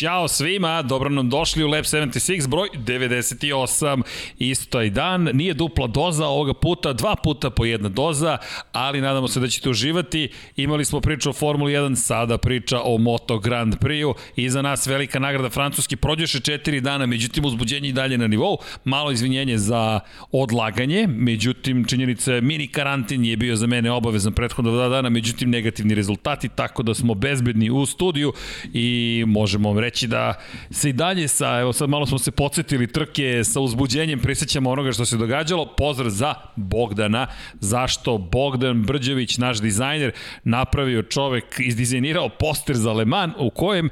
Ćao svima, dobro nam došli u Lab 76, broj 98, isto i dan, nije dupla doza ovoga puta, dva puta po jedna doza, ali nadamo se da ćete uživati. Imali smo priču o Formuli 1, sada priča o Moto Grand Prix-u, iza nas velika nagrada Francuski, prođeše četiri dana, međutim uzbuđenje i dalje na nivou, malo izvinjenje za odlaganje, međutim činjenica je mini karantin je bio za mene obavezan prethodno dva dana, međutim negativni rezultati, tako da smo bezbedni u studiju i možemo vam reći da se i dalje sa, evo sad malo smo se podsjetili trke sa uzbuđenjem, prisjećamo onoga što se događalo. Pozdrav za Bogdana, zašto Bogdan Brđević, naš dizajner, napravio čovek, izdizajnirao poster za Le Mans u kojem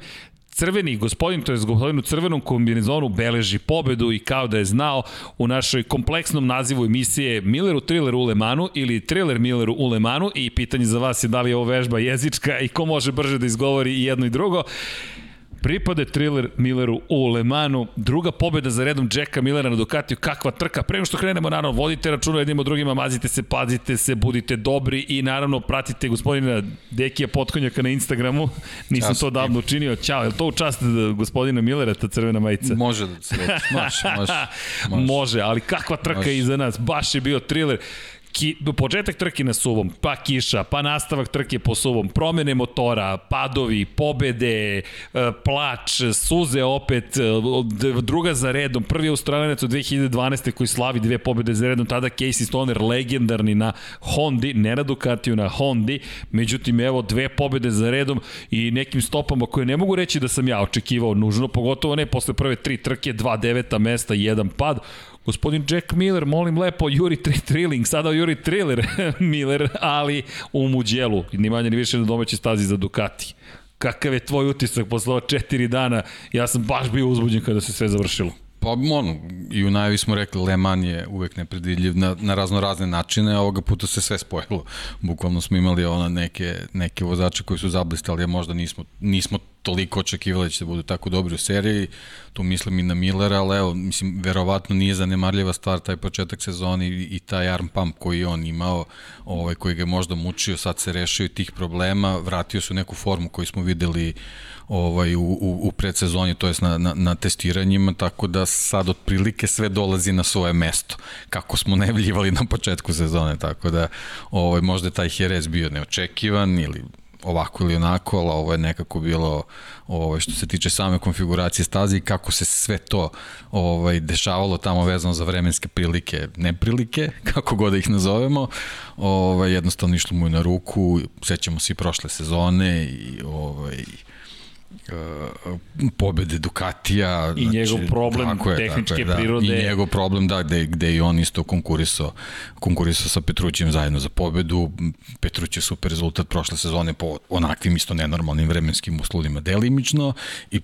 crveni gospodin, to je gospodin u crvenom kombinezonu, beleži pobedu i kao da je znao u našoj kompleksnom nazivu emisije Milleru Trilleru u Lemanu ili Triller Milleru u Lemanu i pitanje za vas je da li je ovo vežba jezička i ko može brže da izgovori i jedno i drugo. Pripade thriller Milleru u Le Manu, druga pobeda za redom Jacka Millera na Ducatiju, kakva trka. Prema što krenemo, naravno, vodite računa jednim od drugima, mazite se, pazite se, budite dobri i naravno pratite gospodina Dekija Potkonjaka na Instagramu. Nisam Čas, to davno učinio. Ćao, je to u čast gospodina Millera, ta crvena majica? Može da se može, može, može. može, ali kakva trka može. iza nas, baš je bio thriller ki, početak trke na suvom, pa kiša, pa nastavak trke po suvom, promene motora, padovi, pobede, e, plač, suze opet, e, druga za redom, prvi australijenac od 2012. koji slavi dve pobede za redom, tada Casey Stoner legendarni na Hondi, ne na Ducatiju, na Hondi, međutim evo dve pobede za redom i nekim stopama koje ne mogu reći da sam ja očekivao nužno, pogotovo ne posle prve tri trke, dva deveta mesta, jedan pad, Gospodin Jack Miller, molim lepo, Juri Trilling, sada Juri Triller Miller, ali u Muđelu, ni manje ni više na domaći stazi za Ducati. Kakav je tvoj utisak posle ova četiri dana? Ja sam baš bio uzbuđen kada se sve završilo. Pa ono, i u najavi smo rekli, Le Mans je uvek nepredvidljiv na, na razno razne načine, a ovoga puta se sve spojilo. Bukvalno smo imali ona neke, neke vozače koji su zablistali, a možda nismo, nismo toliko očekivali da će da budu tako dobri u seriji, tu mislim i na Millera, ali evo, mislim, verovatno nije zanemarljiva stvar taj početak sezoni i, i taj arm pump koji je on imao, ovaj, koji ga je možda mučio, sad se rešio tih problema, vratio se u neku formu koju smo videli ovaj, u, u, u predsezoni, to jest na, na, na testiranjima, tako da sad otprilike sve dolazi na svoje mesto, kako smo najavljivali na početku sezone, tako da ovaj, možda je taj Jerez bio neočekivan ili ovako ili onako, ali ovo je nekako bilo ovaj, što se tiče same konfiguracije staze i kako se sve to ovaj, dešavalo tamo vezano za vremenske prilike, neprilike, kako god da ih nazovemo, ovaj, jednostavno išlo mu na ruku, sećamo se i prošle sezone i ovaj, pobede Ducatija. I znači, njegov problem tako je, tehničke tako je, da. prirode. I njegov problem, da, gde, gde i on isto konkurisao, konkurisao sa Petrućem zajedno za pobedu. Petruć je super rezultat prošle sezone po onakvim isto nenormalnim vremenskim uslovima delimično i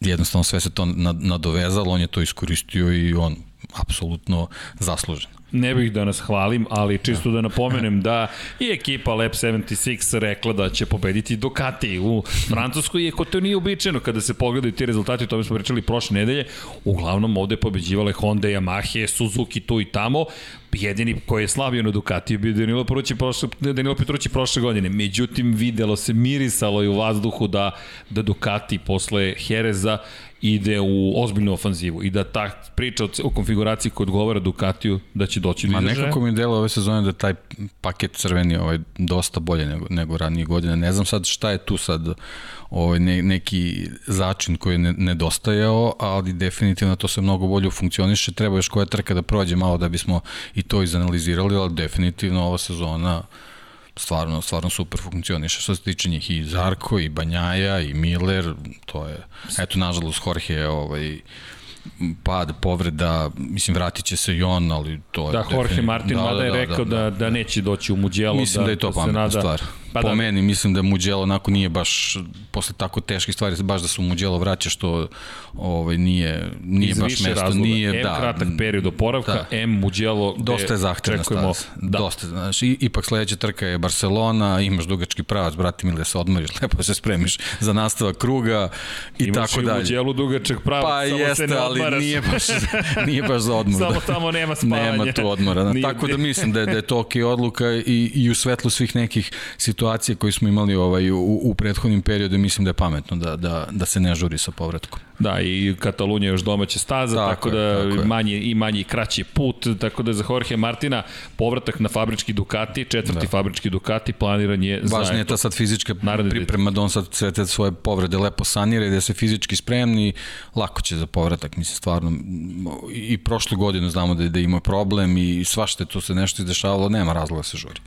jednostavno sve se to nadovezalo, on je to iskoristio i on apsolutno zaslužen. Ne bih da nas hvalim, ali čisto da. napomenem da i ekipa Lab 76 rekla da će pobediti Ducati u Francuskoj, iako to nije uobičajeno. Kada se pogledaju ti rezultati, o tome smo pričali prošle nedelje, uglavnom ovde pobeđivale Honda, Yamaha, Suzuki tu i tamo, jedini koji je slavio na Ducatiju bio Danilo Petrući prošle, Danilo Petrući prošle godine. Međutim, videlo se, mirisalo je u vazduhu da, da Ducati posle Hereza ide u ozbiljnu ofanzivu i da ta priča o konfiguraciji koja odgovara Ducatiju da će doći do Ma nekako mi delo ove sezone da taj paket crveni ovaj, dosta bolje nego, nego ranije godine. Ne znam sad šta je tu sad ovaj, ne, neki začin koji je nedostajao, ali definitivno to se mnogo bolje funkcioniše. Treba još koja trka da prođe malo da bismo i to izanalizirali, ali definitivno ova sezona stvarno, stvarno super funkcioniše. Što se tiče njih i Zarko, i Banjaja, i Miller, to je, eto, nažalost, Jorge ovaj, pad, povreda, mislim vratit će se i on, ali to je... Da, Jorge Martin da, mada da, je rekao da, da, da, da neće doći u Mugello. Mislim da, da je to da pametna nada... stvar. Pa po da. meni mislim da Mugello onako nije baš posle tako teških stvari baš da se u Mugello vraća što ovaj nije nije Iz baš mesto razloga. nije M da kratak period oporavka da. M Mugello dosta je zahtevna staza da. dosta znači ipak sledeća trka je Barcelona imaš dugački pravac brate mili da se odmoriš lepo se spremiš za nastavak kruga i imaš tako dalje imaš i Mugello dugačak pravac pa samo jeste, se ne ali nije baš nije baš za odmor samo tamo nema spavanja nema tu odmora da. tako da mislim da je, da je to ok odluka i, i u svetlu svih nekih situacija situacije koje smo imali ovaj, u, u prethodnim periodu, mislim da je pametno da, da, da se ne žuri sa povratkom. Da, i Katalunija još domaća staza, tako, tako da je, tako manji, i manji i kraći put, tako da za Jorge Martina povratak na fabrički Ducati, četvrti da. fabrički Ducati planiran je za... Važno je ta sad fizička priprema, da on sad sve te svoje povrede lepo sanira i da se fizički spremni, lako će za povratak, mislim, stvarno. I prošlu godinu znamo da, da ima problem i svašte to se nešto izdešavalo, nema razloga da se žuri.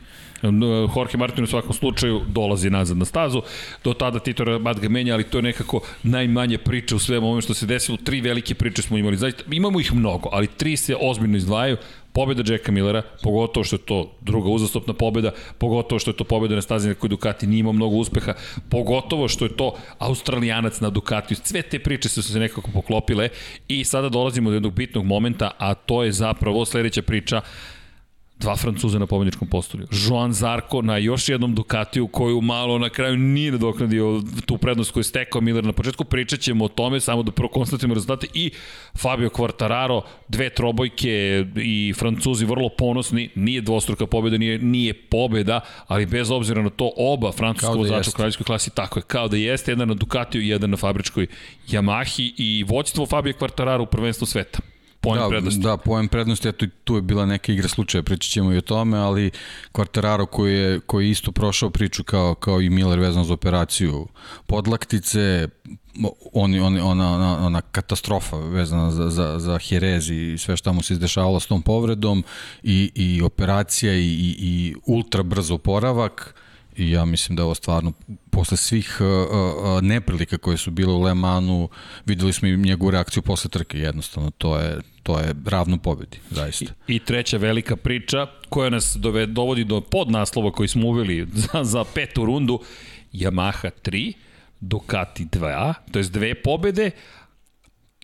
Jorge Martin u svakom slučaju dolazi nazad na stazu. Do tada Tito Rabat ga menja, ali to je nekako najmanje priče u svemu ovome što se desilo. Tri velike priče smo imali. Zaista, imamo ih mnogo, ali tri se ozbiljno izdvajaju pobeda Jacka Millera, pogotovo što je to druga uzastopna pobeda, pogotovo što je to pobeda na stazi na kojoj Ducati nije imao mnogo uspeha, pogotovo što je to Australijanac na Ducatiju. Sve te priče su se nekako poklopile i sada dolazimo do jednog bitnog momenta, a to je zapravo sledeća priča dva Francuza na pobedničkom postolju. Joan Zarko na još jednom Ducatiju koju malo na kraju nije nadoknadio tu prednost koju je stekao Miller na početku. Pričat ćemo o tome, samo da prvo konstatujemo rezultate. I Fabio Quartararo, dve trobojke i Francuzi vrlo ponosni. Nije dvostruka pobeda, nije, nije pobeda, ali bez obzira na to oba francuska da vozača u kraljevskoj klasi tako je. Kao da jeste, jedan na Ducatiju i jedan na fabričkoj Yamahi i vođstvo Fabio Quartararo u prvenstvu sveta poen da, prednosti. Da, poen prednosti, eto tu je bila neka igra slučaja, pričat ćemo i o tome, ali Quartararo koji je, koji je isto prošao priču kao, kao i Miller vezano za operaciju podlaktice, oni, oni, ona, ona, ona katastrofa vezana za, za, za Jerez i sve što mu se izdešavalo s tom povredom i, i operacija i, i, i ultra brzo oporavak i ja mislim da je ovo stvarno posle svih uh, uh, neprilika koje su bile u Le Manu videli smo i njegovu reakciju posle trke jednostavno to je to je ravno pobedi, zaista. I, I treća velika priča koja nas dove, dovodi do podnaslova koji smo uveli za, za petu rundu, Yamaha 3, Ducati 2, to je dve pobede,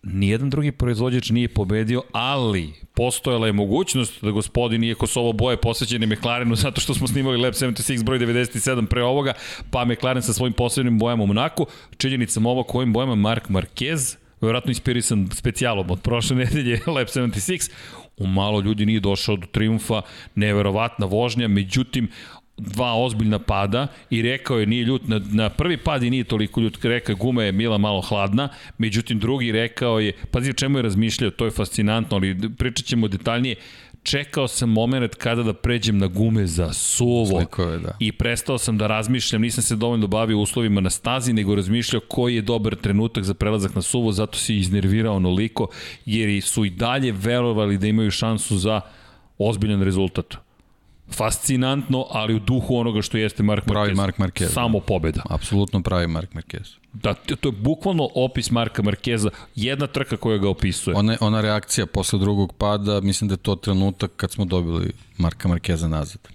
nijedan drugi proizvođač nije pobedio, ali postojala je mogućnost da gospodin, iako su ovo boje posvećene McLarenu, zato što smo snimali Lab 76 broj 97 pre ovoga, pa McLaren sa svojim posebnim bojama u Monaku, činjenicam ovo kojim bojama Mark Marquez, verovatno inspirisan specijalom od prošle nedelje Lab 76, u malo ljudi nije došao do triumfa, neverovatna vožnja, međutim, dva ozbiljna pada i rekao je nije ljut na, na prvi pad i nije toliko ljut, rekao je guma je mila malo hladna, međutim drugi rekao je, pazi o čemu je razmišljao, to je fascinantno, ali pričat ćemo detaljnije, čekao sam moment kada da pređem na gume za suvo Slikove, da. i prestao sam da razmišljam, nisam se dovoljno bavio uslovima na stazi, nego razmišljao koji je dobar trenutak za prelazak na suvo, zato si iznervirao onoliko, jer su i dalje verovali da imaju šansu za ozbiljan rezultat fascinantno, ali u duhu onoga što jeste Mark Marquez. Pravi Mark Marquez. Samo da. pobeda. Apsolutno pravi Mark Marquez. Da, to je bukvalno opis Marka Markeza, jedna trka koja ga opisuje. Ona, ona reakcija posle drugog pada, mislim da je to trenutak kad smo dobili Marka Markeza nazad.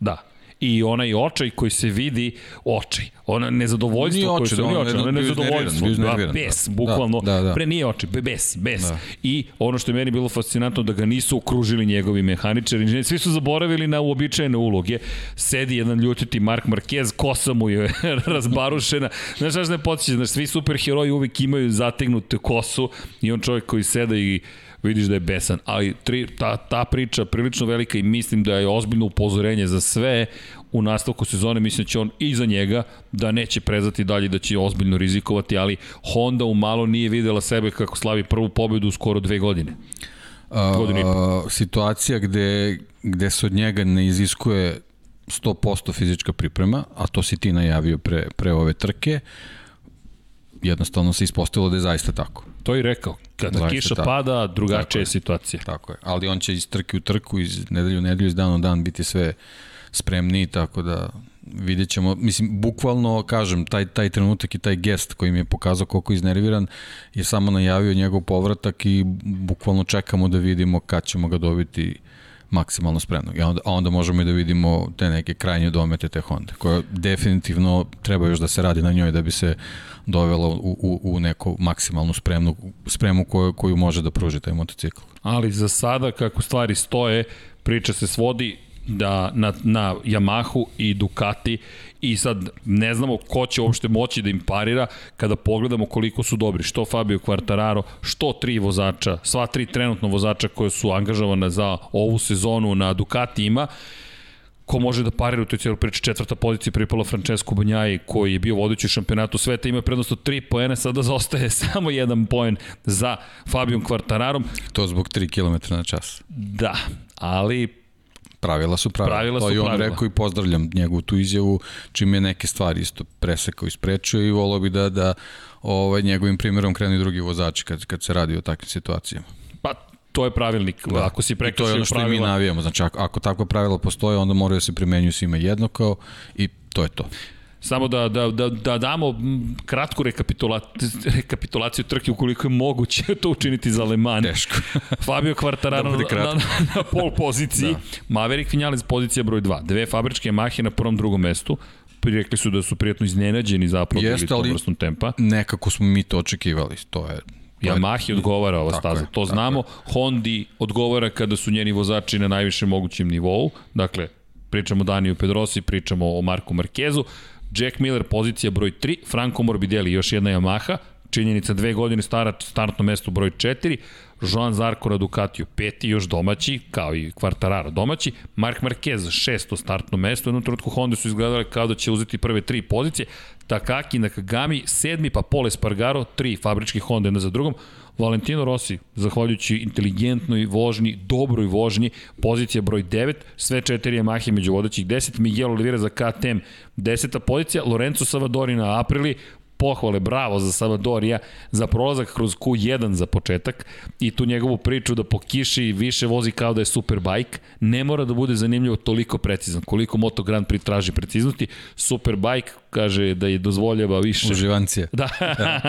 Da, i onaj očaj koji se vidi, očaj, ona nezadovoljstvo nije koje se nije očaj, ona nezadovoljstvo, da, bes, bukvalno, da, da, da. pre nije očaj, bes, bes. Da. I ono što je meni bilo fascinantno da ga nisu okružili njegovi mehaničari, svi su zaboravili na uobičajene uloge. Sedi jedan ljutiti Mark Marquez, kosa mu je razbarušena. Znaš šta ne podsjeća, znaš, svi superheroji uvek imaju zategnutu kosu i on čovjek koji seda i vidiš da je besan. Ali tri, ta, ta priča prilično velika i mislim da je ozbiljno upozorenje za sve u nastavku sezone, mislim da će on i za njega da neće prezati dalje, da će ozbiljno rizikovati, ali Honda u malo nije videla sebe kako slavi prvu pobedu u skoro dve godine. Godinu i Situacija gde, gde se od njega ne iziskuje 100% fizička priprema, a to si ti najavio pre, pre ove trke, jednostavno se ispostavilo da je zaista tako. To je rekao. Kada zaista kiša tako. pada, drugačija je situacija. Tako je. Ali on će iz trke u trku, iz nedelju u nedelju, iz dan u dan biti sve spremniji, tako da vidjet ćemo, mislim, bukvalno, kažem, taj, taj trenutak i taj gest koji mi je pokazao koliko je iznerviran je samo najavio njegov povratak i bukvalno čekamo da vidimo kad ćemo ga dobiti maksimalno spremno. I onda, a onda možemo i da vidimo te neke krajnje domete te Honda, koja definitivno treba još da se radi na njoj da bi se dovela u, u, u neku maksimalnu spremnu, spremu koju, koju može da pruži taj motocikl. Ali za sada, kako stvari stoje, priča se svodi da na, na Yamahu i Ducati i sad ne znamo ko će uopšte moći da im parira kada pogledamo koliko su dobri, što Fabio Quartararo, što tri vozača, sva tri trenutno vozača koje su angažovane za ovu sezonu na Ducati ima, ko može da parira u toj cijeloj priči. Četvrta pozicija pripala Francesco Banjaji, koji je bio vodeći u šampionatu sveta, ima prednost od 3 poena, sada zaostaje samo jedan poen za Fabijom Kvartararom. To zbog 3 km na čas. Da, ali Pravila su pravila. Pravila su to i on pravila. rekao i pozdravljam njegovu tu izjavu, čim je neke stvari isto presekao i sprečio i volao bi da, da ovaj, njegovim primjerom krenu i drugi vozači kad, kad se radi o takvim situacijama. pa to je pravilnik. Da. Ako si I to je prekršio ono što i mi pravila, navijamo. Znači, ako, ako takva pravila postoje, onda moraju da se primenjuju svima jednako i to je to. Samo da, da, da, da damo kratku rekapitulaciju, rekapitulaciju trke ukoliko je moguće to učiniti za Le Mans. Teško. Fabio Quartararo Da na, na, na pol poziciji, da. Maverick Vinales pozicija broj 2, dve fabričke Yamahe na prvom drugom mestu, rekli su da su prijatno iznenađeni zapravo Jeste, tom ali- vrstom tempa. Nekako smo mi to očekivali. To je je- Yamahi odgovara ova Tako staza, je, to znamo. Hondi odgovara kada su njeni vozači na najvišem mogućem nivou. Dakle, pričamo o Daniju Pedrosi, pričamo o Marku Markezu. Jack Miller pozicija broj 3, Franco Morbidelli još jedna Yamaha, činjenica dve godine stara, startno mesto broj 4, Joan Zarko na Ducatiju, peti još domaći, kao i Quartararo domaći, Mark Marquez šesto startno mesto, u jednom trenutku Honda su izgledale kao da će uzeti prve tri pozicije, Takaki Nakagami, sedmi, pa Pole Spargaro, tri fabrički Honda jedna za drugom, Valentino Rossi, zahvaljujući inteligentnoj vožnji, dobroj vožnji, pozicija broj 9, sve četiri Yamahe među vodećih 10, Miguel Oliveira za KTM, deseta pozicija, Lorenzo Savadori na Aprili, pohvale, bravo za Savadorija, za prolazak kroz Q1 za početak i tu njegovu priču da po kiši više vozi kao da je Superbike, ne mora da bude zanimljivo toliko precizan, koliko Moto Grand Prix traži preciznosti, Superbike kaže da je dozvoljava više Uživancije. Da,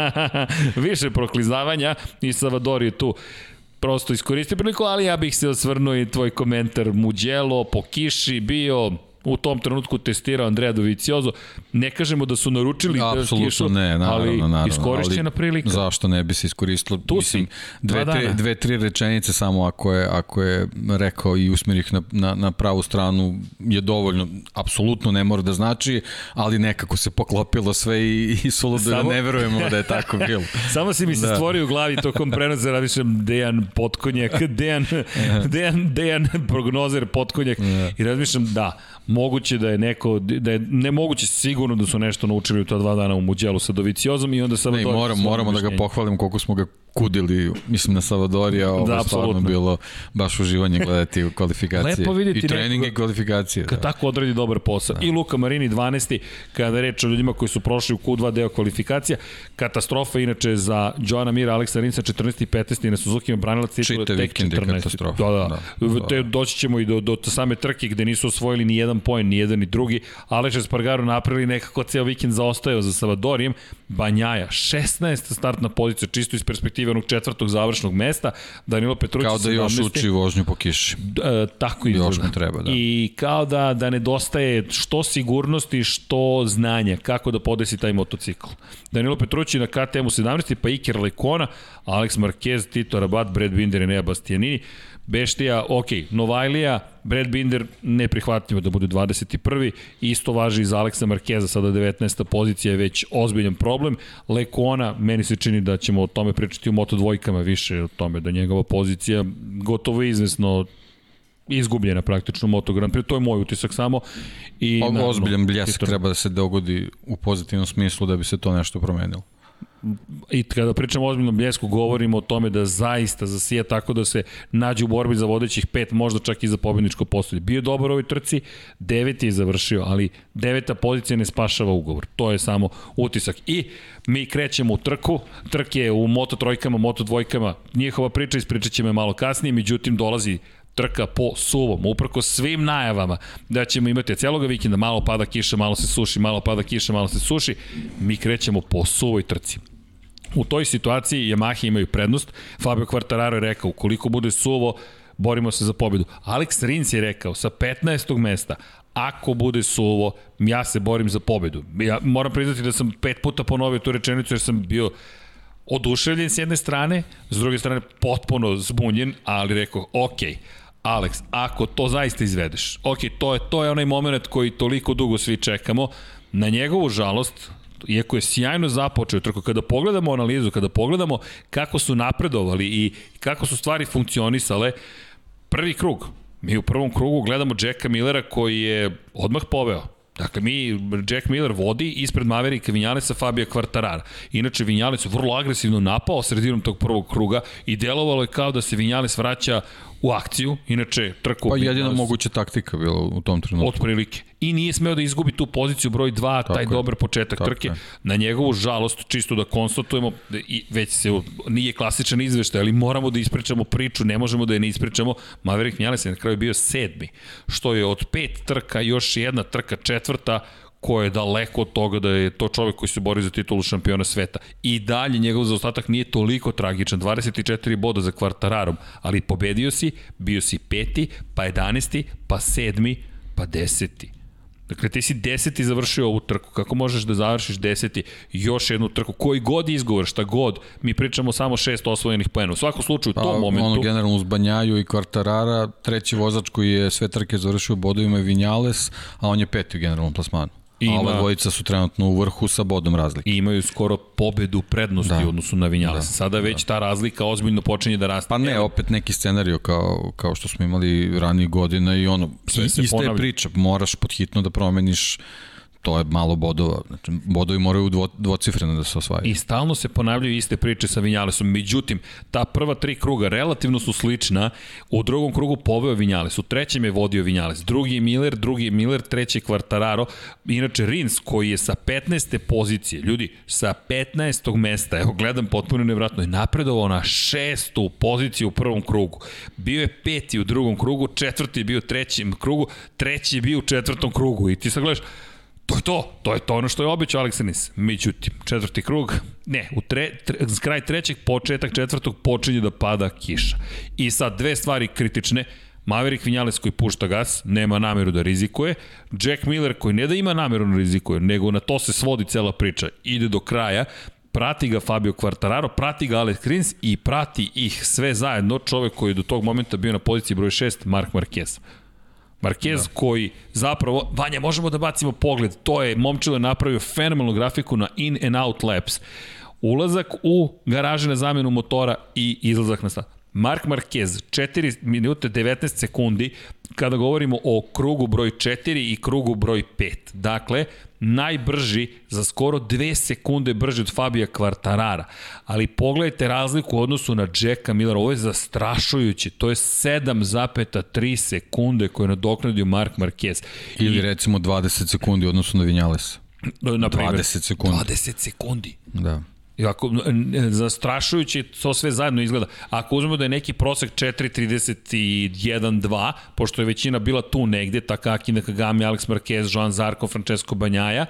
više proklizavanja i Savador je tu prosto iskoristio priliku, ali ja bih se osvrnuo i tvoj komentar. Muđelo, po kiši, bio u tom trenutku testirao Andreja Doviciozo. Ne kažemo da su naručili Apsolutno kišu, ne, naravno, ali naravno. iskorišćena ali prilika. Zašto ne bi se iskoristilo? Tu Mislim, dve, tri, dve, tri rečenice samo ako je, ako je rekao i usmeri ih na, na, na pravu stranu je dovoljno. Apsolutno ne mora da znači, ali nekako se poklopilo sve i, i suludo da Samo- ne verujemo da je tako bilo. Samo si mi se Da. stvorio u glavi tokom prenosa, razmišljam Dejan Potkonjak, Dejan, Dejan, Dejan prognozer Potkonjak i razmišljam da, moguće da je neko, da je nemoguće sigurno da su nešto naučili u ta dva dana u Muđelu sa Doviciozom i onda samo Ne, moram, moramo da ga pohvalimo koliko smo ga kudili, mislim na Savadorija, ovo Da, stvarno bilo baš uživanje gledati kvalifikacije. Lepo vidjeti I treninge nekoga- i kvalifikacije. Kad Da. tako odradi dobar posao. Da. I Luka Marini 12. kada je reč o ljudima koji su prošli u Q2 deo kvalifikacija. Katastrofa inače za Joana Mira, Aleksa Rinca 14. i 15. na Suzuki Čitav tek vikend je 14. katastrofa. Da. Da, da. da. Te, doći ćemo i do, do same trke gde nisu osvojili ni jedan poen, ni jedan ni drugi. Aleša Spargaro napravili nekako ceo vikend zaostajao za Savadorijem. Banjaja, 16. startna pozicija, čisto iz perspektive onog četvrtog završnog mesta. Danilo Petrući Kao da još 17.. uči vožnju po kiši. E, tako izgleda. Još mu treba, da. I kao da, da nedostaje što sigurnosti, što znanja, kako da podesi taj motocikl. Danilo Petrući na KTM-u 17. pa Iker Lekona, Alex Marquez, Tito Rabat, Brad Binder i Nea Bastianini. Beštija, ok, Novajlija, Brad Binder neprihvatljivo da bude 21. Isto važi i za Aleksa Markeza, sada 19. pozicija je već ozbiljan problem. Lekona, meni se čini da ćemo o tome pričati u Moto dvojkama više, o tome da njegova pozicija gotovo izvesno izgubljena praktično Moto Grand Prix. To je moj utisak samo. I, O, naravno, ozbiljan bljesak treba da se dogodi u pozitivnom smislu da bi se to nešto promenilo. I kada pričamo o ozbiljnom bljesku, govorimo o tome da zaista zasija tako da se nađe u borbi za vodećih pet, možda čak i za pobjedničko postolje. Bio je dobar u ovoj trci, deveti je završio, ali deveta pozicija ne spašava ugovor. To je samo utisak. I mi krećemo u trku, trk je u moto trojkama, moto dvojkama, njihova priča, ispričat ćemo malo kasnije, međutim dolazi trka po suvom, uprko svim najavama da ćemo imati celoga vikenda, malo pada kiša, malo se suši, malo pada kiša, malo se suši, mi krećemo po suvoj trci. U toj situaciji Yamaha imaju prednost. Fabio Quartararo je rekao, ukoliko bude suvo, borimo se za pobedu. Alex Rins je rekao, sa 15. mesta, ako bude suvo, ja se borim za pobedu. Ja moram priznati da sam pet puta ponovio tu rečenicu jer sam bio oduševljen s jedne strane, s druge strane potpuno zbunjen, ali rekao, ok, Alex, ako to zaista izvedeš, ok, to je, to je onaj moment koji toliko dugo svi čekamo, na njegovu žalost, iako je sjajno započeo trku, kada pogledamo analizu, kada pogledamo kako su napredovali i kako su stvari funkcionisale, prvi krug, Mi u prvom krugu gledamo Jacka Millera koji je odmah poveo. Dakle, mi, Jack Miller vodi ispred Maverika Vinjalesa Fabio Quartarara. Inače, Vinjales je vrlo agresivno napao sredinom tog prvog kruga i delovalo je kao da se Vinjales vraća u akciju, inače trku... Pa jedina moguća taktika bila u tom trenutku. Od prilike. I nije smeo da izgubi tu poziciju broj 2, taj je. dobar početak Tako trke. Je. Na njegovu žalost, čisto da konstatujemo, i već se nije klasičan izveštaj, ali moramo da ispričamo priču, ne možemo da je ne ispričamo. Maverick Vinales je na kraju bio sedmi, što je od pet trka još jedna trka četvrta ko je daleko od toga da je to čovek koji se bori za titulu šampiona sveta. I dalje njegov zaostatak nije toliko tragičan, 24 boda za kvartararom, ali pobedio si, bio si peti, pa 11, pa sedmi, pa deseti. Dakle, ti si deseti završio ovu trku. Kako možeš da završiš deseti još jednu trku? Koji god izgovor, šta god, mi pričamo samo šest osvojenih poena. U svakom slučaju, u pa, tom momentu... Ono generalno uz Banjaju i Kvartarara, treći vozač koji je sve trke završio bodovima je Vinjales, a on je peti u generalnom plasmanu. Ima, a ova dvojica su trenutno u vrhu sa bodom razlike. I imaju skoro pobedu prednosti da. u odnosu na Vinjales. Da. Sada već da. ta razlika ozbiljno počinje da raste. Pa ne, opet neki scenario kao, kao što smo imali ranije godina i ono, sve se ista je priča, moraš podhitno da promeniš to je malo bodova. Znači, bodovi moraju dvo, dvocifreno da se osvajaju. I stalno se ponavljaju iste priče sa Vinjalesom. Međutim, ta prva tri kruga relativno su slična. U drugom krugu poveo Vinjales, u trećem je vodio Vinjales. Drugi je Miller, drugi je Miller, treći je Quartararo. Inače, Rins koji je sa 15. pozicije, ljudi, sa 15. mesta, evo gledam potpuno nevratno, je napredovao na šestu poziciju u prvom krugu. Bio je peti u drugom krugu, četvrti je bio u trećem krugu, treći je bio u četvrtom krugu. I ti sad gledaš, To je to, to je to ono što je običao Aleksanis. Međutim, četvrti krug, ne, u tre, tre, kraj trećeg, početak četvrtog počinje da pada kiša. I sad dve stvari kritične, Maverick Vinales koji pušta gas, nema nameru da rizikuje, Jack Miller koji ne da ima nameru da rizikuje, nego na to se svodi cela priča, ide do kraja, prati ga Fabio Quartararo, prati ga Alex Rins i prati ih sve zajedno čovek koji je do tog momenta bio na poziciji broj 6, Mark Marquez. Marquez da. koji zapravo, Vanja, možemo da bacimo pogled, to je, momčilo napravio fenomenalnu grafiku na in and out laps. Ulazak u garaže na zamenu motora i izlazak na stad. Mark Marquez, 4 minute 19 sekundi, kada govorimo o krugu broj 4 i krugu broj 5. Dakle, najbrži za skoro 2 sekunde brži od Fabija Kvartarara. Ali pogledajte razliku u odnosu na Jacka Millera, ovo je zastrašujuće. To je 7,3 sekunde koje je nadoknadio Mark Marquez. Ili I, recimo 20 sekundi u odnosu na Vinjalesa. Na primjer, 20 sekundi. 20 sekundi. Da. I ako, zastrašujuće to sve zajedno izgleda. Ako uzmemo da je neki prosek 4.31.2, pošto je većina bila tu negde, Takaki Nakagami, Alex Marquez, Joan Zarko, Francesco Banjaja,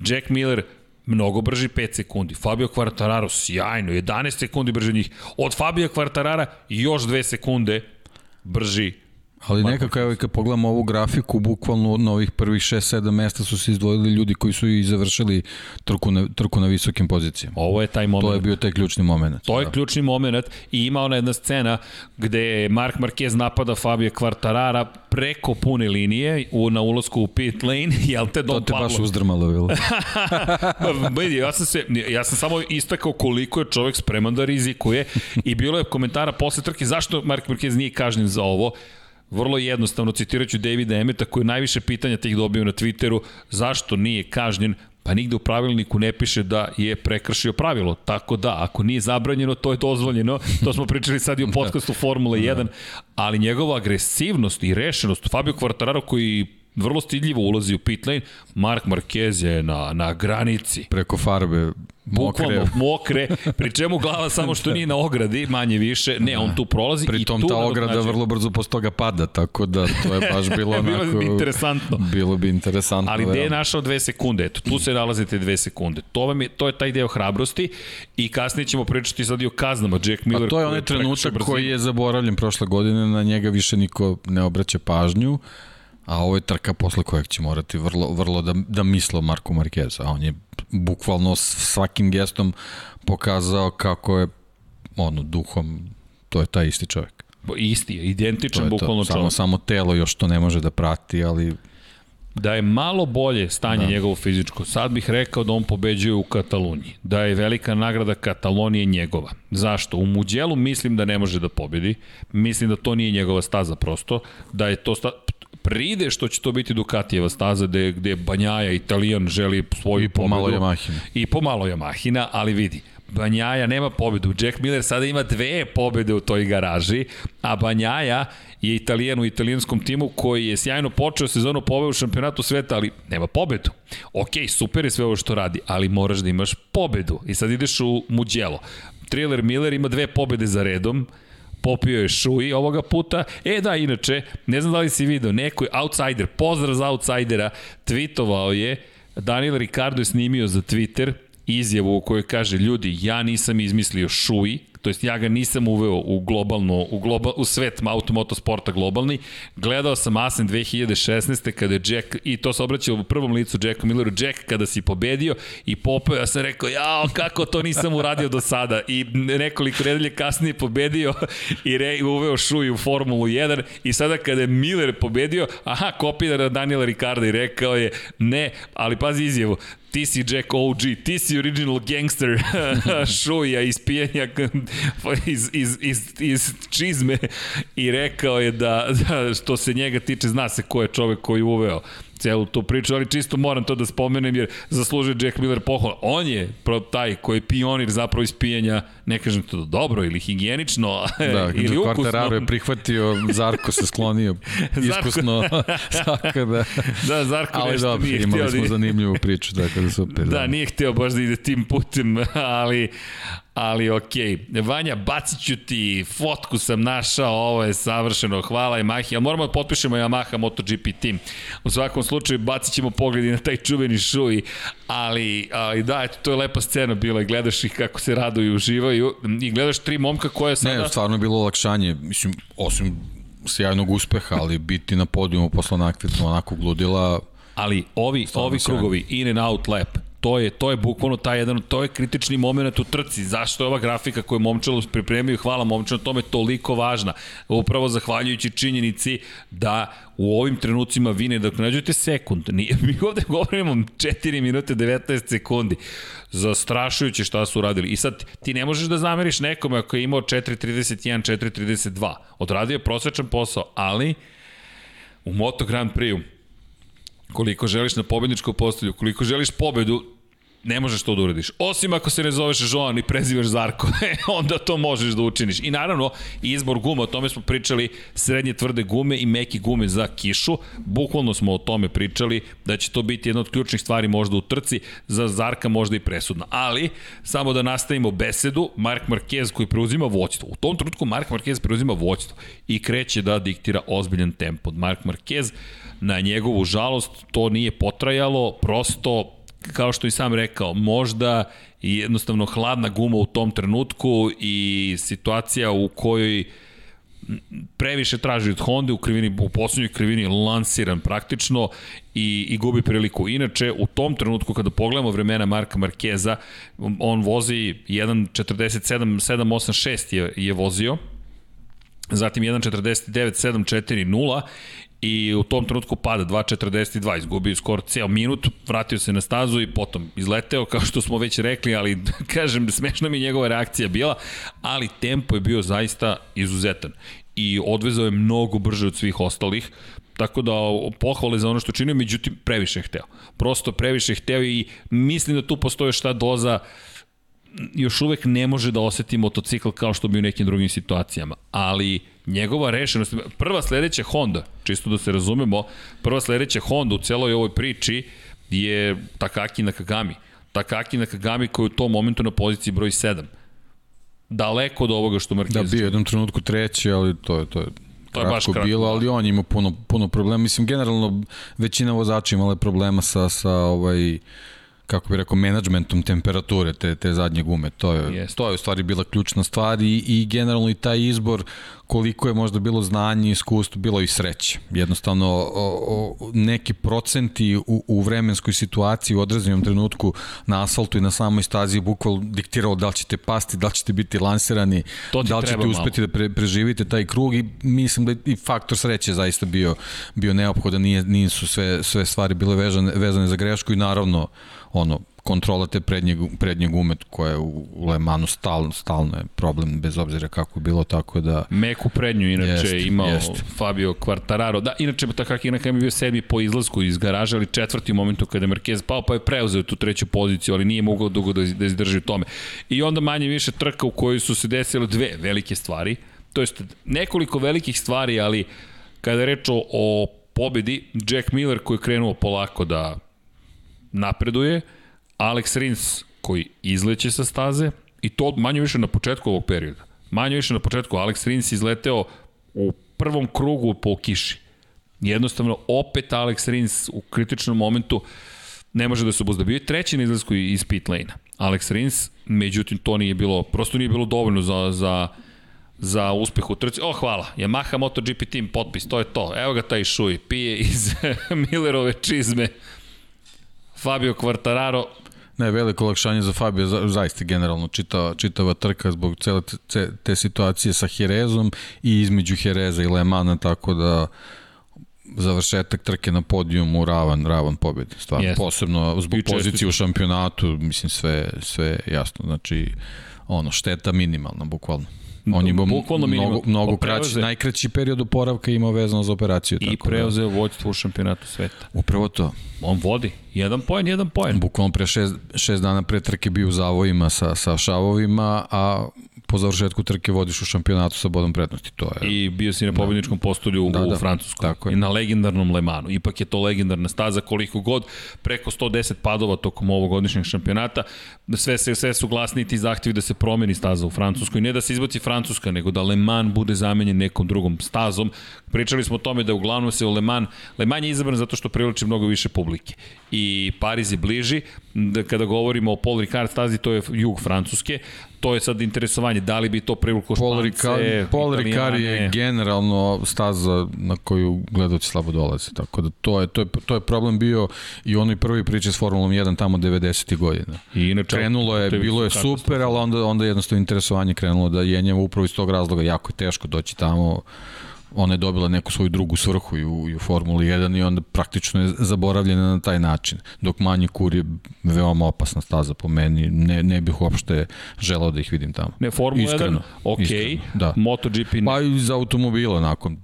Jack Miller mnogo brži 5 sekundi. Fabio Quartararo sjajno, 11 sekundi brži njih. Od Fabio Quartarara još 2 sekunde brži Ali nekako, evo, kad pogledamo ovu grafiku, bukvalno na ovih prvih 6-7 mesta su se izdvojili ljudi koji su i završili trku na, trku na visokim pozicijama. Ovo je taj moment. To je bio taj ključni moment. To je da. ključni moment i ima ona jedna scena gde Mark Marquez napada Fabio Quartarara preko pune linije u, na ulazku u pit lane, jel te Don To te Pablo... baš uzdrmalo, bilo. Vidi, ja sam, se, ja sam samo istakao koliko je čovek spreman da rizikuje i bilo je komentara posle trke zašto Mark Marquez nije kažnjen za ovo Vrlo jednostavno, citiraću Davida Emeta koji najviše pitanja tih dobio na Twitteru, zašto nije kažnjen, pa nigde u pravilniku ne piše da je prekršio pravilo. Tako da, ako nije zabranjeno, to je dozvoljeno. To smo pričali sad i u podcastu Formule 1, ali njegova agresivnost i rešenost, Fabio Quartararo koji vrlo stidljivo ulazi u pit lane, Mark Marquez je na, na granici. Preko farbe Bukvalno mokre, pri čemu glava samo što nije na ogradi, manje više, ne, on tu prolazi pri i tom ta ograda znači... vrlo brzo posle toga pada, tako da to je baš bilo onako... bilo bi interesantno. Bilo bi interesantno. Ali gde je našao dve sekunde? Eto, tu se nalazite dve sekunde. To, vam je, to je taj deo hrabrosti i kasnije ćemo pričati sad i o kaznama. Jack Miller... A to je onaj trenutak koji je zaboravljen prošle godine, na njega više niko ne obraća pažnju a ovo je trka posle kojeg će morati vrlo, vrlo da, da misle o Marku Marquez, a on je bukvalno svakim gestom pokazao kako je ono, duhom, to je taj isti čovjek. Isti je, identičan bukvalno čovjek. Samo, samo telo još to ne može da prati, ali da je malo bolje stanje da. njegovo fizičko. Sad bih rekao da on pobeđuje u Kataloniji. Da je velika nagrada Katalonije njegova. Zašto? U Muđelu mislim da ne može da pobedi. Mislim da to nije njegova staza prosto. Da je to sta pride što će to biti Dukatijeva staza gde, gde Banjaja, Italijan, želi svoju I po malo Yamahina. I po malo Yamahina, ali vidi, Banjaja nema pobedu. Jack Miller sada ima dve pobede u toj garaži, a Banjaja je italijan u italijanskom timu koji je sjajno počeo sezonu pobeu u šampionatu sveta, ali nema pobedu. Ok, super je sve ovo što radi, ali moraš da imaš pobedu. I sad ideš u Muđelo. Thriller Miller ima dve pobede za redom, popio je Šui ovoga puta. E da, inače, ne znam da li si video, neko je outsider, pozdrav za outsidera, tweetovao je, Daniel Ricardo je snimio za Twitter izjavu u kojoj kaže, ljudi, ja nisam izmislio Šui, to jest ja ga nisam uveo u globalno, u, global, u svet automotosporta globalni. Gledao sam Asen 2016. kada je Jack, i to se obraćao u prvom licu Jacku Milleru, Jack kada si pobedio i popeo, ja sam rekao, jao, kako to nisam uradio do sada. I nekoliko nedelje kasnije pobedio i re, uveo Šuj u Formulu 1 i sada kada je Miller pobedio, aha, kopira Daniela Ricarda i rekao je, ne, ali pazi izjavu, ti si Jack OG, ti si original gangster. Šuja iz pijanja iz, iz, iz, iz čizme. I rekao je da, da što se njega tiče zna se ko je čovek koji uveo celu tu priču, ali čisto moram to da spomenem jer zaslužuje Jack Miller pohvala. On je taj koji je pionir zapravo ispijanja, ne kažem to dobro ili higijenično, da, ili ukusno. Quartararo je prihvatio, Zarko se sklonio iskusno. tako da, da, Zarko ali nešto dobro, nije imali htio. smo da... zanimljivu priču, tako da super. Da, da, nije htio baš da ide tim putem, ali, ali okej. Okay. Vanja, bacit ću ti, fotku sam našao, ovo je savršeno, hvala Yamahi, ali moramo da potpišemo Yamaha MotoGP team. U svakom slučaju, bacit ćemo pogledi na taj čuveni šuj, ali, ali da, eto, to je lepa scena bila, gledaš ih kako se raduju uživaju, i gledaš tri momka koje sada... Ne, stvarno je bilo olakšanje, mislim, osim sjajnog uspeha, ali biti na podijumu posle onakve, onako gludila, ali ovi, ovi krugovi, in and out lap, to je, to je bukvalno taj jedan, to je kritični moment u trci. Zašto je ova grafika koju Momčalo pripremio, hvala Momčalo, tome toliko važna. Upravo zahvaljujući činjenici da u ovim trenucima vi ne dok nađete sekund. Nije, mi ovde govorimo 4 minute 19 sekundi. Zastrašujuće šta su uradili. I sad ti ne možeš da zameriš nekome ako je imao 4.31, 4.32. Odradio je prosečan posao, ali u Moto Grand Prix Koliko želiš na pobedničku postavlju, koliko želiš pobedu, ne možeš to da uradiš. Osim ako se ne zoveš Joan i prezivaš Zarko, e, onda to možeš da učiniš. I naravno, izbor guma, o tome smo pričali, srednje tvrde gume i meki gume za kišu. Bukvalno smo o tome pričali, da će to biti jedna od ključnih stvari možda u trci, za Zarka možda i presudna. Ali, samo da nastavimo besedu, Mark Marquez koji preuzima voćstvo. U tom trenutku Mark Marquez preuzima voćstvo i kreće da diktira ozbiljan tempo. Mark Marquez, na njegovu žalost, to nije potrajalo, prosto kao što i sam rekao, možda i jednostavno hladna guma u tom trenutku i situacija u kojoj previše traži od Honda u krivini, u poslednjoj krivini lansiran praktično i, i gubi priliku. Inače, u tom trenutku kada pogledamo vremena Marka Markeza, on vozi 1.47.786 je, je vozio, zatim 1.49.740 i u tom trenutku pada 2.42, izgubio skor ceo minut, vratio se na stazu i potom izleteo, kao što smo već rekli, ali kažem, smešna mi njegova reakcija bila, ali tempo je bio zaista izuzetan i odvezao je mnogo brže od svih ostalih, tako da pohvale za ono što činio, međutim previše hteo. Prosto previše hteo i mislim da tu postoje šta doza još uvek ne može da oseti motocikl kao što bi u nekim drugim situacijama, ali njegova rešenost, prva sledeća Honda, čisto da se razumemo, prva sledeća Honda u celoj ovoj priči je Takaki Nakagami. Takaki Nakagami koji je u tom momentu na poziciji broj 7. Daleko od ovoga što Marquez... Da, bio jednom trenutku treći, ali to je, to je to je baš kratko bilo, da. ali on ima puno, puno problema. Mislim, generalno većina vozača imala problema sa, sa ovaj, kako bih rekao, menadžmentom temperature te, te zadnje gume. To je, yes. to je u stvari bila ključna stvar i, i generalno i taj izbor koliko je možda bilo znanje, iskustvo, bilo i sreće. Jednostavno, o, o, neki procenti u, u vremenskoj situaciji u određenom trenutku na asfaltu i na samoj stazi bukval diktiralo da li ćete pasti, da li ćete biti lansirani, da li ćete uspeti malo. da pre, preživite taj krug i mislim da i faktor sreće zaista bio, bio neophodan, nije, nisu sve, sve stvari bile vezane, vezane za grešku i naravno ono, kontrola te prednjeg, prednjeg umet koja je u, Le Manu stalno, stalno je problem bez obzira kako je bilo, tako da... Meku prednju inače jest, imao jest. Fabio Quartararo. Da, inače Takaki na je bio sedmi po izlasku iz garaža, ali četvrti u momentu kada je Marquez pao, pa je preuzeo tu treću poziciju, ali nije mogao dugo da, da izdrži u tome. I onda manje više trka u kojoj su se desile dve velike stvari, to jest nekoliko velikih stvari, ali kada je reč o, o pobedi, Jack Miller koji je krenuo polako da napreduje, Alex Rins koji izleće sa staze i to manje više na početku ovog perioda. Manje više na početku Alex Rins izleteo u prvom krugu po kiši. Jednostavno, opet Alex Rins u kritičnom momentu ne može da se obuzda. Bio je treći na izlasku iz pit lane-a. Alex Rins, međutim, to nije bilo, prosto nije bilo dovoljno za, za, za uspeh u trci. O, hvala. Yamaha MotoGP team potpis, to je to. Evo ga taj šuj, pije iz Millerove čizme. Fabio Quartararo Ne, veliko olakšanje za Fabio, za, zaista generalno čitava, čitava trka zbog cele te, te situacije sa Jerezom i između Jereza i Lemana, tako da završetak trke na podijumu ravan, ravan pobjedi. Stvarno, yes. posebno zbog pozicije u šampionatu, mislim sve, sve jasno. Znači, ono, šteta minimalna, bukvalno. On ima Bukvalno mnogo, mnogo kraći, najkraći period oporavka imao vezano za operaciju. I tako da- preuzeo da. vođstvo u šampionatu sveta. Upravo to. On vodi. Jedan poen, jedan poen. Bukvalno pre šest, šest dana pre trke bio u zavojima sa, sa šavovima, a po završetku trke vodiš u šampionatu sa bodom prednosti. To je, I bio si na da. pobedničkom postolju da, u da, Francuskoj. Tako je. I na legendarnom Lemanu. Ipak je to legendarna staza koliko god, preko 110 padova tokom ovogodišnjeg šampionata. Sve, se, sve su glasni ti zahtjevi da se promeni staza u Francuskoj. Ne da se izbaci Francuska, nego da Le Mans bude zamenjen nekom drugom stazom. Pričali smo o tome da uglavnom se u Le Mans, Le je izabran zato što privlači mnogo više publike. I Pariz je bliži. Da, kada govorimo o Paul Ricard stazi, to je jug Francuske to je sad interesovanje, da li bi to privuklo Špance, Paul Ricard je generalno staza na koju gledalci slabo dolaze, tako da to je, to je, to je problem bio i onoj prvi priče s Formulom 1 tamo 90. godina. I inače, krenulo je, bilo je super, ali onda, onda jednostavno interesovanje krenulo da je njemu upravo iz tog razloga jako je teško doći tamo ona je dobila neku svoju drugu svrhu i u, i u Formuli 1 i onda praktično je zaboravljena na taj način. Dok manji kur je veoma opasna staza po meni, ne, ne bih uopšte želao da ih vidim tamo. Ne, Formula iskreno, 1, ok, iskreno, da. MotoGP ne. Pa i za automobile, nakon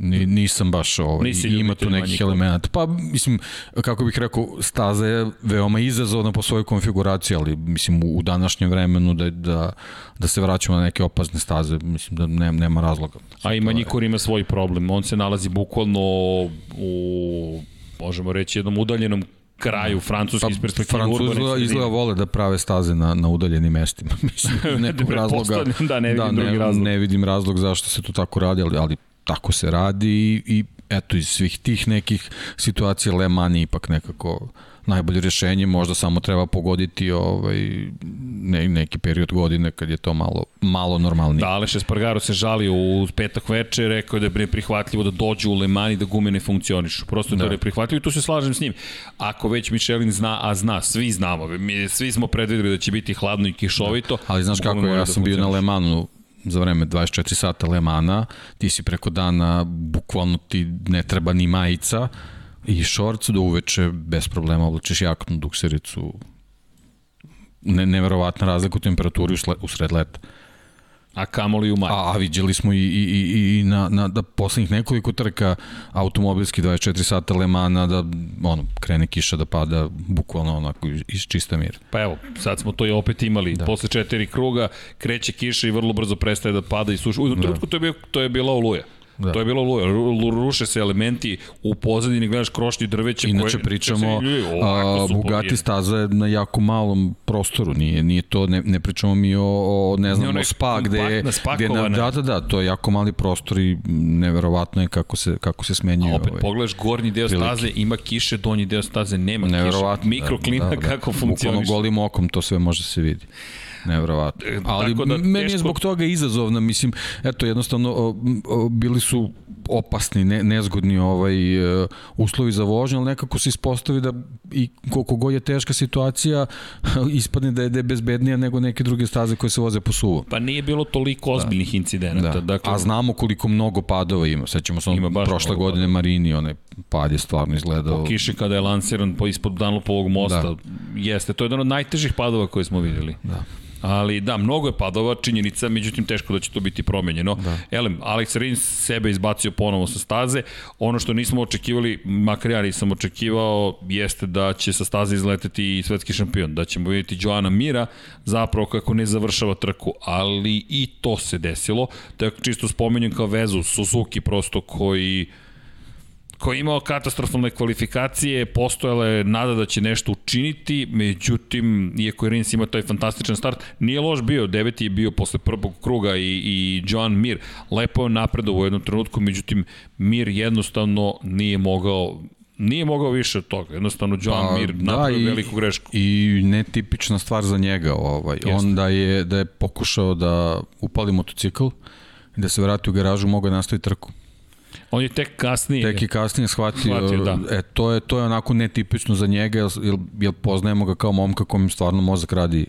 Ni, nisam baš ovaj, Nisi ima tu nekih elemenata. Pa, mislim, kako bih rekao, staza je veoma izazovna po svojoj konfiguraciji, ali mislim u, u današnjem vremenu da, da, da se vraćamo na neke opasne staze, mislim da ne, nema razloga. A ima Nikor ima svoj problem. On se nalazi bukvalno u, možemo reći, jednom udaljenom kraju Francuske pa, iz perspektive Francuzi izgleda vole da prave staze na, na udaljenim mestima. Mislim, nekog razloga, da, ne vidim da, drugi ne, razlog. Ne vidim razlog zašto se to tako radi, ali, ali tako se radi i, i eto iz svih tih nekih situacija Le Mans je ipak nekako najbolje rešenje, možda samo treba pogoditi ovaj, ne, neki period godine kad je to malo, malo normalnije. Da, Aleš Espargaro se žalio u petak veče, rekao je da je prihvatljivo da dođu u Le Mans i da gume ne funkcionišu. Prosto da. da je prihvatljivo i tu se slažem s njim. Ako već Michelin zna, a zna, svi znamo, mi svi smo predvideli da će biti hladno i kišovito. Da. Ali znaš kako, ja da sam bio na Le Mansu za vreme 24 sata Lemana, ti si preko dana, bukvalno ti ne treba ni majica i šorc do uveče bez problema oblačiš jaknu duksericu. Ne, neverovatna razlika u temperaturi u sred leta. A kamoli u maju. A, a viđali smo i, i, i, i na, na da poslednjih nekoliko trka automobilski 24 sata Lemana da ono, krene kiša da pada bukvalno onako iz čista mira. Pa evo, sad smo to i opet imali. Da. Posle četiri kruga kreće kiša i vrlo brzo prestaje da pada i suša. U da. trenutku to je, bio, to je bila oluja. Da. To je bilo luja. Ruše se elementi u pozadini, gledaš krošnje drveće Inače koje... pričamo, a, Bugatti staza je na jako malom prostoru, nije, nije to, ne, ne pričamo mi o, o ne znam, o spa, gde je... Gde na, da, da, da, to je jako mali prostor i neverovatno je kako se, kako se smenjuje. A opet ovaj, pogledaš gornji deo prilike. staze, ima kiše, donji deo staze nema kiše. Mikroklina da, da, da, kako funkcioniš. Bukvalno golim okom to sve može se vidi. Nevrovatno. Ali Tako da meni je teško- zbog toga izazovna, mislim, eto, jednostavno o, o, bili su opasni, ne, nezgodni ovaj, e, uslovi za vožnju, ali nekako se ispostavi da i koliko god je teška situacija, ispadne da je, da je bezbednija nego neke druge staze koje se voze po suvu. Pa nije bilo toliko ozbiljnih incidenata. Da. Dakle, A znamo koliko mnogo padova ima. Sećamo se Ima prošle godine Marini, onaj pad je stvarno izgledao... kiše kada je lansiran po ispod Dunlopovog mosta. Da. Jeste, to je jedan od najtežih padova koje smo videli. Da. Ali da, mnogo je padova, činjenica, međutim teško da će to biti promenjeno. Da. Elem, Alex Rins sebe izbacio ponovo sa staze. Ono što nismo očekivali, makar ja nisam očekivao, jeste da će sa staze izleteti i svetski šampion. Da ćemo vidjeti Joana Mira zapravo kako ne završava trku, ali i to se desilo. Tako čisto spomenjem kao vezu Suzuki prosto koji koji je imao katastrofalne kvalifikacije, postojala je nada da će nešto učiniti, međutim, iako je Rins imao taj fantastičan start, nije loš bio, deveti je bio posle prvog kruga i, i Joan Mir, lepo je napredo u jednom trenutku, međutim, Mir jednostavno nije mogao nije mogao više od toga. Jednostavno Joan pa, Mir napravio da, veliku grešku. I netipična stvar za njega. Ovaj. Jeste. On da je, da je pokušao da upali motocikl da se vrati u garažu, mogao nastaviti trku. On je tek kasnije... Tek je kasnije shvatio, shvatio da. e, to, je, to je onako netipično za njega, jer, jer poznajemo ga kao momka kojim stvarno mozak radi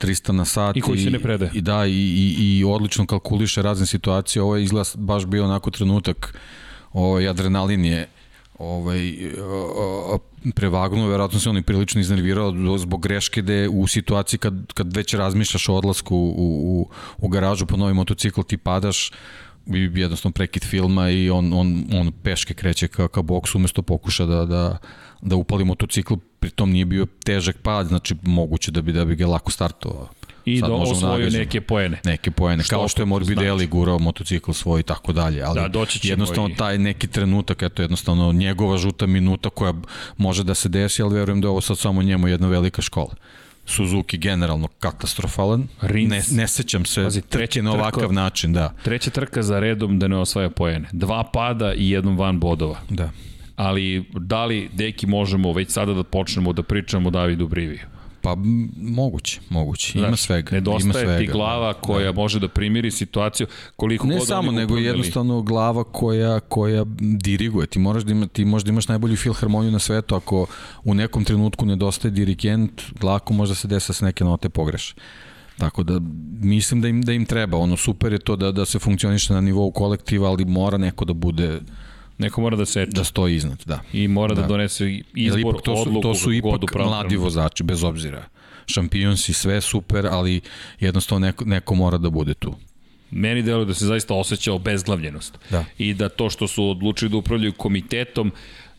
300 na sat. I koji se ne prede. I, da, i, i, i odlično kalkuliše razne situacije. Ovo je izgleda baš bio onako trenutak, ovaj, adrenalin je ovaj, prevagnuo, verovatno se on i prilično iznervirao zbog greške da u situaciji kad, kad već razmišljaš o odlasku u, u, u garažu po novi motocikl, ti padaš, i jednostavno prekid filma i on, on, on peške kreće ka, ka boksu umesto pokuša da, da, da upali motocikl, pritom nije bio težak pad, znači moguće da bi, da bi ga lako startovao. I Sad da možemo osvoju neke poene. Neke poene, Što kao što je Morbidelli znači. gurao motocikl svoj i tako dalje, ali Da, doći ćemo jednostavno i- taj neki trenutak, eto jednostavno njegova žuta minuta koja može da se desi, ali verujem da je ovo sad samo njemu jedna velika škola. Suzuki generalno katastrofalan. Rins. Ne, ne sećam se Pazi, treća na ovakav način, da. Treća trka za redom da ne osvaja poene. Dva pada i jednom van bodova. Da. Ali da li, deki, možemo već sada da počnemo da pričamo o Davidu Briviju? Pa moguće, moguće. Ima Znaš, svega. Nedostaje ima svega, ti glava da. koja može da primiri situaciju koliko Ne god samo, nego upravljali. jednostavno glava koja, koja diriguje. Ti, moraš da ima, ti možda imaš najbolju filharmoniju na svetu, ako u nekom trenutku nedostaje dirigent, lako možda se desa se neke note pogreše. Tako da mislim da im da im treba. Ono super je to da da se funkcioniše na nivou kolektiva, ali mora neko da bude Neko mora da seče da stoji iznad, da. i mora da, Da. donese izbor, ipak to su, odluku, to su ipak mladi vozači, bez obzira. Šampion si, sve super, ali jednostavno neko, neko mora da bude tu. Meni deluje da se zaista osjeća obezglavljenost. Da. I da to što su odlučili da upravljaju komitetom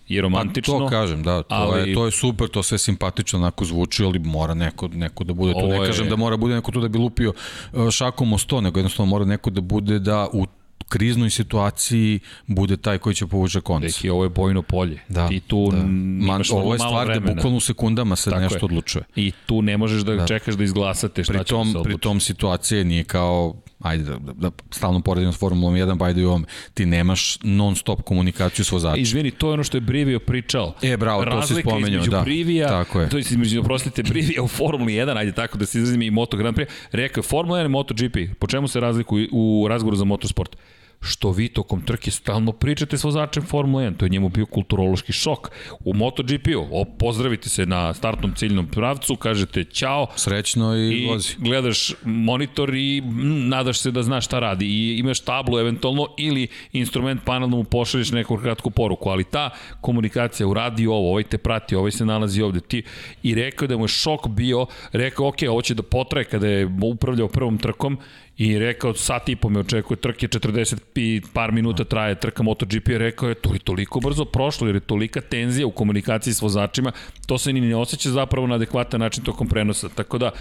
je romantično. Pa to kažem, da, to, ali- je, to je super, to sve simpatično onako zvuči, ali mora neko, neko da bude tu. Ne je- kažem da mora bude neko tu da bi lupio uh, šakom o sto, nego jednostavno mora neko da bude da u kriznoj situaciji bude taj koji će povuče konc. Deki, ovo je bojno polje. Da, I tu da. Man, ovo je stvar da vremena. bukvalno u sekundama se Tako nešto je. odlučuje. I tu ne možeš da, Da. čekaš da izglasate šta Pri će da tom, se pri tom situacije nije kao ajde da, da, da stalno poredimo s Formulom 1, pa ajde i ovom, ti nemaš non stop komunikaciju s vozačem. Izvini, to je ono što je Brivio pričao. E, bravo, to si Razlika spomenuo, između da. Brivija, Tako je. to je između, oprostite, Brivija u Formuli 1, ajde tako da se izrazim i Moto Grand Prix, rekao je Formula 1 i MotoGP, po čemu se razlikuju u razgovoru za motosport? Što vi tokom trke stalno pričate s vozačem Formula 1, to je njemu bio kulturološki šok. U MotoGP-u, pozdravite se na startnom ciljnom pravcu, kažete ćao, Srećno i, i vozi. gledaš monitor i mm, nadaš se da znaš šta radi. I imaš tablu eventualno ili instrument panel da mu pošalješ neku kratku poruku, ali ta komunikacija uradi ovo, ovaj te prati, ovaj se nalazi ovde. Ti i rekao da mu je šok bio, rekao ok, ovo će da potraje kada je upravljao prvom trkom i rekao sat i po me očekuje trke 40 i par minuta traje trka MotoGP rekao je to je toliko brzo prošlo jer je tolika tenzija u komunikaciji s vozačima to se ni ne osjeća zapravo na adekvatan način tokom prenosa tako da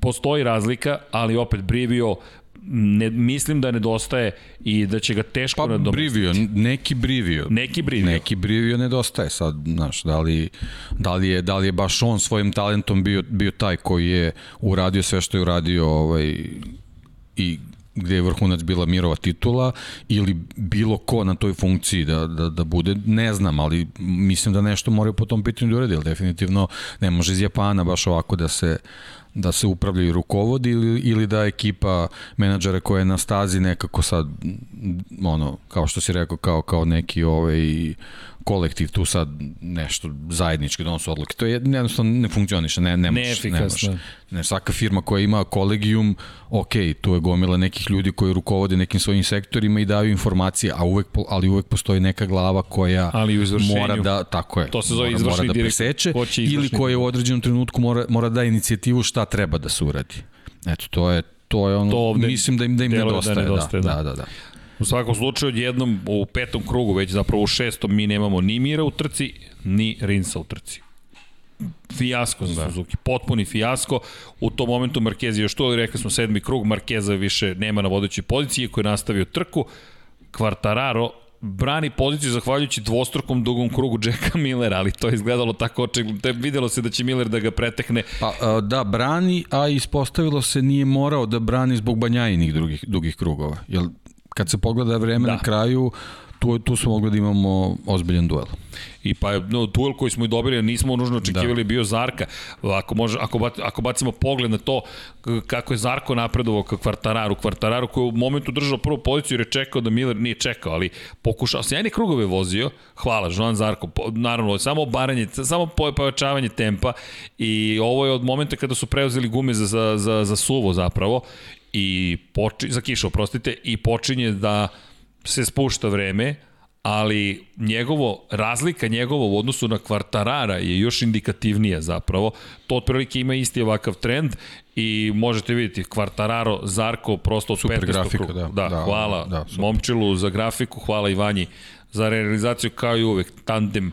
postoji razlika ali opet Brivio ne, mislim da nedostaje i da će ga teško Pa nadomestiti. brivio, neki brivio. Neki Brivio. Neki brivio nedostaje sad, znaš, da li, da li, je, da li je baš on svojim talentom bio, bio taj koji je uradio sve što je uradio ovaj, i gde je vrhunac bila Mirova titula ili bilo ko na toj funkciji da, da, da bude, ne znam, ali mislim da nešto moraju po tom pitanju da uredi, ali definitivno ne može iz Japana baš ovako da se da se upravlja i rukovodi ili, ili da ekipa menadžera koja je na stazi nekako sad ono kao što si rekao kao kao neki ovaj kolektiv tu sad nešto zajednički donose odluke. To je jednostavno ne funkcioniše, ne ne možeš, ne možeš. Ne, svaka firma koja ima kolegijum, ok, tu je gomila nekih ljudi koji rukovode nekim svojim sektorima i daju informacije, a uvek ali uvek postoji neka glava koja ali mora da tako je. To se zove mora, mora da preseče ili koja u određenom trenutku mora mora da inicijativu šta treba da se uradi. Eto, to je to je ono, to ovde mislim da im, da im nedostaje. Da, nedostaje da, da, da. da. U svakom slučaju, jednom u petom krugu, već zapravo u šestom, mi nemamo ni Mira u trci, ni Rinsa u trci. Fijasko za da. Suzuki, potpuni fijasko. U tom momentu Marquez je još ali rekli smo sedmi krug, Markeza više nema na vodećoj poziciji, koji je nastavio trku. Quartararo brani poziciju zahvaljujući dvostrukom dugom krugu Jacka Millera, ali to je izgledalo tako očigledno. Videlo se da će Miller da ga pretekne. Pa, da, brani, a ispostavilo se nije morao da brani zbog banjajinih drugih, dugih krugova. Jel kad se pogleda vreme da. na kraju, tu, tu smo mogli da imamo ozbiljan duel. I pa no, duel koji smo i dobili, nismo nužno očekivali da. bio Zarka. Ako, može, ako, ako bacimo pogled na to kako je Zarko napredovao ka Kvartararu, Kvartararu koji je u momentu držao prvu poziciju jer je čekao da Miller nije čekao, ali pokušao, sjajne krugove vozio, hvala, Joan Zarko, naravno, samo baranje, samo pojačavanje tempa i ovo je od momenta kada su preuzeli gume za, za, za, za suvo zapravo i poči, za kišu, oprostite, i počinje da se spušta vreme, ali njegovo, razlika njegova u odnosu na Kvartarara je još indikativnija zapravo. To otprilike ima isti ovakav trend i možete vidjeti Kvartararo, Zarko, prosto od Super 15. grafika, kruga. Da, da, da, hvala da, Momčilu za grafiku, hvala Ivanji za realizaciju kao i uvek, tandem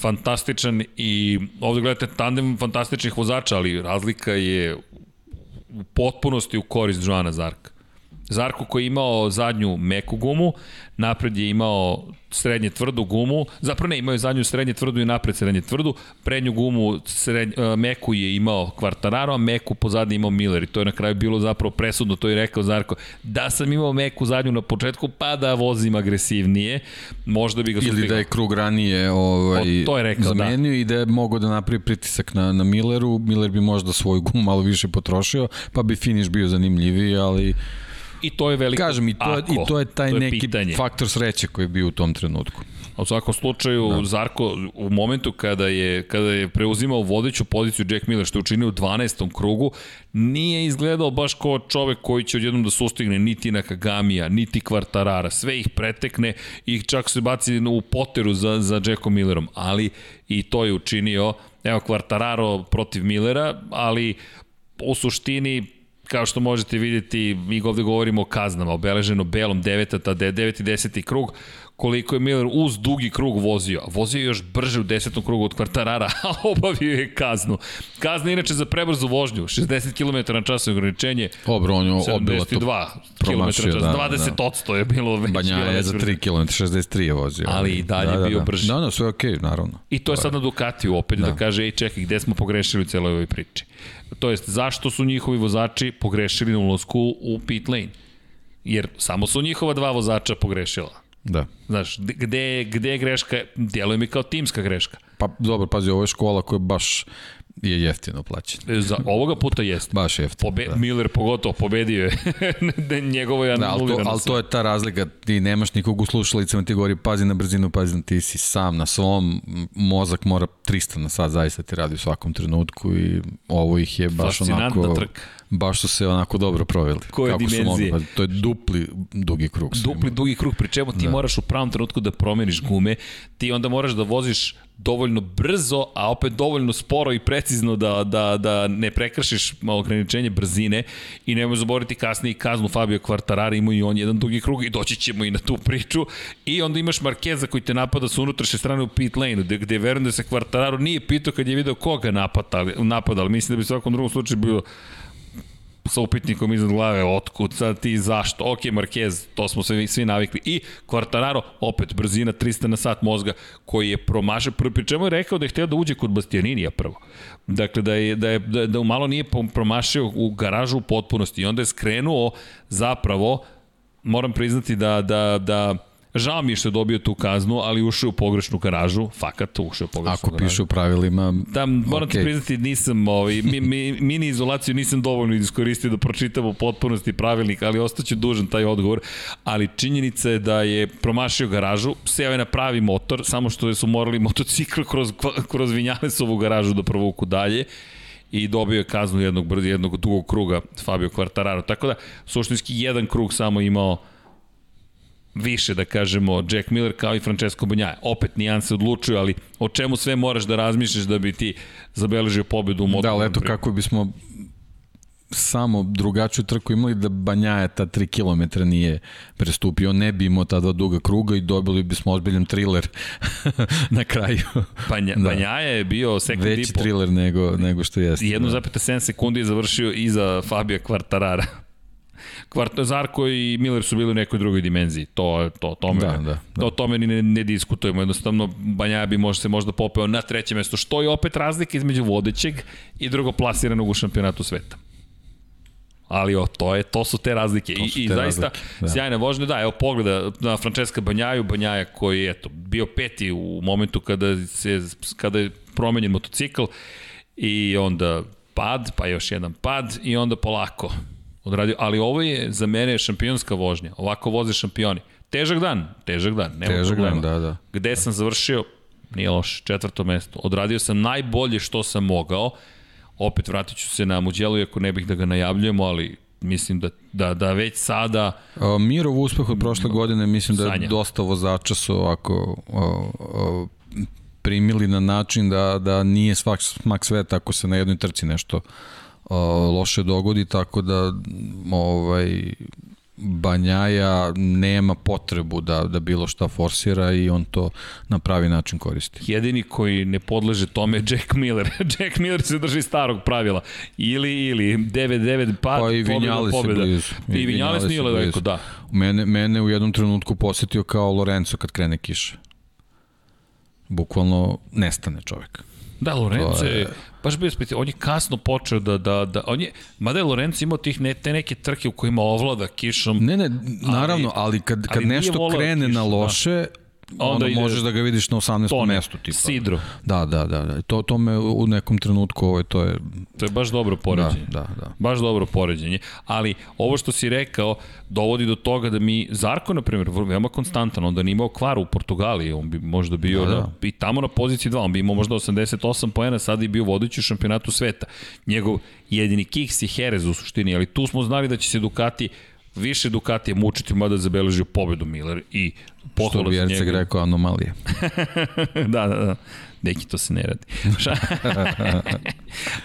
fantastičan i ovde gledate tandem fantastičnih vozača, ali razlika je u potpunosti u korist Joana Zarka. Zarko koji je imao zadnju meku gumu, napred je imao srednje tvrdu gumu, zapravo ne, imao je zadnju srednje tvrdu i napred srednje tvrdu, prednju gumu srednj, uh, meku je imao Kvartararo, a meku pozadnje imao Miller i to je na kraju bilo zapravo presudno, to je rekao Zarko, da sam imao meku zadnju na početku, pa da vozim agresivnije, možda bi ga sustigao. Ili da je krug ranije ovaj, o, to je rekao, da. zamenio da. i da je mogao da napravi pritisak na, na Milleru, Miller bi možda svoju gumu malo više potrošio, pa bi finish bio zanimljiviji, ali I to je veliko Kažem, i to, ako, i to je taj to je neki pitanje. faktor sreće koji je bio u tom trenutku. A u svakom slučaju, da. Zarko, u momentu kada je, kada je preuzimao vodeću poziciju Jack Miller, što je učinio u 12. krugu, nije izgledao baš kao čovek koji će odjednom da sustigne niti na Kagamija, niti Kvartarara. Sve ih pretekne i čak se baci u poteru za, za Jackom Millerom. Ali i to je učinio, evo Kvartararo protiv Millera, ali u suštini kao što možete vidjeti, mi ovde govorimo o kaznama, obeleženo belom 9. ta 9. i 10. krug, koliko je Miller uz dugi krug vozio. Vozio je još brže u 10. krugu od Kvartarara, a obavio je kaznu. Kazna inače za prebrzu vožnju, 60 km na čas ograničenje. Dobro, on je obilo to 72 km na čas, da, 20 da. je bilo već. Banja je za 3 km, 63 je vozio. Ali i dalje da, da, bio da. brži. Da, da, sve okej, okay, naravno. I to je sad na Ducatiju opet da, da kaže, ej čekaj, gde smo pogrešili u celoj ovoj priči to jest zašto su njihovi vozači pogrešili na ulazku u pit lane. Jer samo su njihova dva vozača pogrešila. Da. Znaš, gde, gde je greška, djeluje mi kao timska greška. Pa dobro, pazi, ovo je škola koja baš je jeftino plaćen. E, za ovoga puta jeste. Baš jeftino. Pobe, da. Miller pogotovo pobedio je. Njegovo je da, ali, to, ali to je ta razlika. Ti nemaš nikog u slušalicama, ti govori pazi na brzinu, pazi na ti si sam na svom. Mozak mora 300 na sat zaista ti radi u svakom trenutku i ovo ih je baš onako... Trk baš su se onako dobro proveli. Koje Kako dimenzije? Mogli, to je dupli dugi krug. Dupli dugi krug, pri čemu ti da. moraš u pravom trenutku da promeniš gume, ti onda moraš da voziš dovoljno brzo, a opet dovoljno sporo i precizno da, da, da ne prekršiš ograničenje brzine i nemoj zaboraviti kasnije kaznu Fabio Quartarara, ima i on jedan dugi krug i doći ćemo i na tu priču i onda imaš Markeza koji te napada sa unutrašnje strane u pit lane, gde, gde verujem da se Quartararo nije pitao kad je video koga napada, napadali, mislim da bi u svakom drugom slučaju bilo sa upitnikom iznad glave, otkud sad ti, zašto, ok, Marquez, to smo svi, svi navikli, i Quartararo, opet, brzina 300 na sat mozga, koji je promašao, pri čemu je rekao da je hteo da uđe kod Bastianinija prvo. Dakle, da je, da je, da, da malo nije promašio u garažu u potpunosti. I onda je skrenuo zapravo, moram priznati da, da, da Žao mi je što je dobio tu kaznu, ali ušao u pogrešnu garažu, fakat ušao u pogrešnu Ako garažu. piše u pravilima, Da, moram okay. ti priznati, nisam, ovaj, mi, mi, mini izolaciju nisam dovoljno iskoristio da pročitam u potpunosti pravilnik, ali ostaću dužan taj odgovor. Ali činjenica je da je promašio garažu, seo je na pravi motor, samo što su morali motocikl kroz, kroz Vinjalesovu garažu da provuku dalje i dobio je kaznu jednog jednog dugog kruga Fabio Quartararo. Tako da, suštinski jedan krug samo imao više, da kažemo, Jack Miller kao i Francesco Banjaja. Opet nijanse odlučuju, ali o čemu sve moraš da razmišljaš da bi ti zabeležio pobedu u Moto da, ali eto kako bismo samo drugačiju trku imali da Banjaja ta 3 km nije prestupio, ne bi imao ta dva duga kruga i dobili bismo ozbiljan thriller na kraju. Banja, da. Banjaja je bio sekund i Veći po. thriller nego, nego što jeste. 1,7 sekundi je završio iza Fabija Kvartarara. Kvart, Zarko i Miller su bili u nekoj drugoj dimenziji. To, to, tome, Da, da, da. To, tome ni ne, ne diskutujemo. Jednostavno, Banja bi možda se možda popeo na treće mesto, što je opet razlika između vodećeg i drugoplasiranog u šampionatu sveta. Ali o, to, je, to su te razlike. To su I, i te zaista, razlike, da. sjajne vožnje. Da, evo pogleda na Francesca Banjaju, Banjaja koji je eto, bio peti u momentu kada, se, kada je promenjen motocikl i onda pad, pa još jedan pad i onda polako odradio. Ali ovo je za mene šampionska vožnja. Ovako voze šampioni. Težak dan, težak dan, nema Težak problema. dan, da, da. Gde sam završio, nije loš, četvrto mesto. Odradio sam najbolje što sam mogao. Opet vratit ću se na Muđelu, iako ne bih da ga najavljujemo, ali mislim da, da, da već sada A, Mirov uspeh od prošle godine mislim da Sanja. je dosta vozača su ovako o, o, primili na način da, da nije svak smak sveta ako se na jednoj trci nešto loše dogodi, tako da ovaj, Banjaja nema potrebu da, da bilo šta forsira i on to na pravi način koristi. jedini koji ne podleže tome je Jack Miller. Jack Miller se drži starog pravila. Ili, ili, 9-9 pad, Pa i pobjeda, je pobjeda. blizu. I Vinjales nije je daleko, da. Mene, mene u jednom trenutku posetio kao Lorenzo kad krene kiša. Bukvalno nestane čovek. Da, Lorenzo je- baš bio specijalno, on je kasno počeo da, da, da, on je, mada je Lorenzo imao tih ne, te neke trke u kojima ovlada kišom, Ne, ne, naravno, ali kad, kad ali nešto volao krene kišu, na da. loše, Onda onda, ide- možeš da ga vidiš na 18. Tone, mestu. Tipa. sidro. Da, da, da. da. To, to me u nekom trenutku, ovo, to je... to je baš dobro Da, poređenje. da, da. Baš dobro poređenje. Ali ovo što si rekao dovodi do toga da mi Zarko, na primjer, veoma konstantan, onda nije imao kvar u Portugaliji, on bi možda bio Da, da, da. Na, i tamo na poziciji 2, on bi imao možda 88 poena, sada je bio vodeći u šampionatu sveta. Njegov jedini kiks i Jerez u suštini, ali tu smo znali da će se Ducati više Ducatija mučiti, mada zabeležio pobedu Miller i Što pohvala bi za Erceg njega. rekao, anomalije. da, da, da. Neki to se ne radi.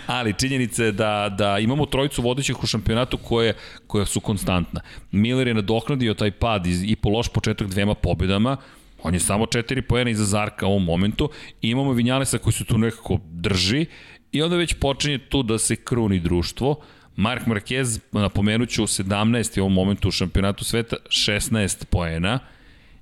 Ali činjenica je da, da imamo trojicu vodećih u šampionatu koje, koje su konstantna. Miller je nadoknadio taj pad iz, i po loš početak dvema pobjedama, on je samo četiri pojena iza Zarka u ovom momentu i imamo Vinjalesa koji se tu nekako drži i onda već počinje tu da se kruni društvo. Mark Marquez, napomenut ću, 17. je u ovom momentu u šampionatu sveta, 16 poena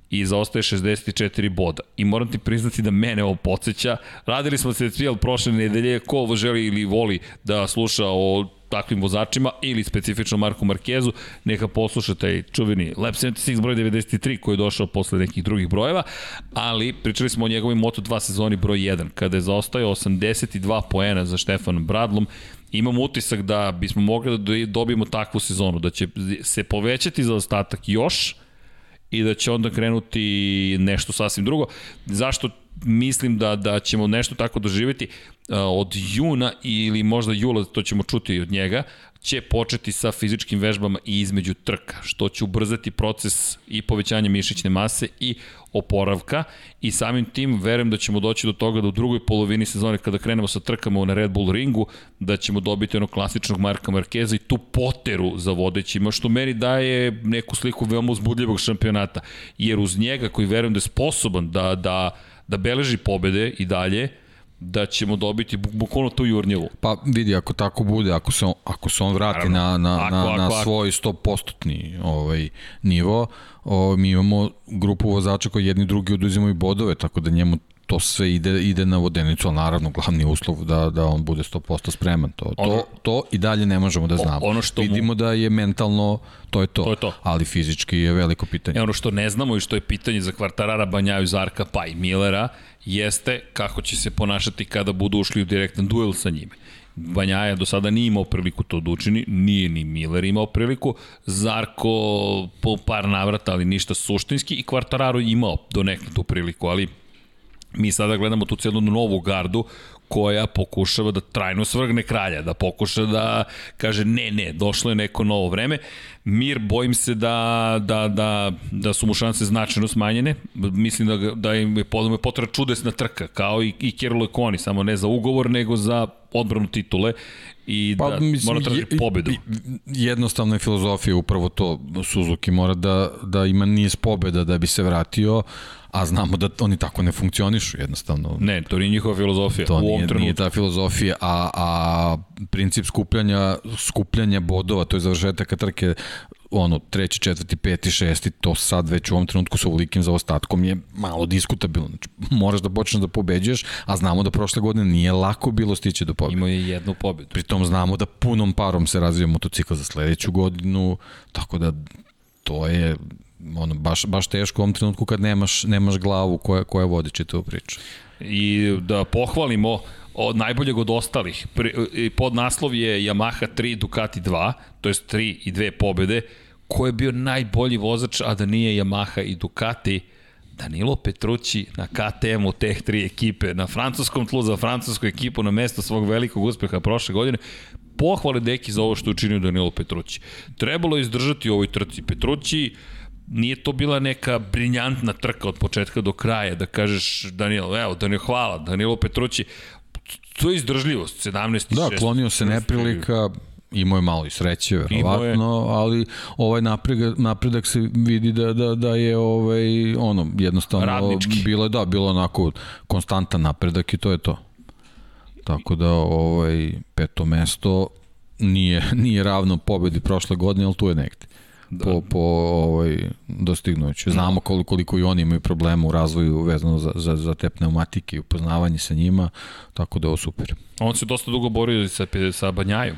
i zaostaje 64 boda. I moram ti priznati da mene ovo podsjeća. Radili smo se cijel prošle nedelje, ko ovo želi ili voli da sluša o takvim vozačima ili specifično Marku Markezu, neka posluša taj čuveni Lab 76 broj 93 koji je došao posle nekih drugih brojeva, ali pričali smo o njegovim Moto2 sezoni broj 1, kada je zaostajao 82 poena za Štefanom Bradlom, imam utisak da bismo mogli da dobijemo takvu sezonu, da će se povećati za ostatak još, i da će onda krenuti nešto sasvim drugo. Zašto mislim da da ćemo nešto tako doživeti uh, od juna ili možda jula, to ćemo čuti od njega, će početi sa fizičkim vežbama i između trka, što će ubrzati proces i povećanja mišićne mase i oporavka. I samim tim verujem da ćemo doći do toga da u drugoj polovini sezone kada krenemo sa trkama na Red Bull ringu da ćemo dobiti onog klasičnog Marka Markeza i tu poteru za vodećima što meni daje neku sliku veoma uzbudljivog šampionata. Jer uz njega koji verujem da je sposoban da, da, da beleži pobede i dalje da ćemo dobiti bu- bukvalno tu jurnjevu. Pa vidi, ako tako bude, ako se on, ako se on vrati Naravno. na, na, Ako, na, ako, na svoj 100% ovaj, nivo, o, mi imamo grupu vozača koji jedni drugi oduzimaju bodove, tako da njemu to sve ide, ide na vodenicu, ali naravno glavni uslov da, da on bude 100% spreman. To, Ono- to, to i dalje ne možemo da znamo. ono što mu- Vidimo da je mentalno, to je to, To je to. ali fizički je veliko pitanje. E ono što ne znamo i što je pitanje za kvartarara Banjaju, Zarka pa i Millera jeste kako će se ponašati kada budu ušli u direktan duel sa njime. Banjaja do sada nije imao priliku to da učini, nije ni Miller imao priliku, Zarko po par navrata, ali ništa suštinski i Kvartararo imao do nekada tu priliku, ali mi sada gledamo tu celu novu gardu koja pokušava da trajno svrgne kralja, da pokuša da kaže ne, ne, došlo je neko novo vreme. Mir, bojim se da, da, da, da su mu šanse značajno smanjene. Mislim da, da im je podome potreba čudesna trka, kao i, i Kirlo Koni, samo ne za ugovor, nego za odbranu titule i da mora tražiti pobedu. je- Jednostavna je filozofija upravo to. Suzuki mora da, da ima niz pobeda da bi se vratio, a znamo da oni tako ne funkcionišu jednostavno. Ne, to nije njihova filozofija To u ovom nije, trenutku. nije ta filozofija, a, a princip skupljanja, skupljanja bodova, to je završetak trke, ono, treći, četvrti, peti, šesti, to sad već u ovom trenutku sa ovolikim zaostatkom je malo diskutabilno. Znači, moraš da počneš da pobeđuješ, a znamo da prošle godine nije lako bilo stići do pobjede. Imao je jednu pobedu. Pritom znamo da punom parom se razvija motocikl za sledeću godinu, tako da to je ono, baš, baš teško u ovom trenutku kad nemaš, nemaš glavu koja, koja vodi čitavu priču. i da pohvalimo od najboljeg od ostalih. Pod naslov je Yamaha 3, Ducati 2, to jest 3 i 2 pobede. Ko je bio najbolji vozač, a da nije Yamaha i Ducati? Danilo Petrucci na KTM-u teh tri ekipe, na francuskom tlu za francusku ekipu na mesto svog velikog uspeha prošle godine. Pohvale deki za ovo što je učinio Danilo Petrucci. Trebalo je izdržati u ovoj trci. Petrucci nije to bila neka briljantna trka od početka do kraja, da kažeš Danilo, evo, Danilo, hvala, Danilo Petrući, to je izdržljivost, 17 i Da, 6. klonio se neprilika, imao je malo i sreće, verovatno, ali ovaj napredak, napredak se vidi da, da, da je ovaj, ono, jednostavno, Radnički. bilo je, da, bilo onako konstantan napredak i to je to. Tako da, ovaj, peto mesto nije, nije ravno pobedi prošle godine, ali tu je negde. Da. Po, po ovaj, dostignuću. Znamo koliko, koliko i oni imaju problema u razvoju vezano za, za, za te pneumatike i upoznavanje sa njima, tako da je ovo super. On se dosta dugo borio sa, sa Banjajom.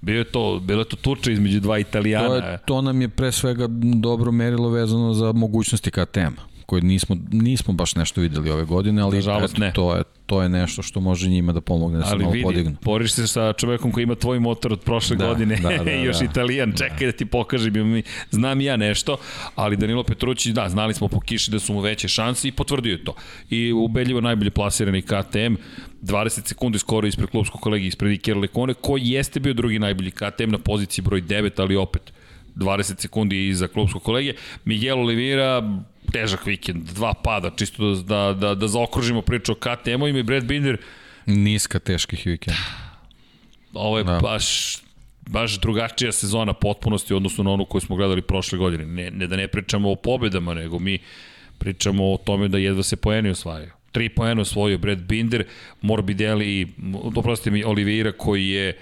Bio je to, bilo je to tuča između dva Italijana. To, je, to nam je pre svega dobro merilo vezano za mogućnosti KTM-a koje nismo, nismo baš nešto videli ove godine, ali Nažalost, eto, ne. to, je, to je nešto što može njima da pomogne da se Ali malo vidi, podignu. boriš se sa čovekom koji ima tvoj motor od prošle Da, godine, da, da, još da. italijan, čekaj da ti pokažem, imam i- znam ja nešto, ali Danilo Petrući, da, znali smo po kiši da su mu veće šanse i potvrdio je to. I ubedljivo najbolje plasirani KTM, 20 sekundi skoro ispred klubskog kolegi ispred Ikera Lekone, koji jeste bio drugi najbolji KTM na poziciji broj 9, ali opet 20 sekundi iza klubskog kolege. Miguel Oliveira, težak vikend, dva pada, čisto da, da, da, da zaokružimo priču o KTM-ovima i Brad Binder, Niska teških vikenda. Ovo je da. baš baš drugačija sezona potpunosti u odnosu na onu koju smo gledali prošle godine. Ne, ne da ne pričamo o pobedama, nego mi pričamo o tome da jedva se poeni osvajaju. Tri poena osvojio Brad Binder, Morbidelli oprostite mi, Oliveira koji je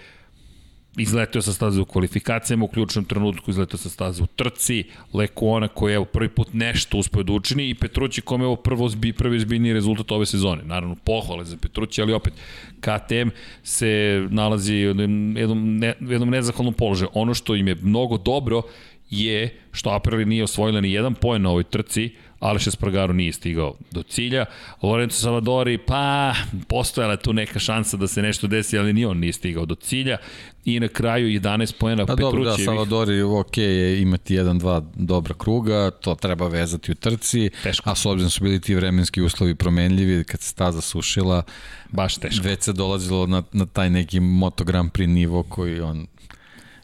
izleteo sa staze u kvalifikacijama u ključnom trenutku, izleteo sa staze u trci, Lekuona koji je evo prvi put nešto uspeo da učini i Petrući kome je ovo prvo zbi, prvi zbiljni rezultat ove sezone. Naravno, pohvale za Petrući, ali opet KTM se nalazi u jednom, ne, jednom nezahvalnom položaju. Ono što im je mnogo dobro je što Aprili nije osvojila ni jedan poen na ovoj trci, Aleš Espargaro nije stigao do cilja. Lorenzo Savadori, pa, postojala tu neka šansa da se nešto desi, ali ni on nije stigao do cilja. I na kraju 11 poena Pa dobro, da, Petrućevih. Salvadori, ok je imati jedan, dva dobra kruga, to treba vezati u trci, Teško. a s obzirom su bili ti vremenski uslovi promenljivi, kad se staza sušila, Baš teško. već se dolazilo na, na taj neki Moto Grand Prix nivo koji on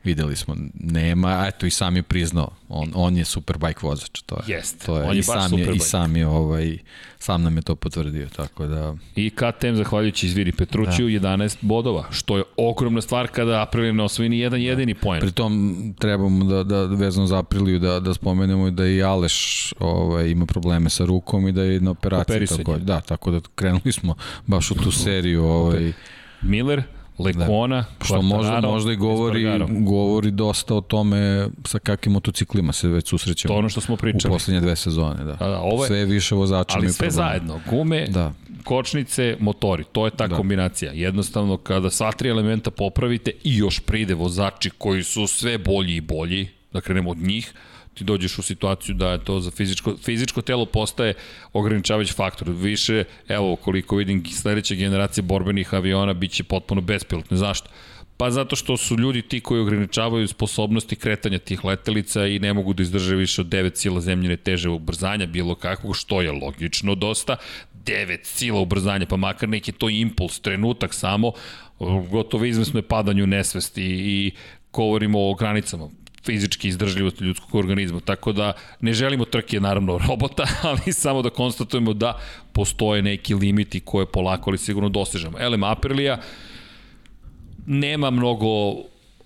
videli smo, nema, a eto i sam je priznao, on, on je superbike vozač, to je, Jest, to je, on je i baš sam je, i sam je, ovaj, sam nam je to potvrdio, tako da, I KTM, zahvaljujući Izviri Petrućiju, da. 11 bodova, što je ogromna stvar kada Aprilia ne osvoji ni jedan jedini poen. Pritom trebamo da, da vezano za Apriliju da, da spomenemo da i Aleš ovaj, ima probleme sa rukom i da je na operaciji Operisanje. tako, da, tako da krenuli smo baš u tu seriju ovaj, Miller, Lekona, Da. što možda, možda i govori, govori dosta o tome sa kakvim motociklima se već susrećemo To ono što smo u pričali. poslednje dve sezone. Da. Da, da, ovo je- Sve više vozača Ali imaju sve problema. zajedno, gume, Da. kočnice, motori. To je ta da. kombinacija. Jednostavno, kada sva tri elementa popravite i još pride vozači koji su sve bolji i bolji, da krenemo od njih, ti dođeš u situaciju da je to za fizičko, fizičko telo postaje ograničavajući faktor. Više, evo, koliko vidim, sledeća generacija borbenih aviona biće potpuno bespilotne. Zašto? Pa zato što su ljudi ti koji ograničavaju sposobnosti kretanja tih letelica i ne mogu da izdrže više od 9 sila zemljene teže ubrzanja, bilo kakvog, što je logično dosta. 9 sila ubrzanja, pa makar neki to impuls, trenutak samo, gotovo izvesno je padanju nesvesti i govorimo o granicama fizički izdržljivosti ljudskog organizma. Tako da ne želimo trke naravno robota, ali samo da konstatujemo da postoje neki limiti koje polako ali sigurno dosežemo. Elem Aprilia nema mnogo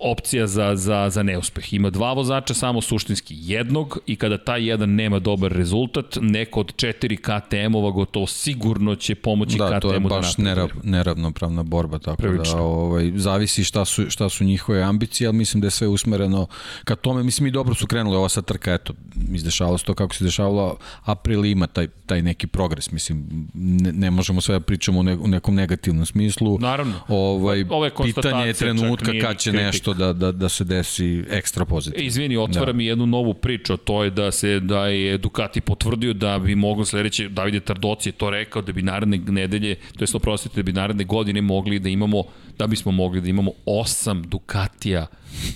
opcija za, za, za neuspeh. Ima dva vozača, samo suštinski jednog i kada taj jedan nema dobar rezultat, neko od četiri KTM-ova gotovo sigurno će pomoći da, KTM-u da napravi. Da, to je baš nerav, neravnopravna borba, tako Prilično. da ovaj, zavisi šta su, šta su njihove ambicije, ali mislim da je sve usmereno ka tome. Mislim i dobro su krenuli ova sad trka, eto, izdešavalo se to kako se dešavalo, April ima taj, taj neki progres, mislim, ne, ne možemo sve da pričamo u, ne, u nekom negativnom smislu. Naravno. Ovaj, pitanje je trenutka kad će nešto da, da, da se desi ekstra pozitivno. E, izvini, otvara da. mi jednu novu priču, to je da se da je Ducati potvrdio da bi moglo sledeće, Davide Tardoci je to rekao, da bi naredne nedelje, to je oprostite, da bi naredne godine mogli da imamo, da bismo mogli da imamo osam Ducatija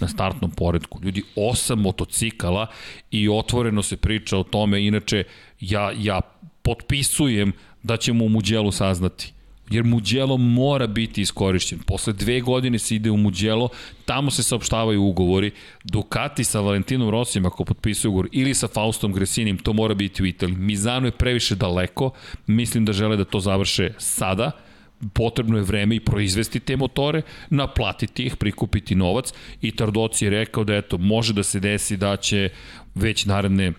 na startnom poredku. Ljudi, osam motocikala i otvoreno se priča o tome, inače ja, ja potpisujem da ćemo u Muđelu saznati jer Muđelo mora biti iskorišćen. Posle dve godine se ide u Muđelo, tamo se saopštavaju ugovori. Ducati sa Valentinom Rosijem, ako potpisuju ugovor, ili sa Faustom Gresinim, to mora biti u Italiji. Mizano je previše daleko, mislim da žele da to završe sada, potrebno je vreme i proizvesti te motore, naplatiti ih, prikupiti novac i Tardoci je rekao da eto, može da se desi da će već naredne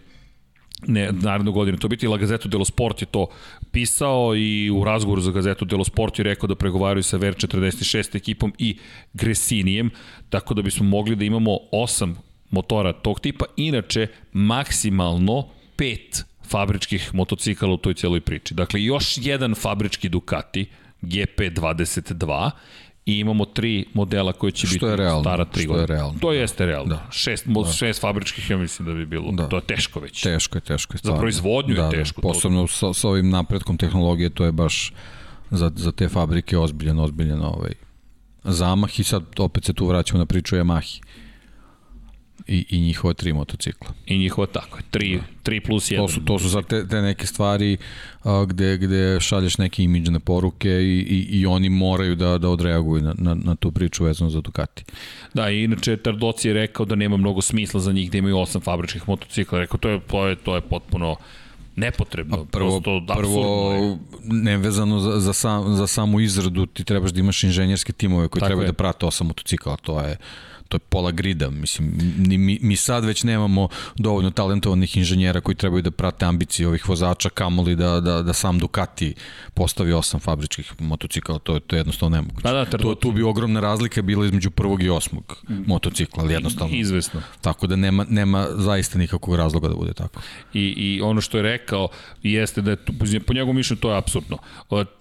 ne, narednu godinu. To biti La Gazeto dello Sport je to pisao i u razgovoru za Gazeto dello Sport je rekao da pregovaraju sa Ver 46 ekipom i Gresinijem, tako da bismo mogli da imamo osam motora tog tipa, inače maksimalno pet fabričkih motocikala u toj celoj priči. Dakle, još jedan fabrički Ducati GP22 i imamo tri modela koji će biti realno, stara tri godine. Što je realno. To jeste realno. Da. Šest, da. šest fabričkih, ja mislim da bi bilo. Da. To je teško već. Teško je, teško je. Stvarno. Za proizvodnju da, je da. teško. Da, posebno sa, sa ovim napretkom tehnologije, to je baš za, za te fabrike ozbiljen, ozbiljen ovaj, zamah i sad opet se tu vraćamo na priču Yamahi i, i njihova tri motocikla. I njihova, tako tri, da. tri plus jedan. To su, to su za te, te neke stvari a, gde, gde šalješ neke imidžne poruke i, i, i oni moraju da, da odreaguju na, na, na tu priču vezano za Ducati. Da, i inače Tardoci je rekao da nema mnogo smisla za njih da imaju osam fabričkih motocikla. Rekao, to je, to je, to je potpuno nepotrebno. A prvo, prosto, prvo nevezano za, za, sam, za samu izradu ti trebaš da imaš inženjerske timove koji Tako trebaju je. da prate osam motocikla, to je to je pola grida, mislim, mi, mi sad već nemamo dovoljno talentovanih inženjera koji trebaju da prate ambicije ovih vozača, kamoli da, da, da sam Ducati postavi osam fabričkih motocikala, to je, to je jednostavno nemoguće. Pa da, to, tu bi ogromna razlika bila između prvog i osmog mm. motocikla, ali jednostavno. Izvesno. Tako da nema, nema zaista nikakvog razloga da bude tako. I, i ono što je rekao jeste da je, po njegovom mišljenju to je apsurdno.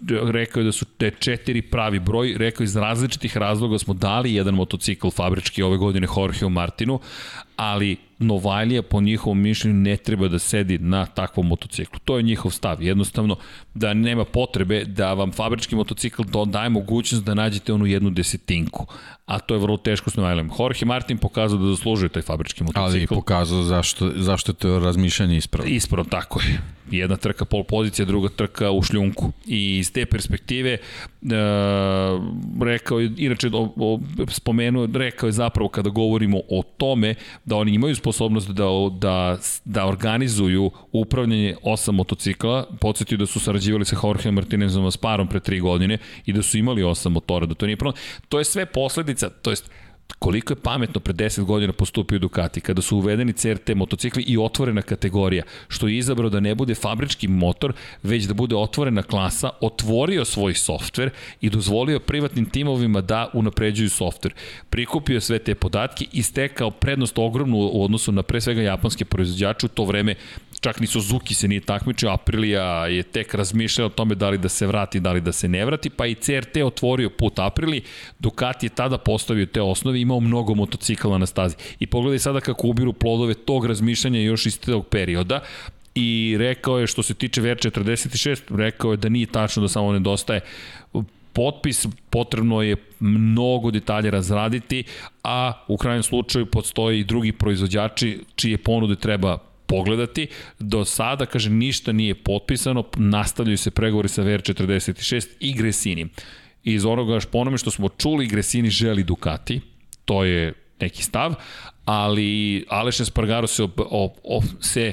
Rekao je da su te četiri pravi broj, rekao je iz različitih razloga smo dali jedan motocikl fabrički ove godine Jorgeu Martinu, ali Novajlija po njihovom mišljenju ne treba da sedi na takvom motociklu. To je njihov stav. Jednostavno da nema potrebe da vam fabrički motocikl daje mogućnost da nađete onu jednu desetinku. A to je vrlo teško s Novajlijom. Jorge Martin pokazao da zaslužuje taj fabrički motocikl. Ali i pokazao zašto, zašto je to razmišljanje ispravno. Ispravno, tako je. Jedna trka pol pozicija, druga trka u šljunku. I iz te perspektive e, rekao je, inače o, o, spomenuo, rekao je zapravo kada govorimo o tome da oni imaju sposobnost da, da, da organizuju upravljanje osam motocikla, podsjetio da su sarađivali sa Jorge Martinezom s parom pre tri godine i da su imali osam motora, da to nije problem. To je sve posledica, to jest koliko je pametno pre 10 godina postupio Ducati kada su uvedeni CRT motocikli i otvorena kategorija, što je izabrao da ne bude fabrički motor, već da bude otvorena klasa, otvorio svoj softver i dozvolio privatnim timovima da unapređuju softver. Prikupio sve te podatke i stekao prednost ogromnu u odnosu na pre svega japanske proizvođače u to vreme čak ni Suzuki se nije takmičio, Aprilija je tek razmišljala o tome da li da se vrati, da li da se ne vrati, pa i CRT otvorio put Aprili, Ducati je tada postavio te osnove, imao mnogo motocikala na stazi. I pogledaj sada kako ubiru plodove tog razmišljanja još iz tog perioda, i rekao je što se tiče VR46, rekao je da nije tačno da samo nedostaje potpis, potrebno je mnogo detalja razraditi, a u krajnjem slučaju postoje i drugi proizvođači čije ponude treba pogledati. Do sada, kaže, ništa nije potpisano, nastavljaju se pregovori sa VR46 i Gresini. Iz onoga po onome što smo čuli, Gresini želi Ducati, to je neki stav, ali Aleš Espargaro se, o, o, o, se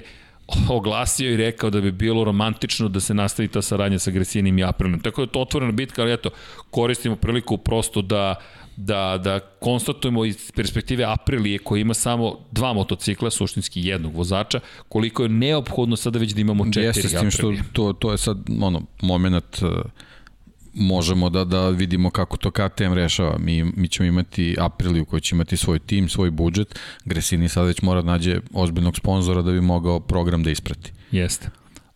oglasio i rekao da bi bilo romantično da se nastavi ta saradnja sa Gresinim i Aprilom. Tako da je to otvorena bitka, ali eto, koristimo priliku prosto da da, da konstatujemo iz perspektive Aprilije koja ima samo dva motocikla, suštinski jednog vozača, koliko je neophodno sada već da imamo četiri Jeste s tim što to, to je sad ono, moment uh, možemo da, da vidimo kako to KTM rešava. Mi, mi ćemo imati Apriliju koji će imati svoj tim, svoj budžet. Gresini sad već mora da nađe ozbiljnog sponzora da bi mogao program da isprati. Jeste.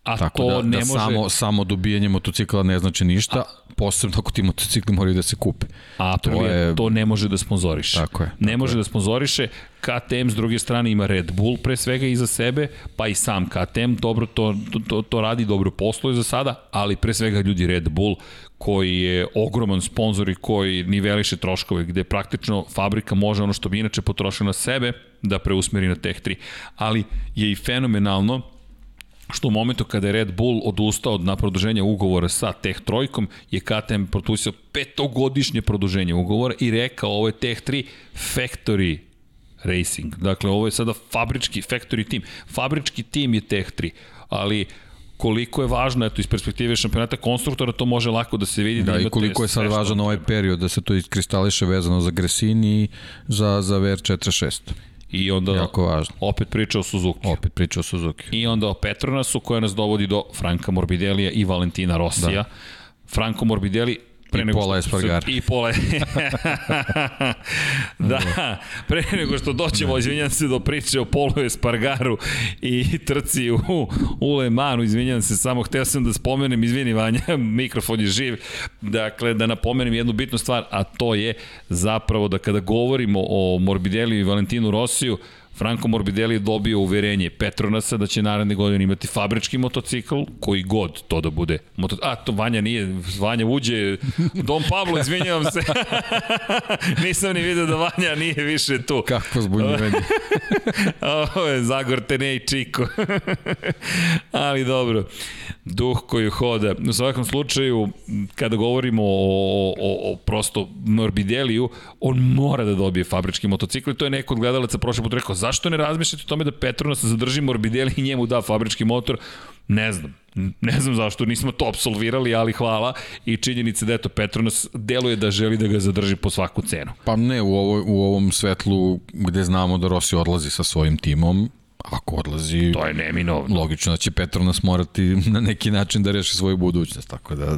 A Tako to da, da ne da može... samo, samo dobijanje motocikla ne znači ništa, A... posebno ako ti motocikli moraju da se kupe. A to, je... to ne može da sponzoriše. Tako je. Ne može je. da sponzoriše. KTM s druge strane ima Red Bull pre svega iza sebe, pa i sam KTM dobro to, to, to radi, dobro posluje za sada, ali pre svega ljudi Red Bull koji je ogroman sponsor i koji niveliše troškove, gde praktično fabrika može ono što bi inače potrošila na sebe da preusmeri na Tech 3. Ali je i fenomenalno što u momentu kada je Red Bull odustao na produženja ugovora sa Tech Trojkom, je KTM protusio petogodišnje produženje ugovora i rekao ovo je Tech 3 Factory Racing. Dakle, ovo je sada fabrički Factory team. Fabrički tim je Tech 3, ali koliko je važno eto iz perspektive šampionata konstruktora to može lako da se vidi da, da i koliko je sad važan ovaj period da se to iskristališe vezano za Gresini i za za VR46 I onda jako važno. opet priča o Suzuki. Opet priča o Suzuki. I onda o Petronasu koja nas dovodi do Franka Morbidelija i Valentina Rosija. Da. Franco Morbidelli Pre I pola Espargara. I pola Da, pre nego što doćemo, da. izvinjam se, do priče o polu Espargaru i trci u, u Le Manu, izvinjam se, samo hteo sam da spomenem, izvini Vanja, mikrofon je živ, dakle, da napomenem jednu bitnu stvar, a to je zapravo da kada govorimo o Morbideliju i Valentinu Rosiju, Franco Morbidelli je dobio uverenje Petronasa da će naredne godine imati fabrički motocikl, koji god to da bude. Moto... A, to Vanja nije, Vanja uđe, Dom Pablo, izvinjavam se. Nisam ni vidio da Vanja nije više tu. Kako zbunjivanje. Ovo je Zagor Tenej Čiko. Ali dobro, duh koji hoda. U svakom slučaju, kada govorimo o, o, o prosto Morbideliju, on mora da dobije fabrički motocikl i to je neko od gledalaca prošle put rekao, zašto ne razmišljate o tome da Petronas zadrži Morbidelli i njemu da fabrički motor? Ne znam. Ne znam zašto nismo to absolvirali, ali hvala. I činjenica da eto Petronas deluje da želi da ga zadrži po svaku cenu. Pa ne, u, ovo, u ovom svetlu gde znamo da Rossi odlazi sa svojim timom, ako odlazi... To je neminovno. Logično da će Petronas morati na neki način da reši svoju budućnost, tako da...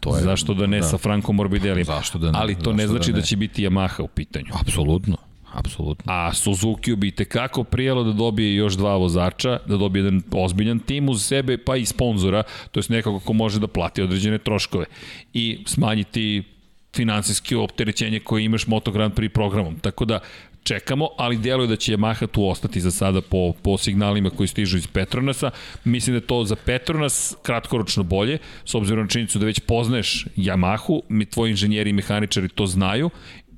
To je, Zašto da ne da. sa Franco Morbidelli? Zašto da ne? Ali to ne da znači da, da će biti Yamaha u pitanju. Apsolutno. Apsolutno. A Suzuki bi tekako prijelo da dobije još dva vozača, da dobije jedan ozbiljan tim uz sebe, pa i sponzora, to je nekako ko može da plati određene troškove i smanjiti finansijski opterećenje koje imaš Moto Grand Prix programom. Tako da čekamo, ali deluje da će Yamaha tu ostati za sada po, po signalima koji stižu iz Petronasa. Mislim da to za Petronas kratkoročno bolje, s obzirom na činjenicu da već poznaješ Yamahu, mi tvoji inženjeri i mehaničari to znaju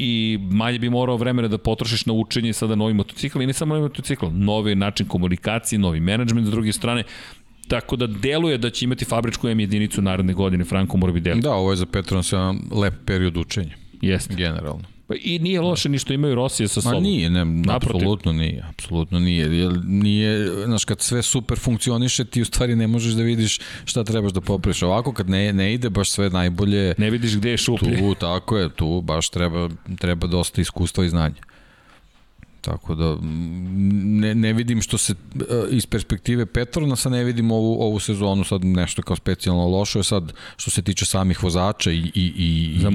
i manje bi morao vremena da potrošiš na učenje sada novi motocikl i ne samo novi motocikl, novi način komunikacije, novi menadžment s druge strane, tako da deluje da će imati fabričku M jedinicu naredne godine Franco Morbidelli. Da, ovo je za Petronas jedan lep period učenja. Jeste. Generalno. Pa i nije loše ni što imaju Rosije sa sobom. Ma nije, ne, Naprotiv. apsolutno nije, apsolutno nije. Jer nije, znaš, kad sve super funkcioniše, ti u stvari ne možeš da vidiš šta trebaš da popraviš. Ovako, kad ne, ne ide baš sve najbolje... Ne vidiš gde je šuplje. Tu, tako je, tu baš treba, treba dosta iskustva i znanja. Tako da ne, ne vidim što se e, iz perspektive Petronasa ne vidim ovu, ovu sezonu sad nešto kao specijalno lošo je sad što se tiče samih vozača i, i, i Za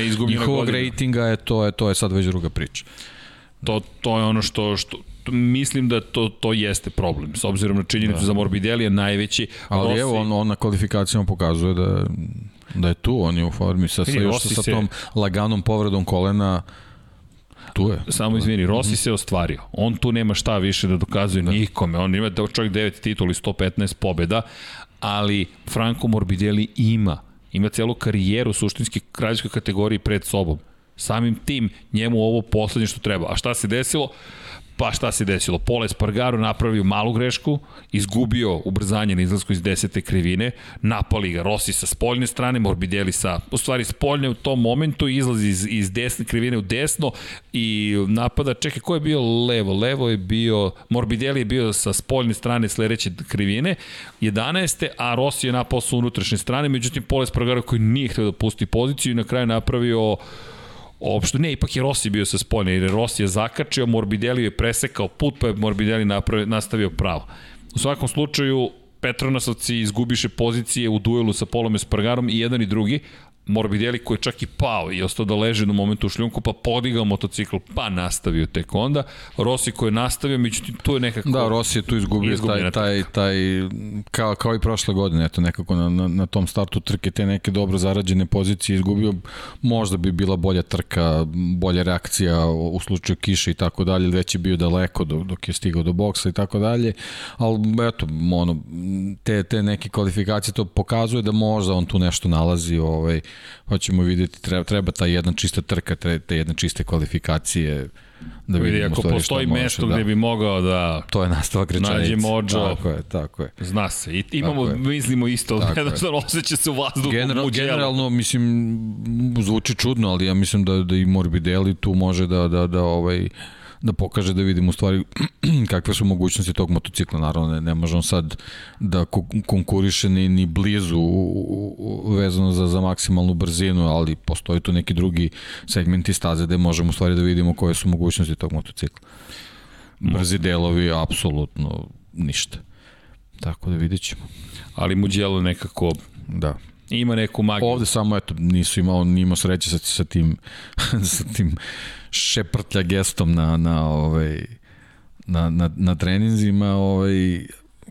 izgubljena njihovog ratinga je to, je to je sad već druga priča. To, to je ono što, što mislim da to, to jeste problem. S obzirom na činjenicu da. za Morbidelli je najveći. Ali Rossi... evo, on, on na kvalifikacijama pokazuje da, da je tu, on je u formi sa, sa, još sa, sa tom laganom povredom kolena tu je. Samo izvini, Rossi mm -hmm. se ostvario. On tu nema šta više da dokazuje da. nikome. On ima čovjek 9 titula i 115 pobjeda, ali Franco Morbidelli ima ima celu karijeru suštinski kraljevskoj kategoriji pred sobom. Samim tim njemu ovo poslednje što treba. A šta se desilo? Pa šta se desilo? Pole Spargaro napravio malu grešku, izgubio ubrzanje na izlasku iz desete krivine, napali ga Rossi sa spoljne strane, Morbidelli sa, u stvari spoljne u tom momentu, izlazi iz, iz desne krivine u desno i napada, čekaj, ko je bio levo? Levo je bio, Morbidelli je bio sa spoljne strane sledeće krivine, 11. a Rossi je napao sa unutrašnje strane, međutim Pole Spargaro koji nije htio da pusti poziciju i na kraju napravio Opšto ne, ipak je Rossi bio sa spoljne, jer Rossi je zakačio, Morbidelli je presekao put, pa je Morbidelli napravio, nastavio pravo. U svakom slučaju, Petronasovci izgubiše pozicije u duelu sa Polom Espargarom i jedan i drugi, Morbidelli koji je čak i pao i ostao da leže na momentu u šljunku, pa podigao motocikl, pa nastavio tek onda. Rossi koji je nastavio, međutim, tu je nekako... Da, Rossi je tu izgubio taj, taj, taj, kao, kao i prošle godine, eto, nekako na, na, na tom startu trke te neke dobro zarađene pozicije izgubio, možda bi bila bolja trka, bolja reakcija u slučaju kiše i tako dalje, već je bio daleko dok, dok je stigao do boksa i tako dalje, ali eto, ono, te, te neke kvalifikacije to pokazuje da možda on tu nešto nalazi, ovaj, hoćemo videti, treba, treba ta jedna čista trka, te, te jedne čiste kvalifikacije, da vidimo Vidi, ako postoji mesto da. gde bi mogao da to je nastavak rečenice. Nađe mođo. Tako je, tako je. Zna se. I imamo, mislimo isto, jednostavno osjeća se u vazduhu. General, generalno, mislim, zvuči čudno, ali ja mislim da, da i Morbidelli tu može da, da, da ovaj, da pokaže da vidimo u stvari kakve su mogućnosti tog motocikla. Naravno, ne, ne može on sad da konkuriše ni, ni blizu vezano za, za maksimalnu brzinu, ali postoji tu neki drugi segmenti staze gde možemo u stvari da vidimo koje su mogućnosti tog motocikla. Brzi delovi, apsolutno ništa. Tako da vidit ćemo. Ali Mugello nekako da. Ima neku magiju. Ovde samo, eto, nisu imao, nimao sreće sa, sa tim, sa tim šeprtlja gestom na, na, ovaj, na, na, na treninzima, ovaj,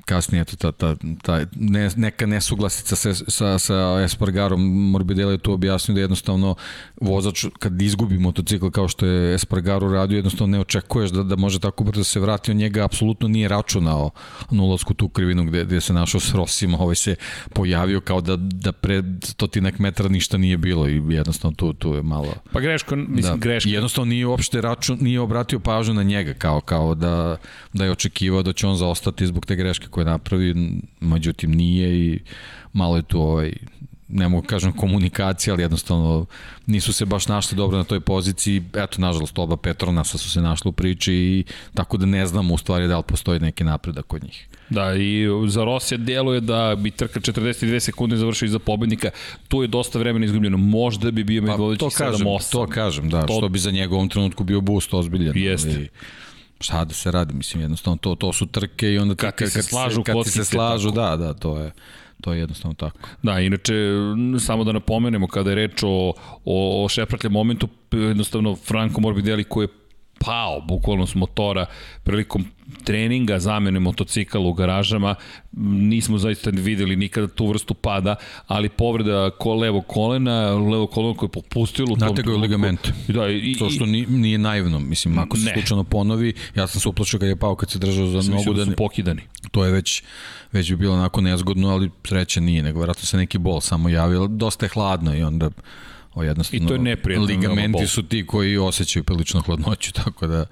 kasnije eto, ta, ta, ta ne, neka nesuglasica sa, sa, sa Espargarom Morbidelli je tu objasnio da jednostavno vozač kad izgubi motocikl kao što je Espargaro radio jednostavno ne očekuješ da, da može tako brzo da se vrati. On njega apsolutno nije računao na ulazku tu krivinu gde, gde se našao s Rosima. Ovaj se pojavio kao da, da pre stotinak metra ništa nije bilo i jednostavno tu, tu je malo pa greško, mislim da, greško. Jednostavno nije uopšte račun, nije obratio pažnju na njega kao, kao da, da je očekivao da će on zaostati zbog te greške koje napravi, međutim nije i malo je tu ovaj, ne mogu kažem komunikacija, ali jednostavno nisu se baš našli dobro na toj poziciji. Eto, nažalost, oba Petronasa su se našli u priči i tako da ne znamo u stvari da li postoji neki napredak kod njih. Da, i za Rosija deluje da bi trka 42 sekunde završio iza pobednika. Tu je dosta vremena izgubljeno. Možda bi bio među vodećih 7-8. To kažem, da, to... što bi za njegovom trenutku bio boost ozbiljan. Jeste. Ali šta da se radi, mislim, jednostavno to, to su trke i onda kad, kad, se slažu, kad, kad se slažu, tako. da, da, to je to je jednostavno tako. Da, inače, samo da napomenemo, kada je reč o, o, o šepratljem momentu, jednostavno Franco Morbidelli koji je pao bukvalno s motora prilikom treninga zamene motocikala u garažama nismo zaista videli nikada tu vrstu pada ali povreda ko levo kolena levo koleno koje je popustilo nategao ligament. Da, i, to što nije, nije naivno mislim ako se ne. slučajno ponovi ja sam se uplašio kad je pao kad se držao za nogu da, da su pokidani. To je već već bi bilo onako nezgodno ali sreća nije nego verovatno se neki bol samo javio dosta je hladno i onda O, jednostavno, I to je neprijatno. Ligamenti su ti koji osjećaju prilično hladnoću, tako da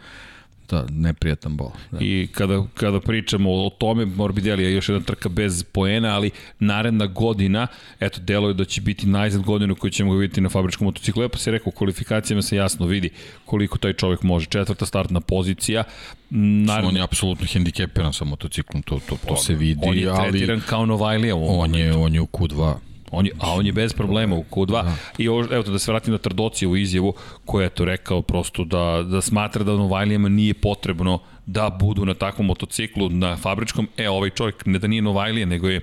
da, neprijatan bol. Da. I kada, kada pričamo o tome, Morbidelli je još jedna trka bez poena, ali naredna godina, eto, delo je da će biti najzad godinu koju ćemo ga vidjeti na fabričkom motociklu. Epo se rekao, kvalifikacijama se jasno vidi koliko taj čovjek može. Četvrta startna pozicija. Naravno, on je apsolutno hendikepiran sa motociklom, to, to, to, to se vidi. On je tretiran ali, kao Novajlija u on je, on je u Q2 On je, a on je bez problema u Q2. Da. I ovo, evo da se vratim na Trdoci u izjavu koja je to rekao prosto da, da smatra da Novajlijama nije potrebno da budu na takvom motociklu na fabričkom. E, ovaj čovjek ne da nije Novajlija, nego je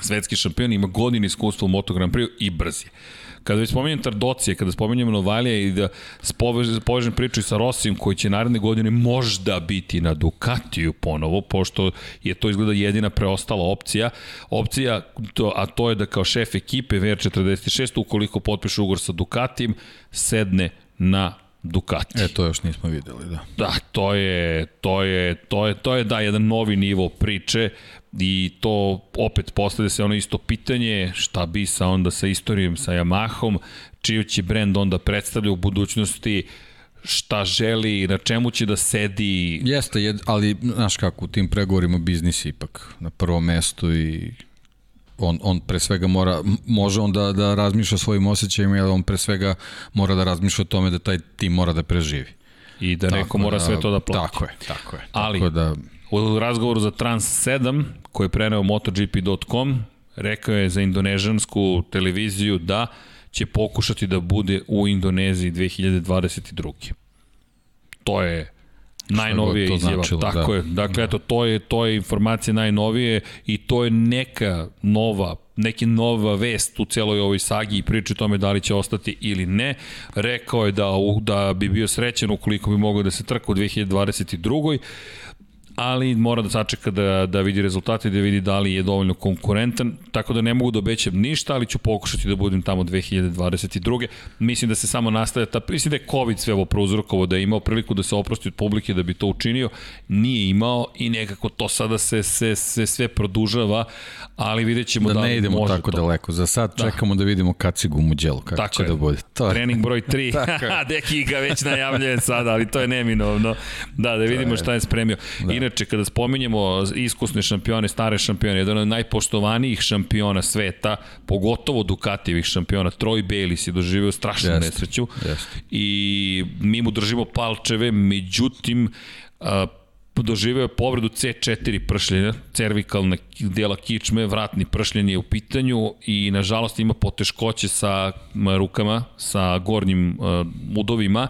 svetski šampion, ima godine iskustva u Moto Grand Prix i brzi. Kada već spominjem Tardocije, kada spominjem Novalija i da povežem priču sa Rosijem koji će naredne godine možda biti na Ducatiju ponovo, pošto je to izgleda jedina preostala opcija. Opcija, to, a to je da kao šef ekipe VR46, ukoliko potpiše ugor sa Ducatijem, sedne na Ducati. E, to još nismo videli, da. Da, to je, to je, to je, to je da, jedan novi nivo priče i to opet postavlja se ono isto pitanje šta bi sa onda sa istorijom sa Yamahom, čiju će brend onda predstavlja u budućnosti, šta želi, na čemu će da sedi. Jeste, ali znaš kako, u tim pregovorima biznis ipak na prvom mestu i on, on pre svega mora, može on da, da razmišlja svojim osjećajima, ali on pre svega mora da razmišlja o tome da taj tim mora da preživi. I da tako neko mora da, sve to da plati. Tako je, tako je. Ali, tako da... u razgovoru za Trans 7, koji je preneo MotoGP.com, rekao je za indonežansku televiziju da će pokušati da bude u Indoneziji 2022. To je najnovije izjava. Značilo, Tako da. je. Dakle, eto, to je, to je informacija najnovije i to je neka nova neki nova vest u celoj ovoj sagi i priči o tome da li će ostati ili ne. Rekao je da, da bi bio srećen ukoliko bi mogao da se trka u 2022 ali mora da sačeka da, da vidi rezultate, da vidi da li je dovoljno konkurentan, tako da ne mogu da obećam ništa, ali ću pokušati da budem tamo 2022. Mislim da se samo nastavlja ta, mislim da je COVID sve ovo prouzrokovo, da je imao priliku da se oprosti od publike da bi to učinio, nije imao i nekako to sada se, se, se sve produžava, ali vidjet ćemo da, da ne idemo tako to. daleko. Za sad da. čekamo da vidimo kacigu muđelu, kako tako će je. da bude. To Trening broj 3, Deki ga već najavljuje sada, ali to je neminovno. Da, da vidimo šta je spremio. Da. Inače, kada spominjemo iskusne šampione, stare šampione, jedan od najpoštovanijih šampiona sveta, pogotovo Ducatijevih šampiona, Troy Bayliss je doživio strašnu jest, nesreću jest. i mi mu držimo palčeve, međutim, doživeo je povredu C4 pršljenja, cervikalna dela kičme, vratni pršljen je u pitanju i nažalost ima poteškoće sa rukama, sa gornjim uh, udovima,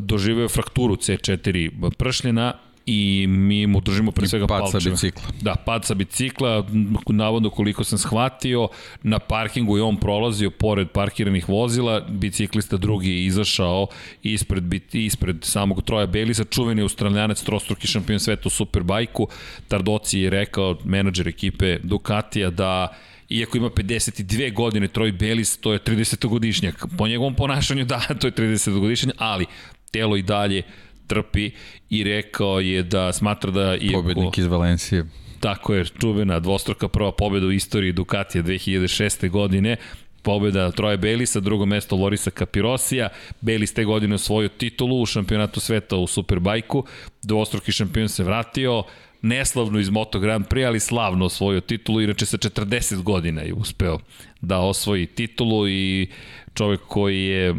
doživeo je frakturu C4 pršljena i mi mu držimo pre svega pad palčeva. sa bicikla. Da, pad sa bicikla, navodno koliko sam shvatio, na parkingu je on prolazio pored parkiranih vozila, biciklista drugi je izašao ispred, ispred samog Troja Belisa, čuveni australijanac, trostruki šampion sveta u Superbajku, Tardoci je rekao, menadžer ekipe Ducatija, da iako ima 52 godine, Troj Belis, to je 30-godišnjak. Po njegovom ponašanju, da, to je 30-godišnjak, ali telo i dalje trpi i rekao je da smatra da... Iako, Pobednik iz Valencije. Tako je, čuvena dvostruka prva pobeda u istoriji Ducatija 2006. godine, pobeda Troje Belisa, drugo mesto Lorisa Kapirosija. Belis te godine osvojio titulu u šampionatu sveta u Superbajku. Dvostruki šampion se vratio, neslavno iz Moto Grand Prix, ali slavno osvojio titulu, inače sa 40 godina je uspeo da osvoji titulu i čovek koji je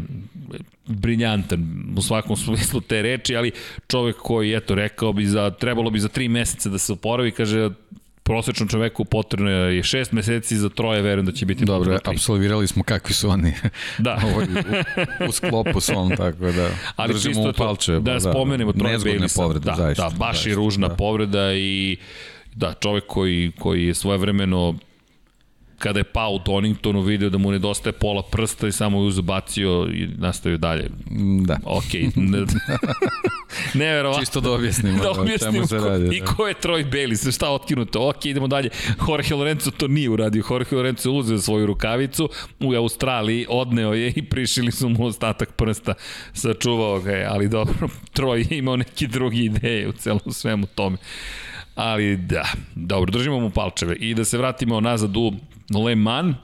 briljantan u svakom smislu te reči, ali čovek koji, eto, rekao bi za, trebalo bi za tri meseca da se oporavi, kaže, prosečnom čoveku potrebno je šest meseci, za troje verujem da će biti dobro. apsolvirali smo kakvi su oni da. u, u, u sklopu svom, tako da Ali držimo u palče. Da, da spomenemo troje Bailisa. povreda, da, zaista. Da, baš zaista, i ružna da. povreda i da, čovek koji, koji je svojevremeno kada je pao u Doningtonu video da mu nedostaje pola prsta i samo je uzabacio i nastavio dalje. Da. Ok. Ne, Neverovatno. Čisto da objasnimo. da objasnimo se radi. I da. ko je Troy Bailey, šta otkinuto. Ok, idemo dalje. Jorge Lorenzo to nije uradio. Jorge Lorenzo uzeo svoju rukavicu u Australiji, odneo je i prišili su mu ostatak prsta. Sačuvao ga je, ali dobro, Troy je imao neke druge ideje u celom svemu tome. Ali da, dobro, držimo mu palčeve. I da se vratimo nazad u Le Mans,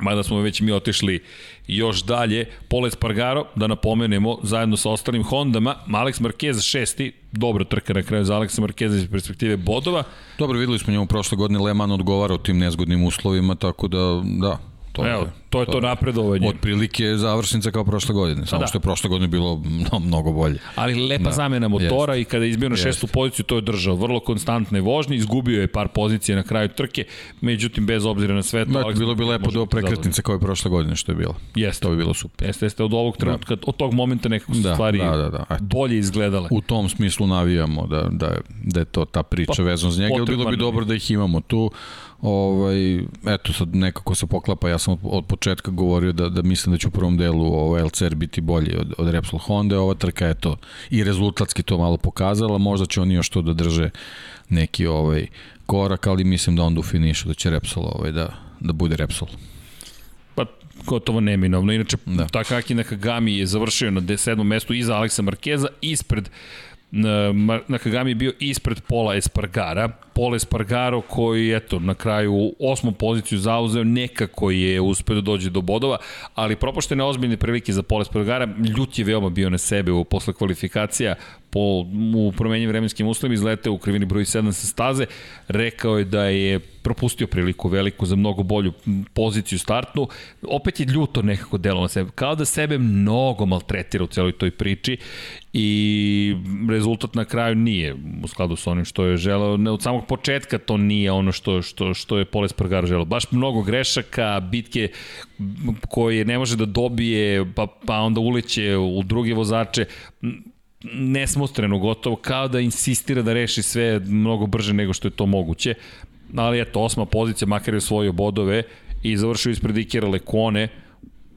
mada smo već mi otišli još dalje, Pole Spargaro, da napomenemo, zajedno sa ostalim Hondama, Alex Marquez šesti, dobro trka na kraju za Alexa Marqueza iz perspektive bodova. Dobro, videli smo njemu prošle godine Le Mans odgovara o tim nezgodnim uslovima, tako da, da, to Evo, je To je to, to napredovanje. Otprilike je završnica kao prošle godine, samo da. što je prošle godine bilo mnogo bolje. Ali lepa da. zamena motora Jest. i kada je izbio na šestu Jest. poziciju, to je držao vrlo konstantne vožnje, izgubio je par pozicije na kraju trke, međutim bez obzira na sve to... Da, bilo bi lepo do prekretnice kao i prošle godine što je bilo. Jeste. To bi bilo super. Jeste, jeste, od ovog trenutka, da. od tog momenta nekako su da, stvari da, da, da. bolje izgledale. U tom smislu navijamo da, da, da je to ta priča pa, vezano za njega, bilo bi dobro da ih imamo tu ovaj, eto sad nekako se poklapa, ja sam od, od početka govorio da, da mislim da će u prvom delu ovaj, LCR biti bolji od, od Repsol Honda, ova trka je to i rezultatski to malo pokazala, možda će oni još to da drže neki ovaj korak, ali mislim da onda u finišu da će Repsol ovaj, da, da bude Repsol. Pa gotovo neminovno. Inače, da. Takaki Nakagami je završio na sedmom mestu iza Aleksa Markeza, ispred Nakagami je bio ispred Pola Espargara. Pola Espargaro koji, eto, na kraju osmu poziciju zauzeo, nekako je uspeo da dođe do bodova, ali propoštene ozbiljne prilike za Pola Espargara. Ljut je veoma bio na sebe u posle kvalifikacija po, u promenjim vremenskim uslovima izleteo u krivini broj 7 sa staze. Rekao je da je propustio priliku veliku za mnogo bolju poziciju startnu. Opet je ljuto nekako delo na sebe. Kao da sebe mnogo maltretira u celoj toj priči i rezultat na kraju nije u skladu sa onim što je želeo. Ne, od samog početka to nije ono što, što, što je Poles Pargar želeo. Baš mnogo grešaka, bitke koje ne može da dobije, pa, pa onda uleće u druge vozače nesmostreno gotovo, kao da insistira da reši sve mnogo brže nego što je to moguće. Ali eto, osma pozicija, makar je osvojio bodove i završio ispred Ikera Lekone,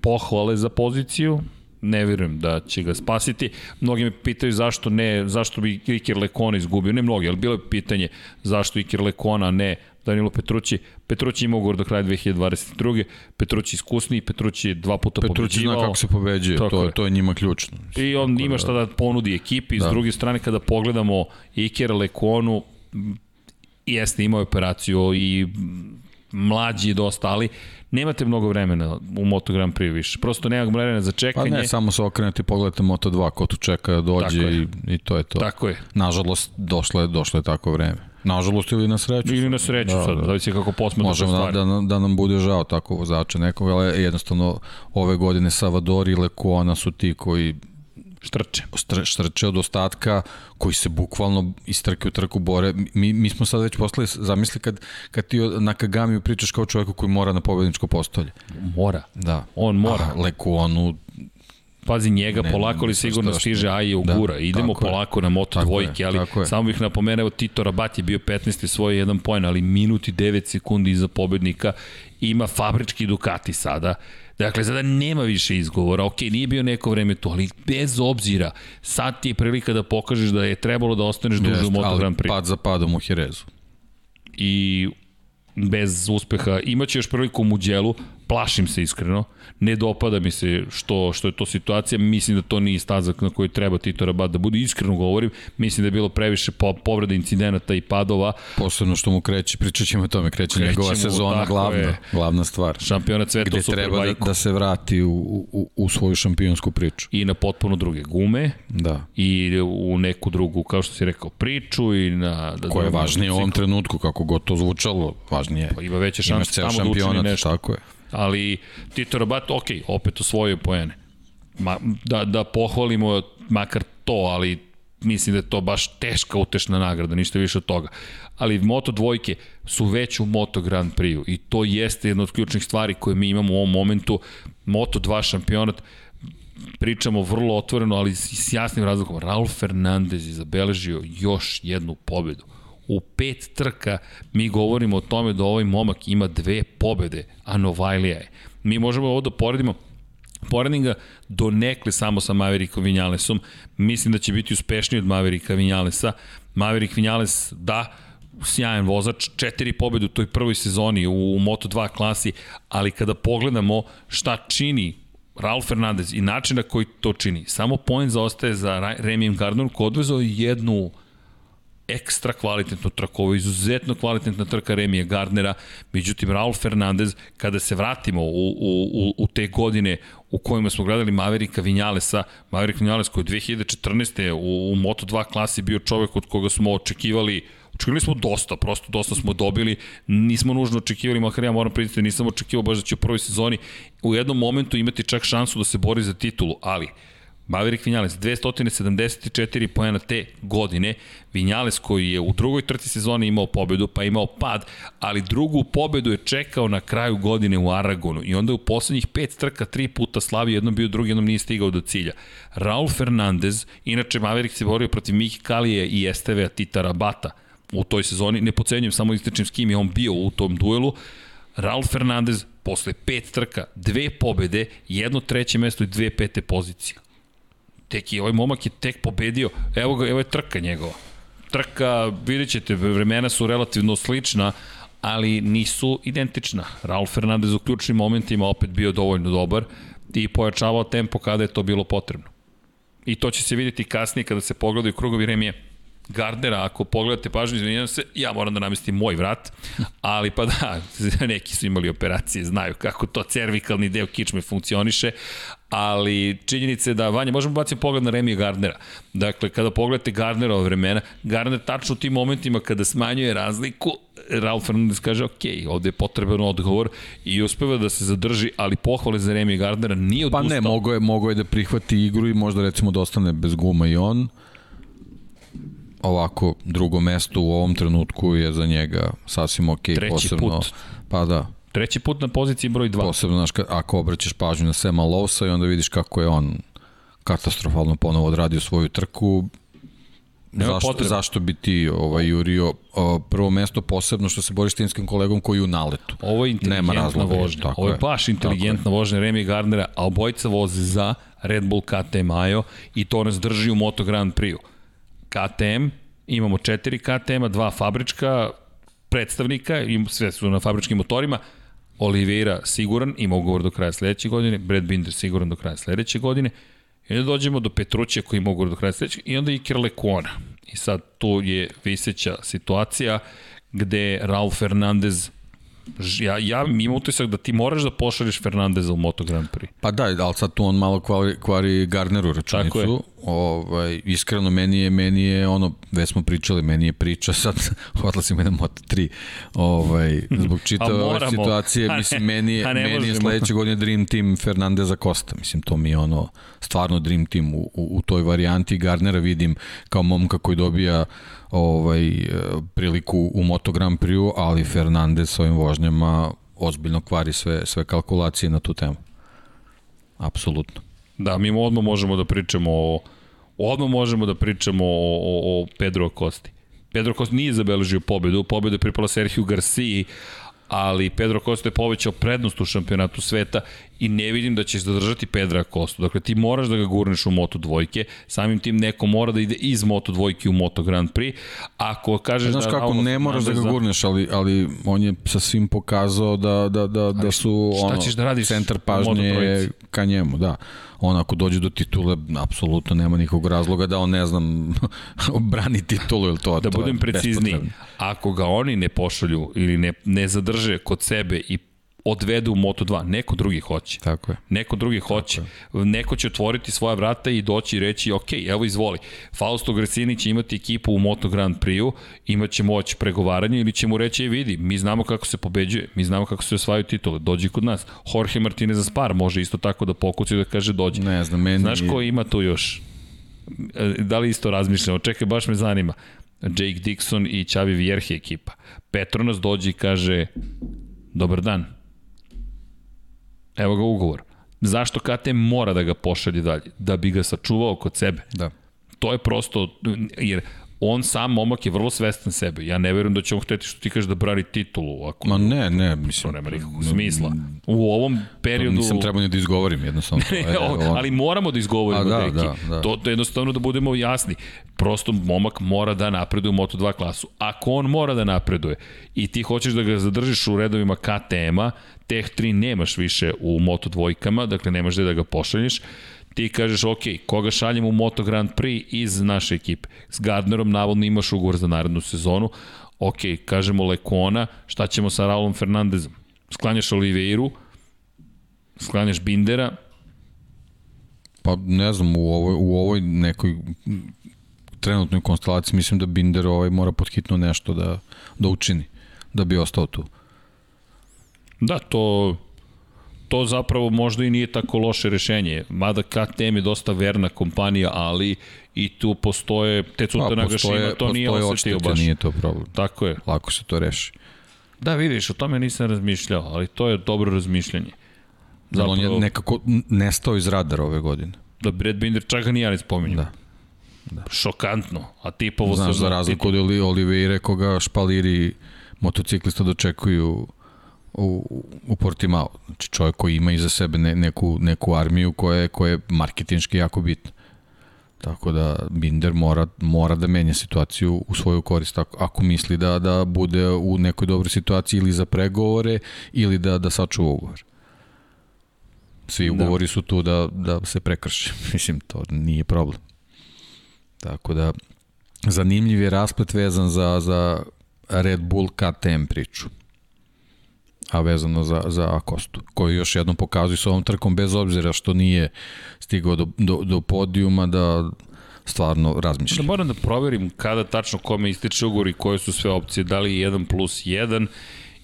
pohvale za poziciju, ne verujem da će ga spasiti. Mnogi me pitaju zašto ne, zašto bi Iker Lekona izgubio, ne mnogi, ali bilo je pitanje zašto Iker Lekona, ne Danilo Petrući. Petrući ima ugovor do kraja 2022. Petrući iskusni, Petrući dva puta Petrući pobeđivao. Petrući zna kako se pobeđuje, to, je, to je njima ključno. I on Tako ima da- šta da ponudi ekipi. Da. S druge strane, kada pogledamo Iker Lekonu, jeste imao operaciju i mlađi je dosta, ali nemate mnogo vremena u Moto Grand Prix više. Prosto nema vremena za čekanje. Pa ne, samo se okrenuti i pogledajte Moto 2, ko tu čeka da dođe i, i to je to. Tako je. Nažalost, došlo je, došlo je tako vreme. Nažalost ili na sreću. Ili na sreću da, sad, da. zavisi kako posmetu Možemo da, da, da nam bude žao tako vozača nekog, ali jednostavno ove godine Savador i Lekoana su ti koji Štrče. Štrče od ostatka koji se bukvalno iz trke u trku bore. Mi, mi smo sad već poslali, zamisli kad, kad ti na Kagamiju pričaš kao čovjeku koji mora na pobedničko postolje. Mora. Da. On mora. A Lekuonu Pazi njega, ne, polako li sigurno stiže Aje u da, gura. Idemo polako je. na Moto tako dvojke, ali samo bih napomenuo, Tito Rabat je bio 15. svoj jedan poen, ali minuti 9 sekundi iza pobednika ima fabrički Ducati sada Dakle, sada nema više izgovora, ok, nije bio neko vreme to, ali bez obzira, sad ti je prilika da pokažeš da je trebalo da ostaneš duže u Moto Grand Prix. pad za padom u Herezu. I bez uspeha, imaće još priliku u Muđelu, plašim se iskreno, ne dopada mi se što, što je to situacija, mislim da to nije stazak na koji treba Tito Rabat da bude, iskreno govorim, mislim da je bilo previše po, povreda incidenata i padova. Posebno što mu kreće, pričat ćemo o tome, kreće Krećemo, njegova sezona glavna, je, glavna stvar. Šampionat sveta Gde treba da, da se vrati u, u, u svoju šampionsku priču. I na potpuno druge gume. Da. I u neku drugu, kao što si rekao, priču i na... Da Koja je važnije u ovom trenutku, kako god to zvučalo, važnije. Pa ima veće šanse tamo da učini nešto. Tako je ali Tito Rabat, ok, opet osvojio poene. Ma, da, da pohvalimo makar to, ali mislim da je to baš teška utešna nagrada, ništa više od toga. Ali Moto dvojke su već u Moto Grand Prix i to jeste jedna od ključnih stvari koje mi imamo u ovom momentu. Moto 2 šampionat, pričamo vrlo otvoreno, ali s jasnim razlogom. Raul Fernandez je zabeležio još jednu pobedu u pet trka mi govorimo o tome da ovaj momak ima dve pobede, a Novajlija je. Mi možemo ovo da poredimo Poredim ga do nekle samo sa Maverickom Vinjalesom. Mislim da će biti uspešniji od Mavericka Vinjalesa. Maverick Vinjales, da, sjajan vozač, četiri pobede u toj prvoj sezoni u, u Moto2 klasi, ali kada pogledamo šta čini Raul Fernandez i način na koji to čini, samo point zaostaje za Remijem Gardner koji odvezao jednu ekstra kvalitetnu trku, ovo je izuzetno kvalitetna trka Remija Gardnera, međutim Raul Fernandez, kada se vratimo u, u, u, u te godine u kojima smo gledali Maverika Vinjalesa, Maverick Vinjales koji je 2014. u, u Moto2 klasi bio čovek od koga smo očekivali Očekivali smo dosta, prosto dosta smo dobili, nismo nužno očekivali, makar ja moram priznati, nisam očekivao baš da će u prvoj sezoni u jednom momentu imati čak šansu da se bori za titulu, ali Maverick Vinales 274 poena te godine, Vinales koji je u drugoj trci sezone imao pobedu, pa imao pad, ali drugu pobedu je čekao na kraju godine u Aragonu. I onda je u poslednjih pet trka tri puta slavio, jednom bio drugi, jednom nije stigao do cilja. Raul Fernandez, inače Maverick se borio protiv Miki Kalije i Estevea Tita Rabata. U toj sezoni, ne pocenjujem, samo ističem s kim je on bio u tom duelu, Raul Fernandez posle pet trka, dve pobede, jedno treće mesto i dve pete pozicije tek i ovaj momak je tek pobedio. Evo ga, evo je trka njegova. Trka, vidjet ćete, vremena su relativno slična, ali nisu identična. Raul Fernandez u ključnim momentima opet bio dovoljno dobar i pojačavao tempo kada je to bilo potrebno. I to će se vidjeti kasnije kada se pogledaju krugovi Remije. Gardnera, ako pogledate pažnju, izvinjam se, ja moram da namestim moj vrat, ali pa da, neki su imali operacije, znaju kako to cervikalni deo kičme funkcioniše, ali činjenica je da, Vanja, možemo baciti pogled na Remija Gardnera. Dakle, kada pogledate Gardnerova vremena, Gardner tačno u tim momentima kada smanjuje razliku, Ralf Fernandez kaže, ok, ovde je potreban odgovor i uspeva da se zadrži, ali pohvale za Remija Gardnera nije odustao. Pa ne, mogo je, mogo je da prihvati igru i možda recimo da ostane bez guma i on. Ovako, drugo mesto u ovom trenutku je za njega sasvim ok, Treći posebno. put. Pa da, Treći put na poziciji broj 2. Posebno, znaš, ako obraćaš pažnju na Sema Lovsa i onda vidiš kako je on katastrofalno ponovo odradio svoju trku, Nema zašto, potrebe. zašto bi ti ovaj, jurio prvo mesto posebno što se boriš timskim kolegom koji je u naletu. Ovo je inteligentna Nema razloga, vožnja. tako Ovo je je. baš inteligentna vožnja Remy Gardnera, a obojica voze za Red Bull KTM Ajo i to nas drži u Moto Grand Prix-u. KTM, imamo četiri KTM-a, dva fabrička predstavnika, im, sve su na fabričkim motorima, Oliveira siguran, ima ugovor do kraja sledeće godine, Brad Binder siguran do kraja sledeće godine, i onda dođemo do Petrućija koji ima ugovor do kraja sledeće, i onda Iker Lekona. I sad tu je viseća situacija gde Raul Fernandez ja, ja imam utisak da ti moraš da pošalješ Fernandeza u Moto Grand Prix. Pa da, ali sad tu on malo kvari, kvari je. računicu. Ovaj, iskreno, meni je, meni je ono, već smo pričali, meni je priča, sad odlazimo na Moto3. Ovaj, zbog čitave ove situacije, ne, mislim, meni je, meni je sledeće godine Dream Team Fernandeza Costa. Mislim, to mi je ono, stvarno Dream Team u, u, u toj varijanti. Gardnera vidim kao momka koji dobija ovaj, e, priliku u Moto Grand Prix, ali Fernandez s ovim vožnjama ozbiljno kvari sve, sve kalkulacije na tu temu. Apsolutno. Da, mi odmah možemo da pričamo o odmah možemo da pričamo o, o, o Pedro Acosti. Pedro Acosta nije zabeležio pobedu, pobedu je pripala Sergio Garcia, ali Pedro Acosta je povećao prednost u šampionatu sveta i ne vidim da ćeš zadržati Pedra Acosta. Dakle, ti moraš da ga gurneš u Moto dvojke, samim tim neko mora da ide iz Moto dvojke u Moto Grand Prix. Ako kažeš Znaš da... kako, Raul ne moraš da ga gurneš, ali, ali on je sa svim pokazao da, da, da, da su šta ono, ćeš da radiš centar pažnje je Moto3? ka njemu, da. On ako dođe do titule, apsolutno nema nikog razloga da on, ne znam, brani titulu ili to. Da to budem precizniji, ako ga oni ne pošalju ili ne, ne zadrže kod sebe i odvedu u Moto2, neko drugi hoće. Tako je. Neko drugi hoće. Neko će otvoriti svoja vrata i doći i reći, ok, evo izvoli. Fausto Gresini će imati ekipu u Moto Grand Prix-u, imaće moć pregovaranja ili će mu reći, "E, vidi, mi znamo kako se pobeđuje, mi znamo kako se osvajaju titule, dođi kod nas. Jorge Martinez Spar može isto tako da pokuci da kaže dođi. Ne znam, meni... Znaš ko ima tu još? E, Da li isto razmišljamo? Čekaj, baš me zanima. Jake Dixon i Xavi Vierge ekipa. Petronas dođe i kaže dobar dan. Evo ga ugovor. Zašto KTM mora da ga pošalje dalje? Da bi ga sačuvao kod sebe. Da. To je prosto, jer on sam momak je vrlo svestan sebe. Ja ne verujem da će on hteti što ti kažeš da brani titulu. Ako Ma ne, ne, to mislim... nema nikakvog smisla. U ovom To periodu... nisam trebao ni da izgovorim, jednostavno. to o, on- ali moramo da izgovorimo, da, deki. da, da. To, to je jednostavno da budemo jasni. Prosto momak mora da napreduje u Moto2 klasu. Ako on mora da napreduje i ti hoćeš da ga zadržiš u redovima KTM-a, Teh 3 nemaš više u Moto dvojkama, dakle nemaš gde da ga pošalješ, ti kažeš, ok, koga šaljemo u Moto Grand Prix iz naše ekipe. S Gardnerom navodno imaš ugovor za narednu sezonu, ok, kažemo Lekona, šta ćemo sa Raulom Fernandezom? Sklanjaš Oliveiru, sklanjaš Bindera, Pa ne znam, u ovoj, u ovoj nekoj trenutnoj konstelaciji mislim da Binder ovaj mora podhitno nešto da, da učini, da bi ostao tu. Da, to to zapravo možda i nije tako loše rešenje. Mada KTM je dosta verna kompanija, ali i tu postoje te cuta pa, Nagashima, to nije osetio baš. Nije to problem. Tako je. Lako se to reši. Da, vidiš, o tome nisam razmišljao, ali to je dobro razmišljanje. Zapravo, on je nekako nestao iz radara ove godine. Da, Brad Binder čak ga ni ja ne spominjem. Da. Da. Šokantno. A tipovo Znaš, za razliku od Oliveira koga špaliri motociklista dočekuju u, u Portimao. Znači čovjek koji ima iza sebe ne, neku, neku armiju koja je, koja je marketinški jako bitna. Tako da Binder mora, mora da menja situaciju u svoju korist ako, ako misli da, da bude u nekoj dobroj situaciji ili za pregovore ili da, da sačuva ugovor. Svi da. ugovori da. su tu da, da se prekrše. Mislim, to nije problem. Tako da, zanimljiv je rasplet vezan za, za Red Bull KTM priču a vezano za, za Akostu, koji još jednom pokazuje s ovom trkom bez obzira što nije stigao do, do, do podijuma da stvarno razmišlja. Da moram da proverim kada tačno kome ističe ugovor i koje su sve opcije, da li je 1 plus 1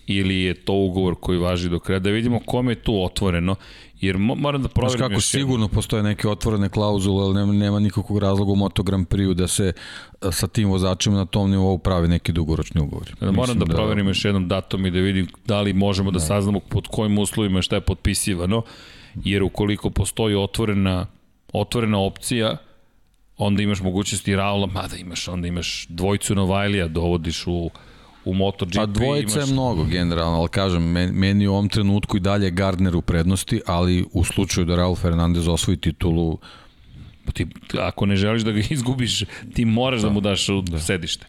ili je to ugovor koji važi do kraja, da vidimo kome je tu otvoreno, jer moram da proverim kako, sigurno jedno. postoje neke otvorene klauzule, ali nema, nema nikakvog razloga u Moto Grand Prix da se sa tim vozačima na tom nivou pravi neki dugoročni ugovor. Da, moram da, da proverim još jednom datum i da vidim da li možemo da, da saznamo pod kojim uslovima šta je potpisivano, jer ukoliko postoji otvorena, otvorena opcija, onda imaš mogućnosti Raula, mada imaš, onda imaš dvojcu Novajlija, dovodiš u u MotoGP. Pa dvojica imaš... je mnogo generalno, ali kažem, meni u ovom trenutku i dalje Gardner u prednosti, ali u slučaju da Raul Fernandez osvoji titulu... Pa ti, ako ne želiš da ga izgubiš, ti moraš da, da mu daš u da. sedište.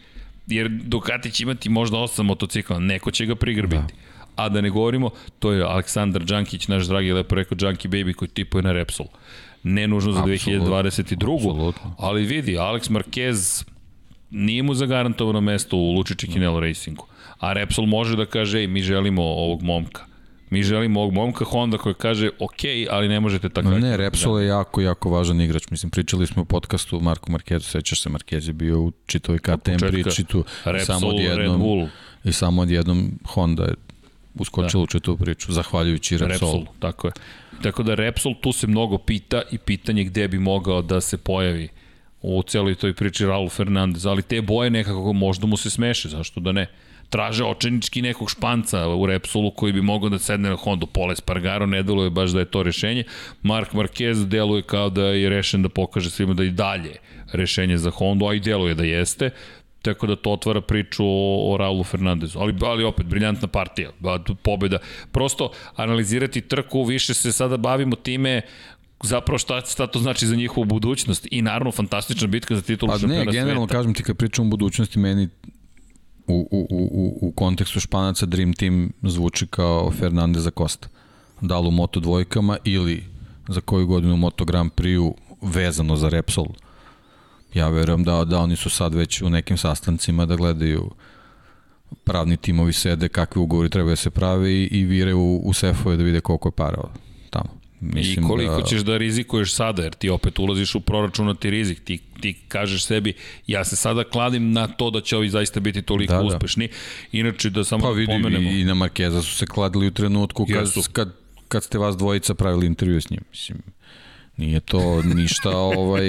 Jer Ducati će imati možda osam motocikla, neko će ga prigrbiti. Da. A da ne govorimo, to je Aleksandar Đankić, naš dragi lepo rekao Đanki Baby koji tipuje na Repsol. Ne nužno za Absolut, 2022. Absolutno. Ali vidi, Alex Marquez nije mu zagarantovano mesto u Lučići Kinelo Racingu. A Repsol može da kaže, ej, mi želimo ovog momka. Mi želimo ovog momka Honda koji kaže, ok, ali ne možete tako... Ne, Repsol je jako, jako važan igrač. Mislim, pričali smo u podcastu Marku Markezu, sećaš se, Markez je bio u čitovi KTM priči tu. Repsol, samo odjednom, Red Bull. I samo odjednom Honda je uskočila da. u čitavu priču, zahvaljujući Repsolu. Repsol, tako je. Tako da Repsol tu se mnogo pita i pitanje gde bi mogao da se pojavi u celoj toj priči Raul Fernandez, ali te boje nekako možda mu se smeše, zašto da ne? Traže očenički nekog španca u Repsolu koji bi mogao da sedne na Hondu. Pole Spargaro ne deluje baš da je to rešenje. Mark Marquez deluje kao da je rešen da pokaže svima da i dalje rešenje za Hondu, a i deluje da jeste. Tako da to otvara priču o, o Raulu Fernandezu. Ali, ali opet, briljantna partija, pobeda. Prosto analizirati trku, više se sada bavimo time zapravo šta, šta to znači za njihovu budućnost i naravno fantastična bitka za titulu šampiona sveta. Pa ne, generalno sveta. kažem ti kad pričam o budućnosti meni u, u, u, u kontekstu Španaca Dream Team zvuči kao Fernandez za Costa. Da li u Moto dvojkama ili za koju godinu u Moto Grand Prix vezano za Repsol. Ja verujem da, da oni su sad već u nekim sastancima da gledaju pravni timovi sede, kakvi ugovori treba da se prave i, i vire u, u sefove da vide koliko je para. Mislim I koliko da... ćeš da rizikuješ sada, jer ti opet ulaziš u proračunati rizik, ti, ti kažeš sebi, ja se sada kladim na to da će ovi zaista biti toliko da, da. uspešni. Inače, da samo pa, vidi, pomenemo... i na Markeza su se kladili u trenutku kad, kad, kad ste vas dvojica pravili intervju s njim. Mislim, nije to ništa ovaj...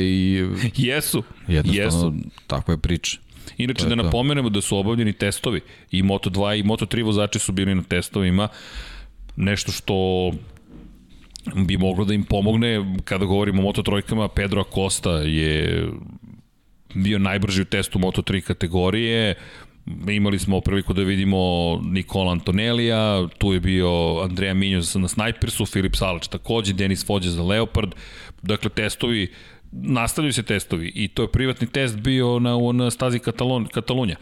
Jesu, jednostavno, jesu. Takva je priča. Inače, da napomenemo da su obavljeni testovi. I Moto2 i Moto3 vozači su bili na testovima. Nešto što bi moglo da im pomogne. Kada govorimo o Moto trojkama, Pedro Acosta je bio najbrži u testu Moto 3 kategorije, imali smo priliku da vidimo Nikola Antonelija, tu je bio Andreja Minjoz na Snajpersu, Filip Salač takođe, Denis Fođe za Leopard, dakle testovi nastavljaju se testovi i to je privatni test bio na, na stazi Katalon, Katalunja.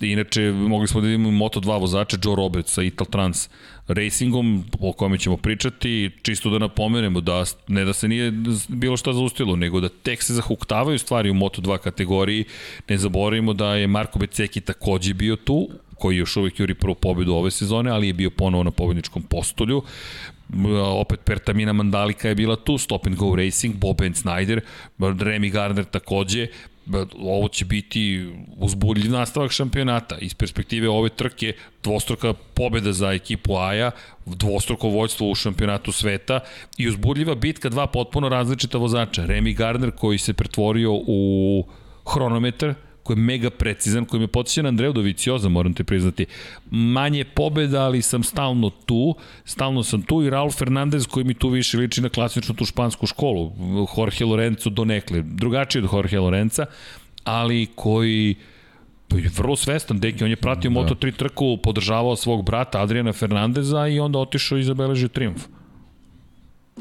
Inače, mogli smo da vidimo Moto2 vozača Joe Roberts sa Ital Trans Racingom, o kome ćemo pričati, čisto da napomenemo da ne da se nije bilo šta zaustilo, nego da tek se zahuktavaju stvari u Moto2 kategoriji. Ne zaboravimo da je Marko Beceki takođe bio tu, koji još uvijek juri prvu pobedu ove sezone, ali je bio ponovo na pobedničkom postolju opet Pertamina Mandalika je bila tu, Stop and Go Racing, Bob and Snyder, Remy Gardner takođe, ovo će biti uzbudljiv nastavak šampionata. Iz perspektive ove trke, dvostruka pobeda za ekipu Aja, dvostruko vođstvo u šampionatu sveta i uzbudljiva bitka dva potpuno različita vozača. Remy Gardner koji se pretvorio u hronometar, koji je mega precizan, koji me podsjeća na Andreju Dovicioza, moram te priznati. Manje pobeda, ali sam stalno tu, stalno sam tu i Raul Fernandez koji mi tu više liči na klasičnu tu špansku školu, Jorge Lorenzo donekle, drugačiji od Jorge Lorenza, ali koji je vrlo svestan, deki, on je pratio da. Moto3 trku, podržavao svog brata Adriana Fernandeza i onda otišao i zabeležio triumf.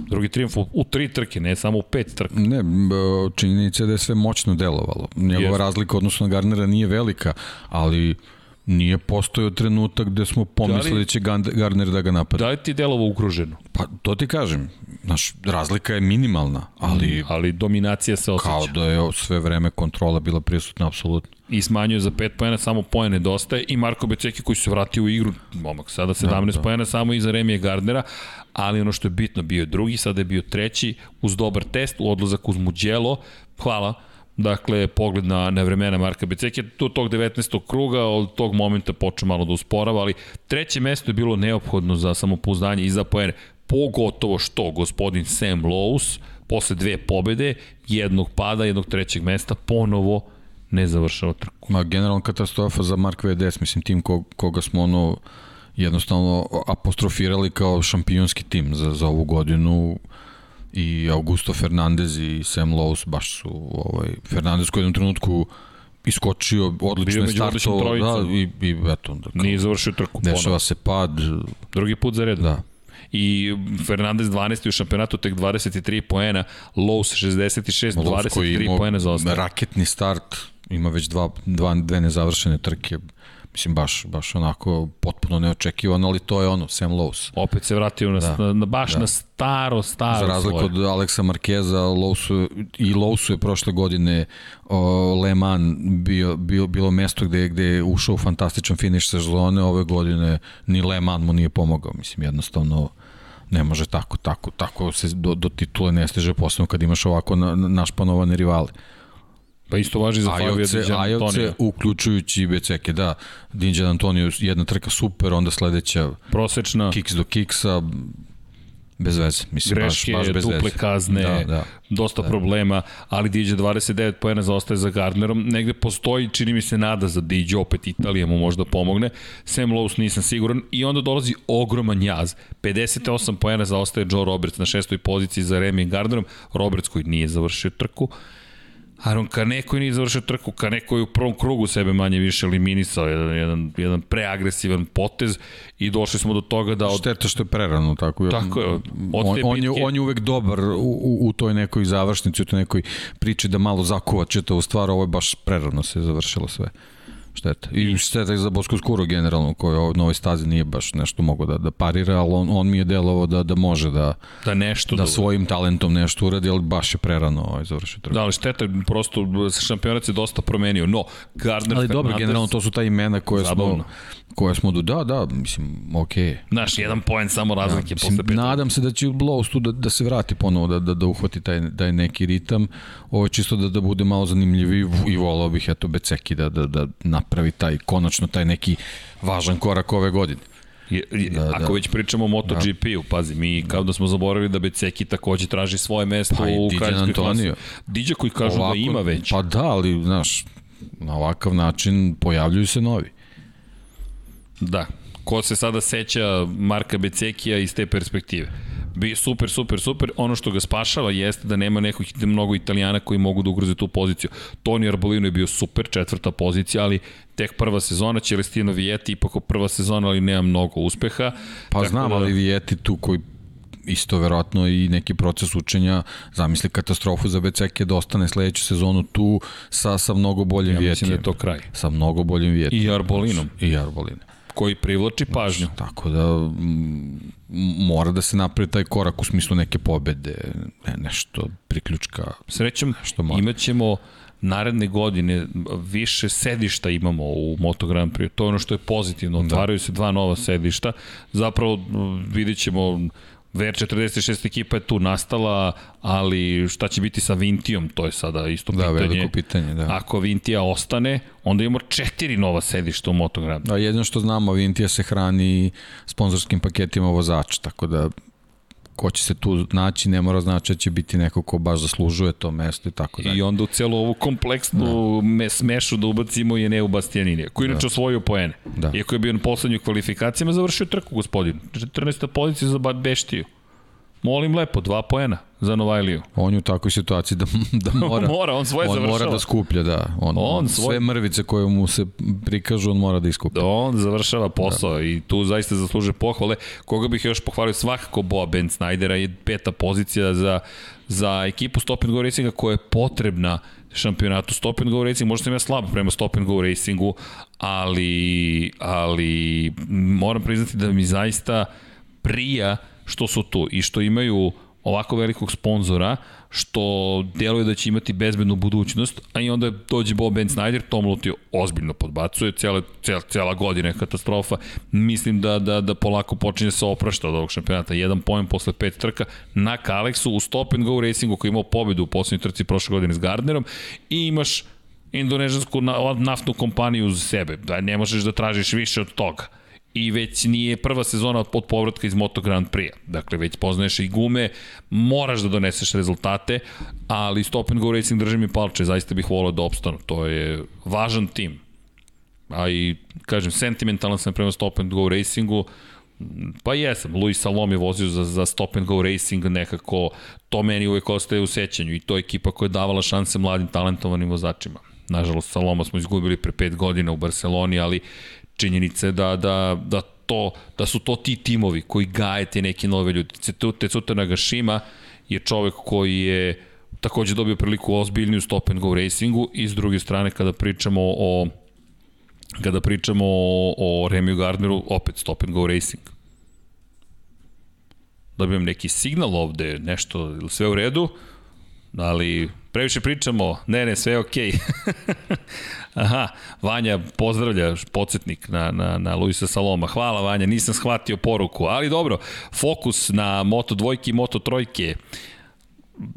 Drugi triumf u, u tri trke, ne samo u pet trke. Ne, činjenica je da je sve moćno delovalo. Njegova yes. razlika odnosno na Garnera nije velika, ali nije postojao trenutak gde smo pomislili da, će Gardner da ga napada. Da li ti delovo ukruženo? Pa to ti kažem. Naš, razlika je minimalna, ali... Mm, ali dominacija se osjeća. Kao da je sve vreme kontrola bila prisutna, apsolutno. I smanjuje za 5 pojena, samo poene nedostaje. I Marko Beceki koji se vratio u igru, momak, sada 17 da, da. pojena samo iza Remije Gardnera, ali ono što je bitno, bio je drugi, sada je bio treći, uz dobar test, u odlazak uz Muđelo, hvala, Dakle, pogled na, na vremena Marka Beceke, tu tog 19. kruga, od tog momenta počeo malo da usporava, ali treće mesto je bilo neophodno za samopouzdanje i za poene. Pogotovo što gospodin Sam Lowe's, posle dve pobede, jednog pada, jednog trećeg mesta, ponovo ne završava trku. Ma, generalna katastrofa za Mark VDS, mislim, tim ko, koga smo ono jednostavno apostrofirali kao šampionski tim za, za ovu godinu i Augusto Fernandez i Sam Lowe's baš su ovaj, Fernandez koji je u jednom trenutku iskočio, odlično je startovao da, i, i eto. Da, Nije završio trku. Dešava ponovno. se pad. Drugi put za red. Da. I Fernandez 12. u šampionatu tek 23 poena, Lowe's 66, Lowe's 23 poena za ostaje. Raketni start, ima već dva, dva, dve nezavršene trke Mislim, baš, baš onako potpuno neočekivano, ali to je ono, Sam Lowe's. Opet se vratio na, da, na baš da. na staro, staro Za razliku svoje. od Aleksa Markeza, Lowe'su, i Lowe'su je prošle godine o, Le Mans bio, bio, bilo mesto gde, gde je ušao u fantastičan finiš sezone, ove godine ni Le Mans mu nije pomogao, mislim, jednostavno ne može tako, tako, tako se do, do titule ne stiže posebno kad imaš ovako na, našpanovane rivale. Pa isto važi za Fabio Dinđan Antonio. uključujući Beceke, da. Dinđan Antonio, jedna trka super, onda sledeća prosečna kiks do kiksa, bez veze. Mislim, Greške, baš, baš bez duple veze. kazne, da, da, dosta da. problema, ali Diđe 29 poena zaostaje za Gardnerom. Negde postoji, čini mi se, nada za Diđe, opet Italija mu možda pomogne. Sam Lowe's nisam siguran. I onda dolazi ogroman jaz. 58 poena zaostaje Joe Roberts na šestoj poziciji za Remy Gardnerom. Roberts koji nije završio trku. Aaron Kane koji nije završio trku, Kane koji u prvom krugu sebe manje više eliminisao, jedan, jedan, jedan preagresivan potez i došli smo do toga da... Od... Šteta što je prerano, tako. Tako je. Od on, on, je, on je uvek dobar u, u, u toj nekoj završnici, u toj nekoj priči da malo zakuva čitavu stvar, ovo je baš prerano se završilo sve. Šteta. I šteta za Bosko Skuro generalno, koji u novoj stazi nije baš nešto mogo da, da parira, ali on, on mi je delovao da, da može da, da, nešto da, da svojim talentom nešto uradi, ali baš je prerano ovaj, završio trku. Da, ali šteta, prosto se dosta promenio. No, Gardner Ali dobro, generalno to su ta imena koje Zabavno. smo koje smo do, da, da, mislim, okej. Okay. Znaš, jedan poen samo razlike da, posle peta. Nadam se da će Blows tu da, da se vrati ponovo, da, da, da uhvati taj, taj neki ritam. Ovo je čisto da, da bude malo zanimljiviji i volao bih, eto, Beceki da, da, da napravi taj, konačno taj neki važan korak ove godine. Je, je, da, ako da. već pričamo o MotoGP-u, da. pazi, mi kao da smo zaboravili da Beceki takođe traži svoje mesto pa u kraljskoj klasi. Diđa koji kažu da Ovako, da ima već. Pa da, ali, znaš, na ovakav način pojavljuju se novi. Da, ko se sada seća Marka Becekija iz te perspektive. Bi super, super, super. Ono što ga spašava jeste da nema nekih mnogo italijana koji mogu da ugroze tu poziciju. Toni Arbolino je bio super, četvrta pozicija, ali tek prva sezona, Celestino Vijeti ipak prva sezona, ali nema mnogo uspeha. Pa Tako znam, da... ali Vijeti tu koji isto verovatno i neki proces učenja, zamisli katastrofu za Beceke da ostane sledeću sezonu tu sa, sa mnogo boljim ja, Vijetijem. Ja mislim da je to kraj. Sa mnogo boljim Vijetijem. I Arbolinom. I Arbolinom koji privlači pažnju. Tako da mora da se napravi taj korak u smislu neke pobede, ne, nešto priključka. Srećem, nešto imaćemo naredne godine više sedišta imamo u Moto Grand Prix. To je ono što je pozitivno. Da. Otvaraju da. se dva nova sedišta. Zapravo vidit ćemo VR46 ekipa je tu nastala, ali šta će biti sa Vintijom, to je sada isto da, pitanje. Da, veliko pitanje, da. Ako Vintija ostane, onda imamo četiri nova sedišta u Moto Grand. Da, jedino što znamo, Vintija se hrani sponzorskim paketima vozača, tako da ko će se tu naći, ne mora znači da će biti neko ko baš zaslužuje to mesto i tako dalje. I onda u celu ovu kompleksnu da. smešu da ubacimo je Neu Bastianinija, koji inače da. osvojio poene. Da. Iako je bio na poslednju kvalifikacijama, završio trku gospodin. 14. pozicija za Beštiju. Molim lepo, dva poena za Novajliju. On je u takvoj situaciji da, da mora, mora on svoje on završava. mora da skuplja, da. On, on svoj... Sve mrvice koje mu se prikažu, on mora da iskuplja. Da, on završava posao da. i tu zaista zaslužuje pohvale. Koga bih još pohvalio svakako Boa Ben Snydera je peta pozicija za, za ekipu Stop and Go Racinga koja je potrebna šampionatu Stop and Go Racing, možda sam ja slab prema Stop and Go Racingu, ali, ali moram priznati da mi zaista prija što su tu i što imaju ovako velikog sponzora, što deluje da će imati bezbednu budućnost, a i onda dođe Bob Ben Snyder, Tom Lutio ozbiljno podbacuje, cijela, cijela, cijela godina je katastrofa, mislim da, da, da polako počinje se oprašta od ovog šampionata, jedan pojem posle pet trka na Kalexu u Stop and Go Racingu koji je imao pobedu u poslednjoj trci prošle godine s Gardnerom i imaš indonežansku naftnu kompaniju uz sebe, da ne možeš da tražiš više od toga i već nije prva sezona od povratka iz Moto Grand Prix. Dakle, već poznaješ i gume, moraš da doneseš rezultate, ali Stop and Go Racing drži mi palče, zaista bih volao da opstanu. To je važan tim. A i, kažem, sentimentalan sam prema Stop and Go Racingu, Pa jesam, Luis Salom je vozio za, za Stop and Go Racing nekako, to meni uvek ostaje u sećanju i to je ekipa koja je davala šanse mladim talentovanim vozačima. Nažalost, Saloma smo izgubili pre pet godina u Barceloni, ali činjenice da, da, da, to, da su to ti timovi koji gaje te neke nove ljudi. Tetsuta Nagashima je čovek koji je takođe dobio priliku ozbiljniju stop and go racingu i s druge strane kada pričamo o kada pričamo o, o Remiju Gardneru, opet stop and go racing. Dobijem neki signal ovde, nešto, sve u redu, ali previše pričamo, ne, ne, sve je okej. Okay. Aha, Vanja pozdravlja podsjetnik na, na, na Luisa Saloma. Hvala Vanja, nisam shvatio poruku, ali dobro, fokus na Moto dvojke i Moto trojke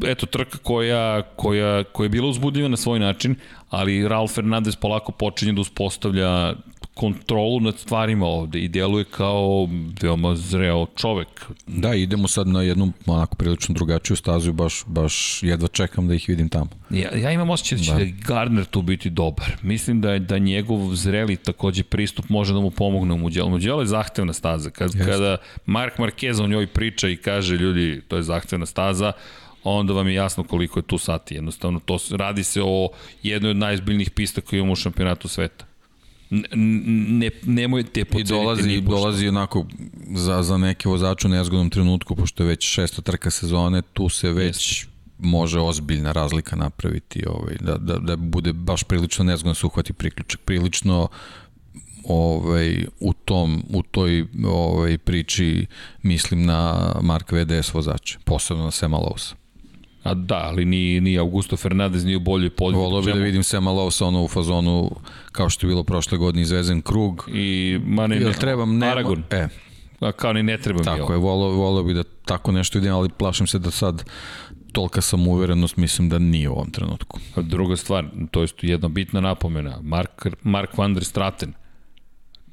eto trka koja, koja, koja je bila uzbudljiva na svoj način, ali Ralf Fernandez polako počinje da uspostavlja kontrolu nad stvarima ovde i djeluje kao veoma zreo čovek. Da, idemo sad na jednu onako prilično drugačiju stazu baš, baš jedva čekam da ih vidim tamo. Ja, ja imam osjećaj da će da. Gardner tu biti dobar. Mislim da je da njegov zreli takođe pristup može da mu pomogne u Muđelu. Muđelo je zahtevna staza. Kad, Jeste. kada Mark Marquez o njoj priča i kaže ljudi to je zahtevna staza, onda vam je jasno koliko je tu sati. Jednostavno, to radi se o jednoj od najzbiljnijih pista koje imamo u šampionatu sveta ne, nemojte poceniti I dolazi, dolazi onako za, za neke vozače u nezgodnom trenutku, pošto je već šesta trka sezone, tu se već Jeste. može ozbiljna razlika napraviti, ovaj, da, da, da bude baš prilično nezgodno da se uhvati priključak, prilično ovaj, u, tom, u toj ovaj, priči mislim na Mark VDS vozače, posebno na Sema Lowsa. A da, ali ni, ni Augusto Fernandez nije u boljoj poziciji. Volio bi da vidim Sema Lovsa ono u fazonu kao što je bilo prošle godine izvezen krug. I ma ne, ne, trebam, ne, Aragon. E, A kao ni ne treba Tako je, volio, volio bi da tako nešto vidim, ali plašim se da sad tolika sam uverenost mislim da nije u ovom trenutku. Druga stvar, to je jedna bitna napomena, Mark, Mark van der Straten,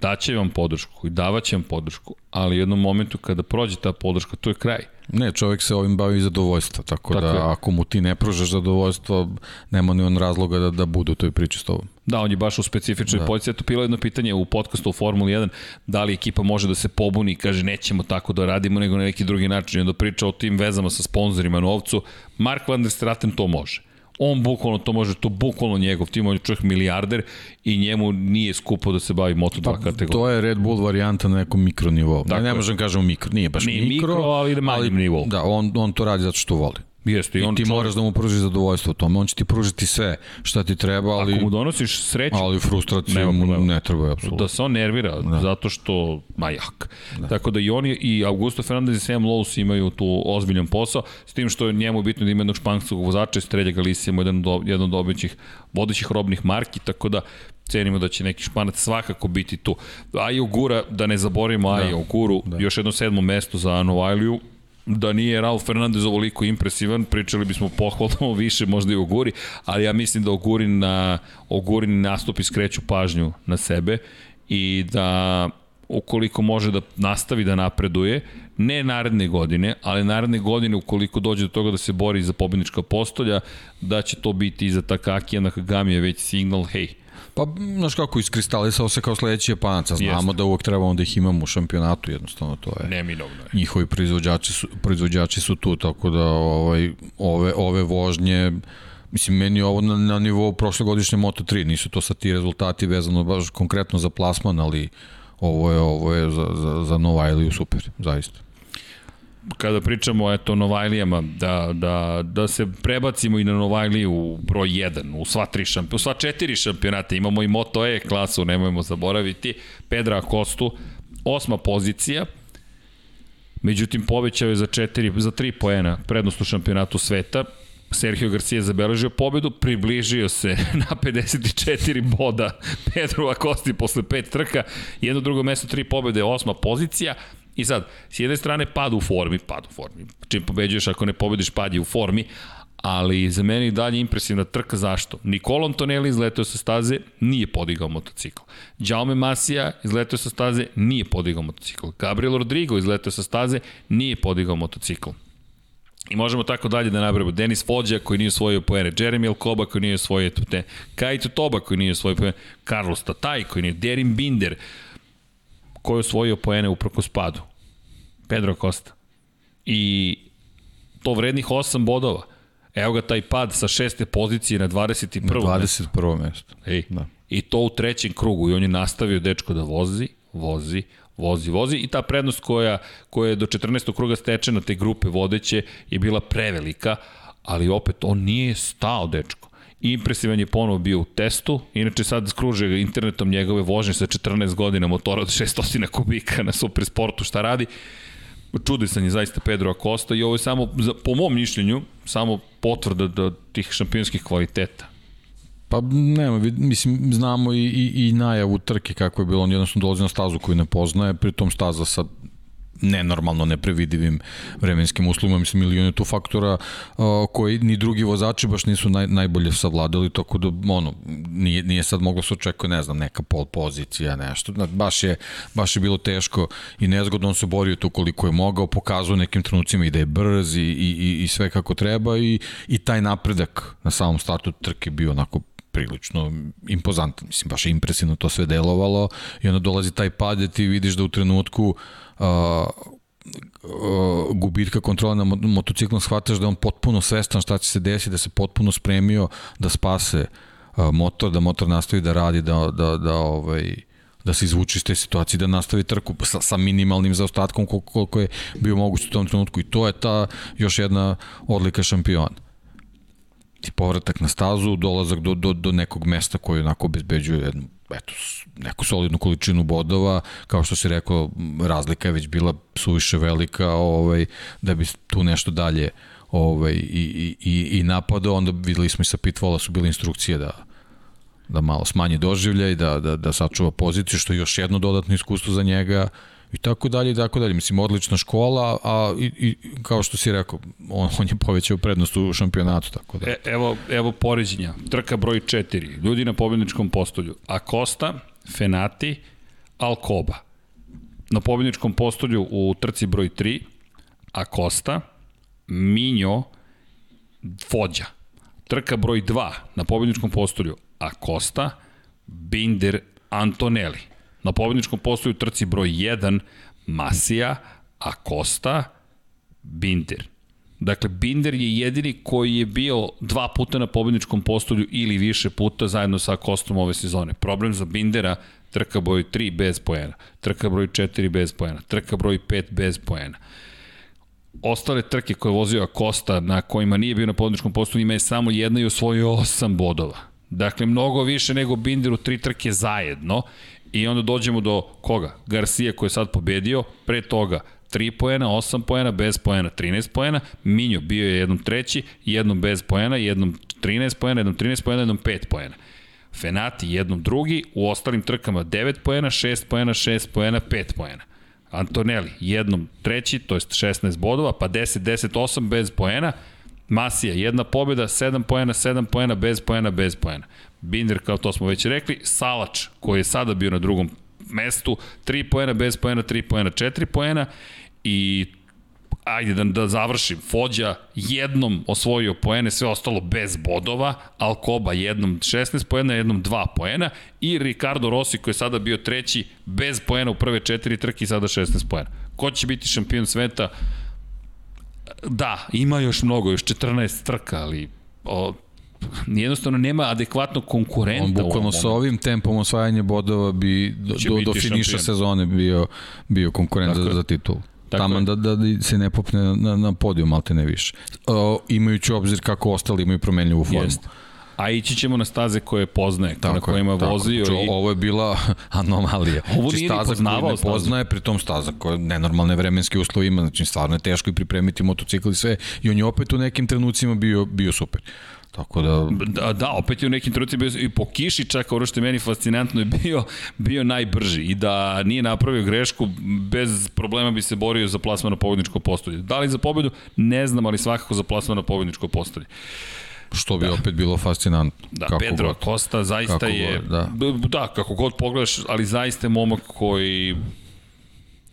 daće vam podršku i davaće vam podršku, ali u jednom momentu kada prođe ta podrška, to je kraj. Ne, čovjek se ovim bavi zadovoljstva, tako, tako da je. ako mu ti ne pružaš zadovoljstvo, nema ni on razloga da, da bude u toj priči s tobom. Da, on je baš u specifičnoj da. poziciji. Eto, bilo jedno pitanje u podcastu u Formuli 1, da li ekipa može da se pobuni i kaže nećemo tako da radimo, nego na neki drugi način. I onda priča o tim vezama sa sponsorima novcu. Mark van der Straten to može on bukvalno to može, to bukvalno njegov tim, on je čovjek milijarder i njemu nije skupo da se bavi Moto2 pa, kategorijom. To je Red Bull varijanta na nekom mikronivou. Ne, ne možem kažem mikro, nije baš nije mikro, mikro ali na manjem nivou. Da, on, on to radi zato što voli. Jeste, i, on I ti čovjek... moraš da mu pružiš zadovoljstvo u tome. On će ti pružiti sve šta ti treba, ali... Ako mu donosiš sreću... Ali frustraciju mu ne treba, apsolutno. Da se on nervira, da. zato što... Ma jak. Da. Tako da i oni, i Augusto Fernandez i Sam Lowe's imaju tu ozbiljan posao, s tim što je njemu bitno da ima jednog španskog vozača, Strelja Galicija, jedan, do, jedan od dobićih vodećih robnih marki, tako da cenimo da će neki španac svakako biti tu. Ajo Gura, da ne zaboravimo da. Ajo Guru, da. još jedno sedmo mesto za Novajliju, da nije Raul Fernandez ovoliko impresivan, pričali bismo pohvalno više možda i o Guri, ali ja mislim da Ogurin na Ogurin nastupi skreću pažnju na sebe i da ukoliko može da nastavi da napreduje, ne naredne godine, ali naredne godine ukoliko dođe do toga da se bori za pobednička postolja, da će to biti i za Takakija Nakagami već signal, hej, Pa, znaš kako, iskristalisao se kao sledeći Japanaca. Znamo Jeste. da uvek trebamo da ih imamo u šampionatu, jednostavno to je. Neminovno je. Njihovi proizvođači su, proizvođači su tu, tako da ovaj, ove, ove vožnje, Mislim, meni ovo na, na nivou prošlogodišnje Moto3, nisu to sad ti rezultati vezano baš konkretno za plasman, ali ovo je, ovo je za, za, za Novajliju super, zaista kada pričamo eto Novajlijama da, da, da se prebacimo i na Novajliju u broj 1 u sva tri šampiona, u sva četiri šampionata. Imamo i Moto E klasu, nemojmo zaboraviti Pedra Kostu osma pozicija međutim povećao je za 4 za 3 poena prednost u šampionatu sveta. Sergio Garcia zabeležio pobedu, približio se na 54 boda Pedro Acosti posle pet trka, jedno drugo mesto, tri pobede, osma pozicija, I sad, s jedne strane pad u formi, pad u formi. Čim pobeđuješ, ako ne pobediš, pad je u formi, ali za mene i dalje impresivna trka zašto? Nikola Antonelli izletao sa staze, nije podigao motocikl. Jaume Masija izletao sa staze, nije podigao motocikl. Gabriel Rodrigo izletao sa staze, nije podigao motocikl. I možemo tako dalje da nabramo. Denis Fođa koji nije osvojio poene, Jeremy Alcoba koji nije osvojio te, Kaito Toba koji nije osvojio poene, Carlos Tataj koji nije, Derin Binder koji je osvojio poene uprko spadu. Pedro Costa. I to vrednih 8 bodova. Evo ga taj pad sa šeste pozicije na 21. Na 21. mesto. Ej. Da. I to u trećem krugu i on je nastavio dečko da vozi, vozi, vozi, vozi i ta prednost koja, koja je do 14. kruga stečena te grupe vodeće je bila prevelika, ali opet on nije stao dečko. Impresivan je ponovo bio u testu, inače sad skruže internetom njegove vožnje sa 14 godina motora od 600 kubika na Supersportu šta radi čudesan je zaista Pedro Acosta i ovo je samo, po mom mišljenju, samo potvrda da tih šampionskih kvaliteta. Pa nema, mislim, znamo i, i, i najavu trke kako je bilo, on jednostavno dolazi na stazu koju ne poznaje, pritom staza sa nenormalno neprevidivim vremenskim uslovima, mislim milion tu faktora koji ni drugi vozači baš nisu naj, najbolje savladali, tako da ono, nije, nije sad moglo se očekuje, ne znam, neka pol pozicija, nešto, baš je, baš je bilo teško i nezgodno, on se borio tu koliko je mogao, pokazao nekim trenucima i da je brz i, i, i sve kako treba i, i taj napredak na samom startu trke bio onako prilično impozantan, mislim, baš je impresivno to sve delovalo i onda dolazi taj pad i ti vidiš da u trenutku uh, gubitka kontrola na motociklom shvataš da on potpuno svestan šta će se desiti, da se potpuno spremio da spase motor, da motor nastavi da radi, da, da, da ovaj, da se izvuči iz te situacije, da nastavi trku sa, sa minimalnim zaostatkom koliko, koliko je bio moguće u tom trenutku i to je ta još jedna odlika šampiona i povratak na stazu, dolazak do, do, do nekog mesta koji onako obezbeđuje jednu eto, neku solidnu količinu bodova, kao što si rekao, razlika je već bila suviše velika, ovaj, da bi tu nešto dalje ovaj, i, i, i napadao, onda videli smo i sa Pitvola su bile instrukcije da da malo smanji doživljaj, da, da, da sačuva poziciju, što je još jedno dodatno iskustvo za njega i tako dalje i tako dalje. Mislim, odlična škola, a i, i kao što si rekao, on, on je povećao prednost u šampionatu, tako da. E, evo, evo poređenja. Trka broj 4. Ljudi na pobjedničkom postolju. Acosta, Fenati, Alcoba. Na pobjedničkom postolju u trci broj 3, Acosta, Minjo, Vođa. Trka broj 2 na pobjedničkom postolju Acosta, Binder, Antonelli. Na pobedničkom postoju trci broj 1 Masija, Acosta, Binder. Dakle, Binder je jedini koji je bio dva puta na pobedničkom postolju ili više puta zajedno sa Akostom ove sezone. Problem za Bindera, trka broj 3 bez poena, trka broj 4 bez poena, trka broj 5 bez poena. Ostale trke koje je vozio Acosta na kojima nije bio na pobedničkom postolju ima je samo jedna i osvojio 8 bodova. Dakle, mnogo više nego Binder u tri trke zajedno I onda dođemo do koga? Garcia koji je sad pobedio, pre toga 3 poena, 8 poena, bez poena 13 poena, Minjo bio je jednom treći, jednom bez poena, jednom 13 poena, jednom 13 poena, jednom 5 poena. Fenati jednom drugi, u ostalim trkama 9 poena, 6 poena, 6 poena, 5 poena. Antonelli jednom treći, to jest 16 bodova, pa 10, 10, 8 bez poena. Masija, jedna pobjeda, 7 poena, 7 poena, bez poena, bez poena. Binder, kao to smo već rekli, Salač, koji je sada bio na drugom mestu, 3 poena, bez poena, 3 poena, 4 poena i ajde da, da završim, Fođa jednom osvojio poene, sve ostalo bez bodova, Alcoba jednom 16 poena, jednom 2 poena i Ricardo Rossi koji je sada bio treći bez poena u prve četiri trke i sada 16 poena. Ko će biti šampion sveta? Da, ima još mnogo, još 14 trka, ali o, jednostavno nema adekvatnog konkurenta. On bukvalno sa ovim tempom osvajanja bodova bi do, do, do finiša šampion. sezone bio, bio konkurent za, za titulu. Taman da, da se ne popne na, na podijum, ali te ne više. O, imajući obzir kako ostali imaju promenljivu formu. Jest. A ići ćemo na staze koje poznaje, tako na kojima tako, vozio. Tako. I... Ovo je bila anomalija. Ovo znači, nije staza poznavao stazu. poznaje, pritom staza koja nenormalne vremenske uslove ima, znači stvarno je teško i pripremiti motocikl i sve. I on je opet u nekim trenucima bio, bio super. Tako da... Da, da opet je u nekim trenucima bio i po kiši čak, ono što je meni fascinantno je bio, bio najbrži i da nije napravio grešku, bez problema bi se borio za plasman na pobedničko postolje. Da li za pobedu? Ne znam, ali svakako za plasman na pobedničko postolje. Što bi da. opet bilo fascinantno. Da, kako Pedro god. Costa zaista kako je, god, da. da, kako god pogledaš, ali zaista je momak koji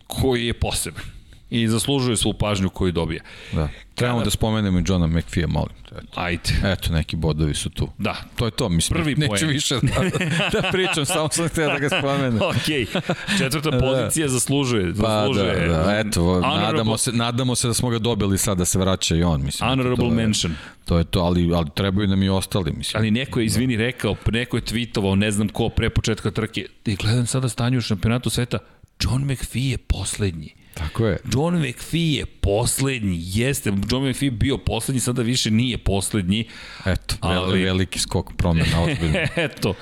koji je poseban i zaslužuje svu pažnju koju dobija. Da. Trebamo Kada... da spomenemo i Johna McPhee, molim te. Eto. Ajde. Eto, neki bodovi su tu. Da. To je to, mislim. Prvi neću poen. više da, da pričam, samo sam htio da ga spomenem. ok, četvrta da. pozicija zaslužuje. zaslužuje. Pa da, da, eto, Honorable... nadamo se, nadamo se da smo ga dobili sad da se vraća i on. Mislim, Honorable to je, mention. To je to, ali, ali trebaju nam i ostali, mislim. Ali neko je, izvini, rekao, neko je tweetovao, ne znam ko, pre početka trke, i gledam sada stanje u šampionatu sveta, John McPhee je poslednji. Tako je. John McPhee je poslednji, jeste, John McPhee bio poslednji, sada više nije poslednji. Eto, ali... veliki skok promena, ozbiljno. Eto,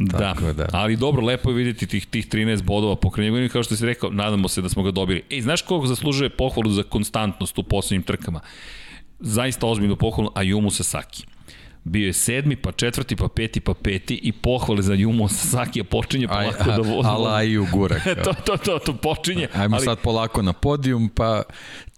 Da, da, ali dobro, lepo je vidjeti tih, tih 13 bodova po kraju kao što si rekao, nadamo se da smo ga dobili. Ej, znaš koga zaslužuje pohvalu za konstantnost u poslednjim trkama? Zaista ozbiljnu pohvalu Ayumu Sasaki. Bio je sedmi, pa četvrti, pa peti, pa peti i pohvale za Jumo Sasaki, a počinje polako Aj, a, da vozi. Ala i u gurak. to, to, to, to počinje. Ajmo ali, sad polako na podijum, pa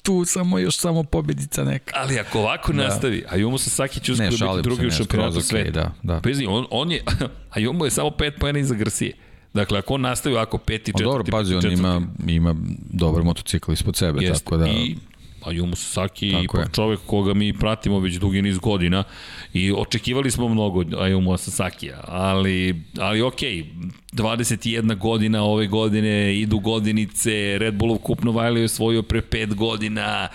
tu samo još samo pobedica neka. Ali ako ovako da. nastavi, a Jumo Sasaki će uskoro biti drugi u šampionatu sveta. Da, da. Pazi, on, on je, a Jumo je samo pet pojena iza Garcije. Dakle, ako on nastavi ovako peti, četvrti, dobro, pazi, on ima, ima dobar motocikl ispod sebe, Jeste. tako da... I Ayumu Sasaki je. čovek koga mi pratimo već dugi niz godina i očekivali smo mnogo od Ayumu Sasakija, ali, ali okej, 21 godina ove godine, idu godinice, Red Bullov kup Novajlio je osvojio pre 5 godina,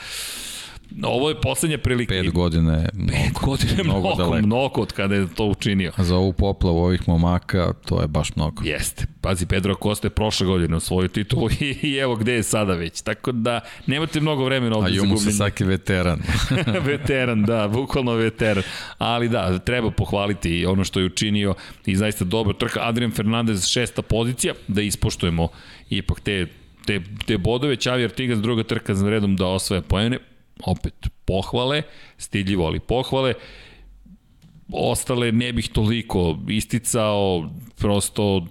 Ovo je poslednja prilika. Pet godina je mnogo, Pet godina je mnogo, mnogo, daleko. mnogo od kada je to učinio. A za ovu poplavu ovih momaka, to je baš mnogo. Jeste. Pazi, Pedro Acosta je prošle godine osvojio titulu i, i evo gde je sada već. Tako da, nemate mnogo vremena ovde za gubljenje. A Jumu Sasaki veteran. veteran, da, bukvalno veteran. Ali da, treba pohvaliti ono što je učinio i zaista dobro trka. Adrian Fernandez šesta pozicija, da ispoštujemo ipak te te, te bodove, Čavi Artigas druga trka za redom da osvaja poene, opet pohvale, stidljivo ali pohvale, ostale ne bih toliko isticao, prosto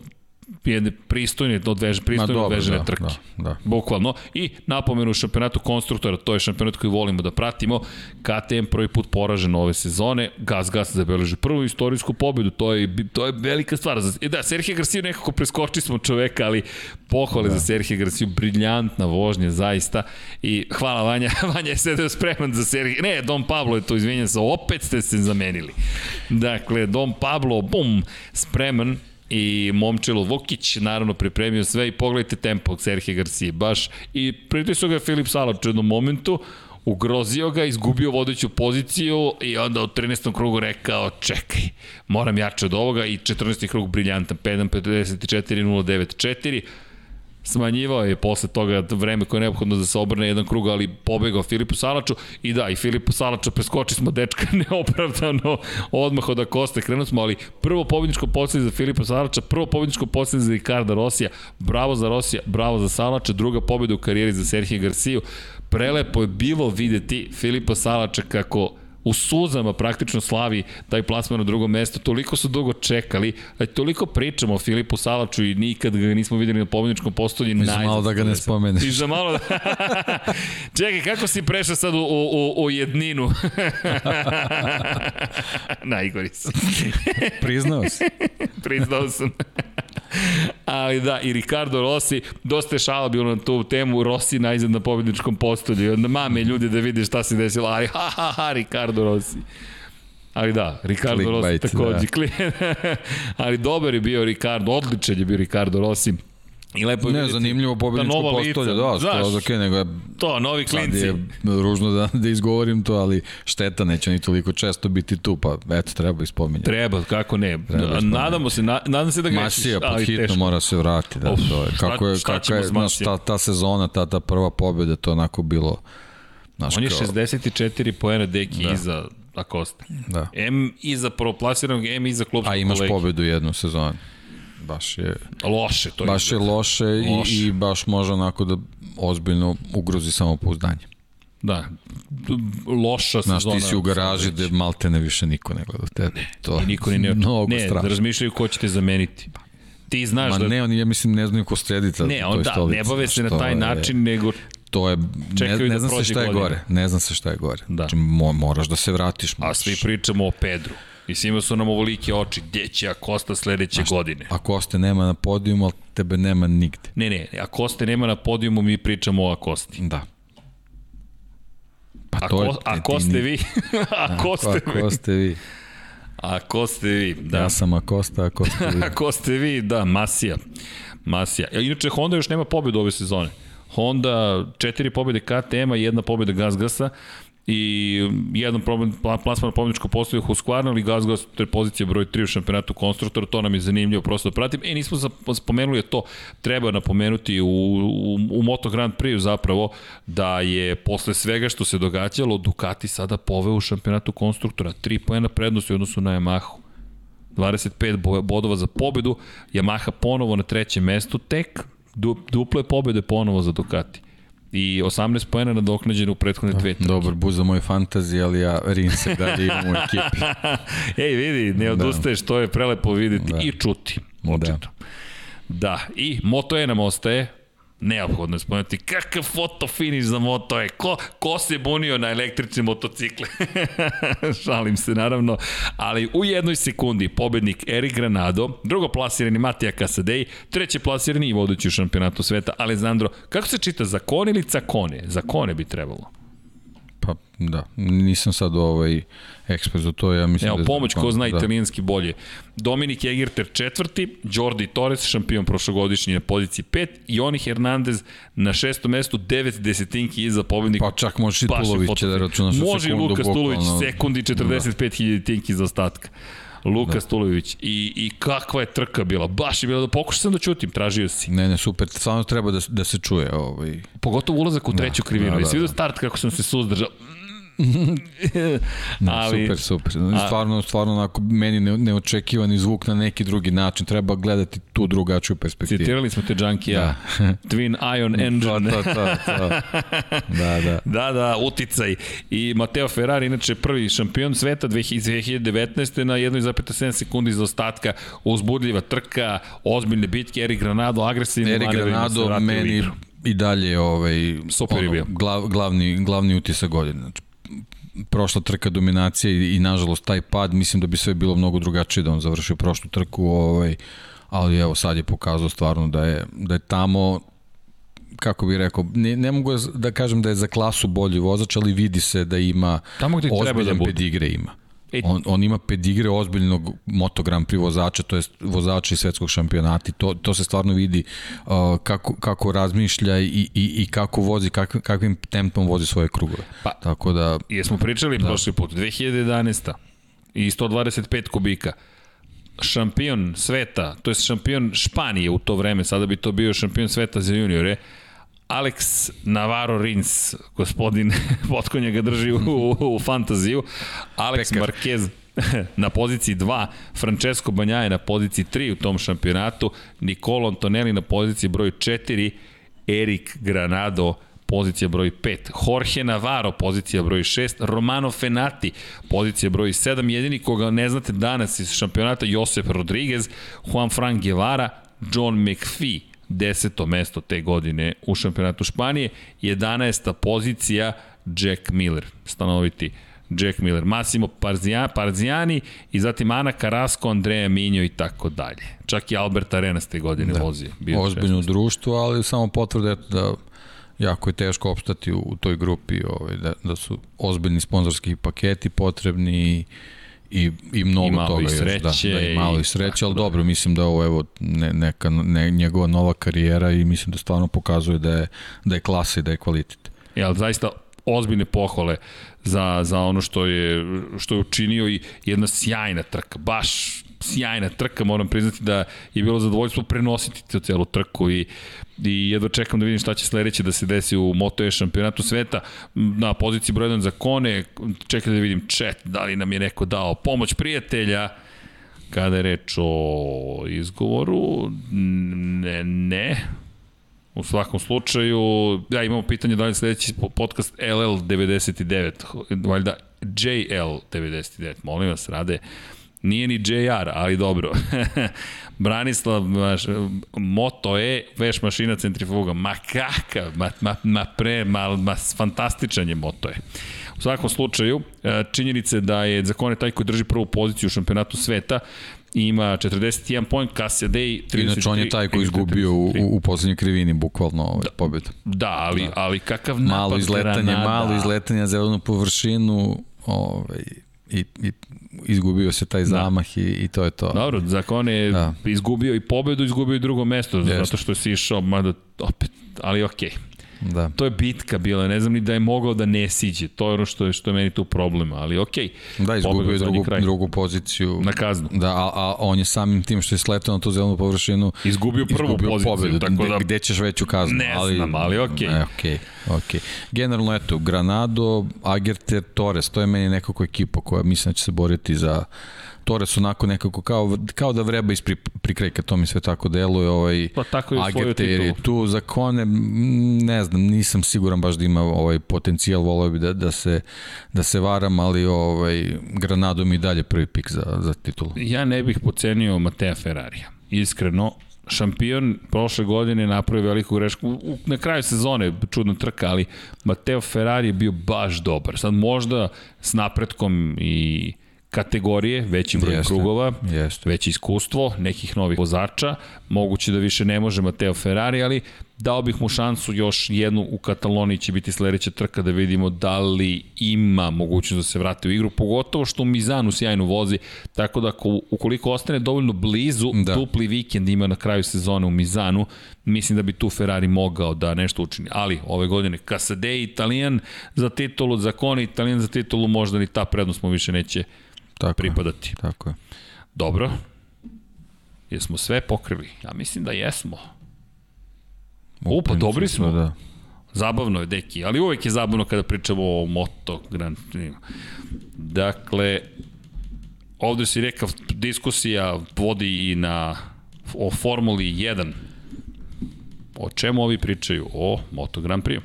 jedne pristojne odvež, pristojne dobro, odvežene da, trke. Da, da. Bukvalno. I napomenu u šampionatu konstruktora, to je šampionat koji volimo da pratimo. KTM prvi put poražen ove sezone, Gas Gas zabeleži prvu istorijsku pobedu, to je, to je velika stvar. E da, Sergio Garcia nekako preskoči smo čoveka, ali pohvale da. za Sergio Garcia, briljantna vožnja, zaista. I hvala Vanja, Vanja je sedeo spreman za Sergio. Ne, Dom Pablo je to, izvinjam se, opet ste se zamenili. Dakle, Dom Pablo, bum, spreman i Momčilo Vukić naravno pripremio sve i pogledajte tempo Serhije Garcije baš i pritisao ga Filip Salač u jednom momentu ugrozio ga, izgubio vodeću poziciju i onda u 13. krugu rekao čekaj, moram jače od ovoga i 14. krug briljantan, 5.54.094 smanjivao je posle toga vreme koje je neophodno da se obrne jedan krug, ali pobegao Filipu Salaču. I da, i Filipu Salaču preskoči smo dečka neopravdano odmah od Akoste, krenuli smo, ali prvo pobjedničko posljednje za Filipa Salača, prvo pobjedničko posljednje za Ricarda Rosija, bravo za Rosija, bravo za Salača, druga pobjeda u karijeri za Serhije Garciju, prelepo je bilo videti Filipa Salača kako u suzama praktično slavi taj plasman na drugo mesto. Toliko su dugo čekali, a toliko pričamo o Filipu Salaču i nikad ga nismo videli na pobjedničkom postolju. I za malo da ga ne spomeneš. I za malo da... Čekaj, kako si prešao sad u, u, u jedninu? Najgori sam. Priznao si. Priznao sam. Ali da, i Ricardo Rossi, dosta je šala bilo na tu temu, Rossi najzad na pobjedničkom postolju. Onda mame ljudi da vide šta se desilo, ali ha, ha, ha, Ricardo Rossi. Ali da, Ricardo Clickbait, Rossi takođe. Da. ali dobar je bio Ricardo, odličan je bio Ricardo Rossi. I lepo ne, zanimljivo pobedničko da postolje, da, je okay, nego je, to, novi klinci. je ružno da, da izgovorim to, ali šteta neće ni toliko često biti tu, pa eto, treba ispominjati. Treba, kako ne. Treba Nadamo se, na, nadam se da grešiš. Masija pod hitno teško. mora se vratiti. Da, Uf, to je. Kako je, šta, kako je, znaš, ta, ta sezona, ta, ta prva pobjeda, to onako bilo... Znaš, On je kao... 64 poena deki da. iza Acosta. Da. M iza proplasiranog, M iza klubskog kolegi. A imaš kolegi. pobedu jednu sezonu baš je loše to baš je loše, loše. I, i baš može onako da ozbiljno ugrozi samopouzdanje Da, loša sezona. Znaš, ti si u garaži gde malte ne više niko ne gleda tebe. Ne, to i niko ne, ne, mnogo ne, strašno. razmišljaju ko će te zameniti. Ti znaš Ma da... ne, oni, ja mislim, ne znaju ko sredi ta, ne, on, da, stolici. ne bave se na taj način, nego to je ne, ne da znam se šta je gore. Ne znam se šta je gore. Da. Znači, mo, moraš da se vratiš. Moraš. A svi pričamo o Pedru. I svima su nam ovolike oči, gde će Akosta sledeće Znaš, godine. Akoste nema na podijumu, ali tebe nema nigde. Ne, ne, Akoste nema na podijumu, mi pričamo o Akosti. Da. Pa to a, ko, je, a ko ste vi? a ko ste vi? A ko ste vi? A ko ste vi? Da. Ja sam Akosta, a ko ste vi? a ko ste vi? Da, Masija. Masija. Inače, Honda još nema pobedu ove sezone. Honda, četiri pobjede KTM-a, jedna pobjeda Gazgasa i jedan problem, plasman na pobjedičko postoje Husqvarna ali Gazgas, to je pozicija broj 3 u šampionatu konstruktora, to nam je zanimljivo prosto da pratim. E, nismo spomenuli to, treba napomenuti u, u, u Moto Grand Prix zapravo, da je posle svega što se događalo, Ducati sada poveo u šampionatu konstruktora, 3 poena prednosti u odnosu na Yamahu. 25 bodova za pobedu, Yamaha ponovo na trećem mestu, tek duple pobede ponovo za Ducati i 18 poena nadoknađeno u prethodne dve trke. Dobar buz za moj fantazij, ali ja Rinse dalje imam u ekipi. Ej, vidi, ne da. odustaješ, da. to je prelepo videti da. i čuti. Očito. Da. da, i Moto E nam ostaje, neophodno je spomenuti kakav foto finiš za moto je. Ko, ko se bunio na električne motocikle? Šalim se naravno. Ali u jednoj sekundi pobednik Erik Granado, drugo plasirani Matija Kasadej, treće plasirani i vodeći u šampionatu sveta Alessandro. Kako se čita, zakone ili cakone? Zakone bi trebalo. Pa da, nisam sad ovaj ekspert za to, ja mislim Evo, da... pomoć ko zna da. italijanski bolje. Dominik Egerter četvrti, Jordi Torres, šampion prošlogodišnji na poziciji 5, i Oni Hernandez na šestom mestu, 9 desetinki iza pobednika. Pa čak može i Tulović da računaš Može i Lukas Tulović, sekundi 45.000 da. tinki za ostatka. Luka da. Stulović. I, I kakva je trka bila. Baš je bila da pokušao sam da čutim, tražio si. Ne, ne, super. Stvarno treba da, da se čuje. Ovaj. Pogotovo ulazak u da. treću krivinu. Da, da, da. I start kako sam se suzdržao no, ali, super, super. Stvarno, stvarno onako, meni ne, neočekivani zvuk na neki drugi način. Treba gledati tu drugačiju perspektivu. Citirali smo te Junkija. Da. Twin Ion Engine. to, to, to, to. Da, da. Da, da, uticaj. I Mateo Ferrari, inače prvi šampion sveta 2019. na 1,7 sekundi za ostatka. Uzbudljiva trka, ozbiljne bitke, Erik Granado, agresivni. Erik Granado meni i dalje ovaj, Super ono, glav, glavni, glavni utisak godine. Znači, prošla trka dominacija i, i nažalost taj pad, mislim da bi sve bilo mnogo drugačije da on završio prošlu trku, ovaj, ali evo sad je pokazao stvarno da je, da je tamo kako bih rekao, ne, ne mogu da kažem da je za klasu bolji vozač, ali vidi se da ima Tamo gde ozbiljan da pedigre ima. E, on, on ima pedigre ozbiljnog Moto Grand Prix vozača, to je vozača iz svetskog šampionata to, to se stvarno vidi uh, kako, kako razmišlja i, i, i kako vozi, kak, kakvim tempom vozi svoje krugove. Pa, Tako da... Jesmo pričali da. prošli put, 2011. i 125 kubika šampion sveta, to je šampion Španije u to vreme, sada bi to bio šampion sveta za juniore, Alex Navarro Rins, gospodin Potkonja ga drži u, u, u fantaziju, Alex Pekar. Marquez na poziciji 2, Francesco Banjaje na poziciji 3 u tom šampionatu, Nicolo Antonelli na poziciji broj 4, Erik Granado pozicija broj 5. Jorge Navarro, pozicija broj 6. Romano Fenati, pozicija broj 7. Jedini koga ne znate danas iz šampionata, Josep Rodriguez, Juan Fran Guevara, John McPhee, deseto mesto te godine u šampionatu Španije, 11. pozicija Jack Miller, stanoviti Jack Miller, Massimo Parzijani i zatim Ana Carrasco, Andreja Minjo i tako dalje. Čak i Albert Arenas te godine da. vozi. Bio Ozbiljno 16. društvo, ali samo potvrde da jako je teško opstati u, u toj grupi, ovaj, da, da su ozbiljni sponzorski paketi potrebni i, i mnogo I malo toga i sreće, još, da, da i malo i sreće, ali da. dobro, mislim da ovo evo ne, neka ne, njegova nova karijera i mislim da stvarno pokazuje da je da je klasa i da je kvalitet. Ja, ali zaista ozbiljne pohvale za, za ono što je, što je učinio i jedna sjajna trka, baš sjajna trka, moram priznati da je bilo zadovoljstvo prenositi tu celu trku i, i jedva čekam da vidim šta će sledeće da se desi u Moto E šampionatu sveta. Na poziciji broj 1 za Kone, čekam da vidim chat, da li nam je neko dao pomoć prijatelja, kada je reč o izgovoru, ne, ne, U svakom slučaju, ja imamo pitanje da li sledeći podcast LL99, valjda JL99, molim vas, rade. Nije ni JR, ali dobro. Branislav, maš, Moto E, veš mašina centrifuga. Ma kakav, ma, ma, ma pre, ma, ma fantastičan je Moto E. U svakom slučaju, e, činjenice da je Zakone taj koji drži prvu poziciju u šampionatu sveta, ima 41 point, Day 33. Inače on je taj koji izgubio u, u poslednjoj krivini, bukvalno ovaj, da, pobedu. Da, ali, da. ali kakav napad malo izletanje, granada. Malo izletanje na zelenu površinu, ovaj, i, i izgubio se taj da. zamah da. i, i to je to. Dobro, zakon je da. izgubio i pobedu, izgubio i drugo mesto, zato što si išao, mada opet, ali okej. Okay. Da. To je bitka bila, ne znam ni da je mogao da ne siđe. To je ono što je, što je meni tu problem, ali okej. Okay. Da, izgubio je drugu, kraj. drugu poziciju. Na kaznu. Da, a, a on je samim tim što je sletao na tu zelenu površinu izgubio prvu izgubio poziciju. Pobedu, tako da, gde ćeš veću kaznu? Ne ali, znam, ali okej. Okay. E, okay. Okay. Generalno, eto, Granado, Agerter, Torres, to je meni nekako ekipa koja mislim da će se boriti za Torres onako nekako kao, kao da vreba iz pri, prikrajka, to mi sve tako deluje. Ovaj, pa tako je Agete je tu za Kone, ne znam, nisam siguran baš da ima ovaj potencijal, volio bi da, da, se, da se varam, ali ovaj, Granado mi dalje prvi pik za, za titulu. Ja ne bih pocenio Matea Ferrarija. Iskreno, šampion prošle godine napravio veliku grešku na kraju sezone, čudna trka, ali Mateo Ferrari je bio baš dobar. Sad možda s napretkom i kategorije, veći broj jeste, krugova, jeste. veće iskustvo, nekih novih vozača, moguće da više ne može Mateo Ferrari, ali dao bih mu šansu još jednu u Kataloniji će biti sledeća trka da vidimo da li ima mogućnost da se vrati u igru, pogotovo što Mizanu sjajno vozi, tako da ukoliko ostane dovoljno blizu, da. dupli vikend ima na kraju sezone u Mizanu, mislim da bi tu Ferrari mogao da nešto učini. Ali ove godine Casade Italijan za titulu, Zakone Italijan za titulu, možda ni ta prednost mu više neće tako pripadati. Je, tako je. Dobro. Jesmo sve pokrili? Ja mislim da jesmo. U, pa dobri smo. Da. Zabavno je, deki, ali uvek je zabavno kada pričamo o Moto Grand Prix. Dakle, ovde si rekao, diskusija vodi i na o Formuli 1. O čemu ovi pričaju? O Moto Grand Prix.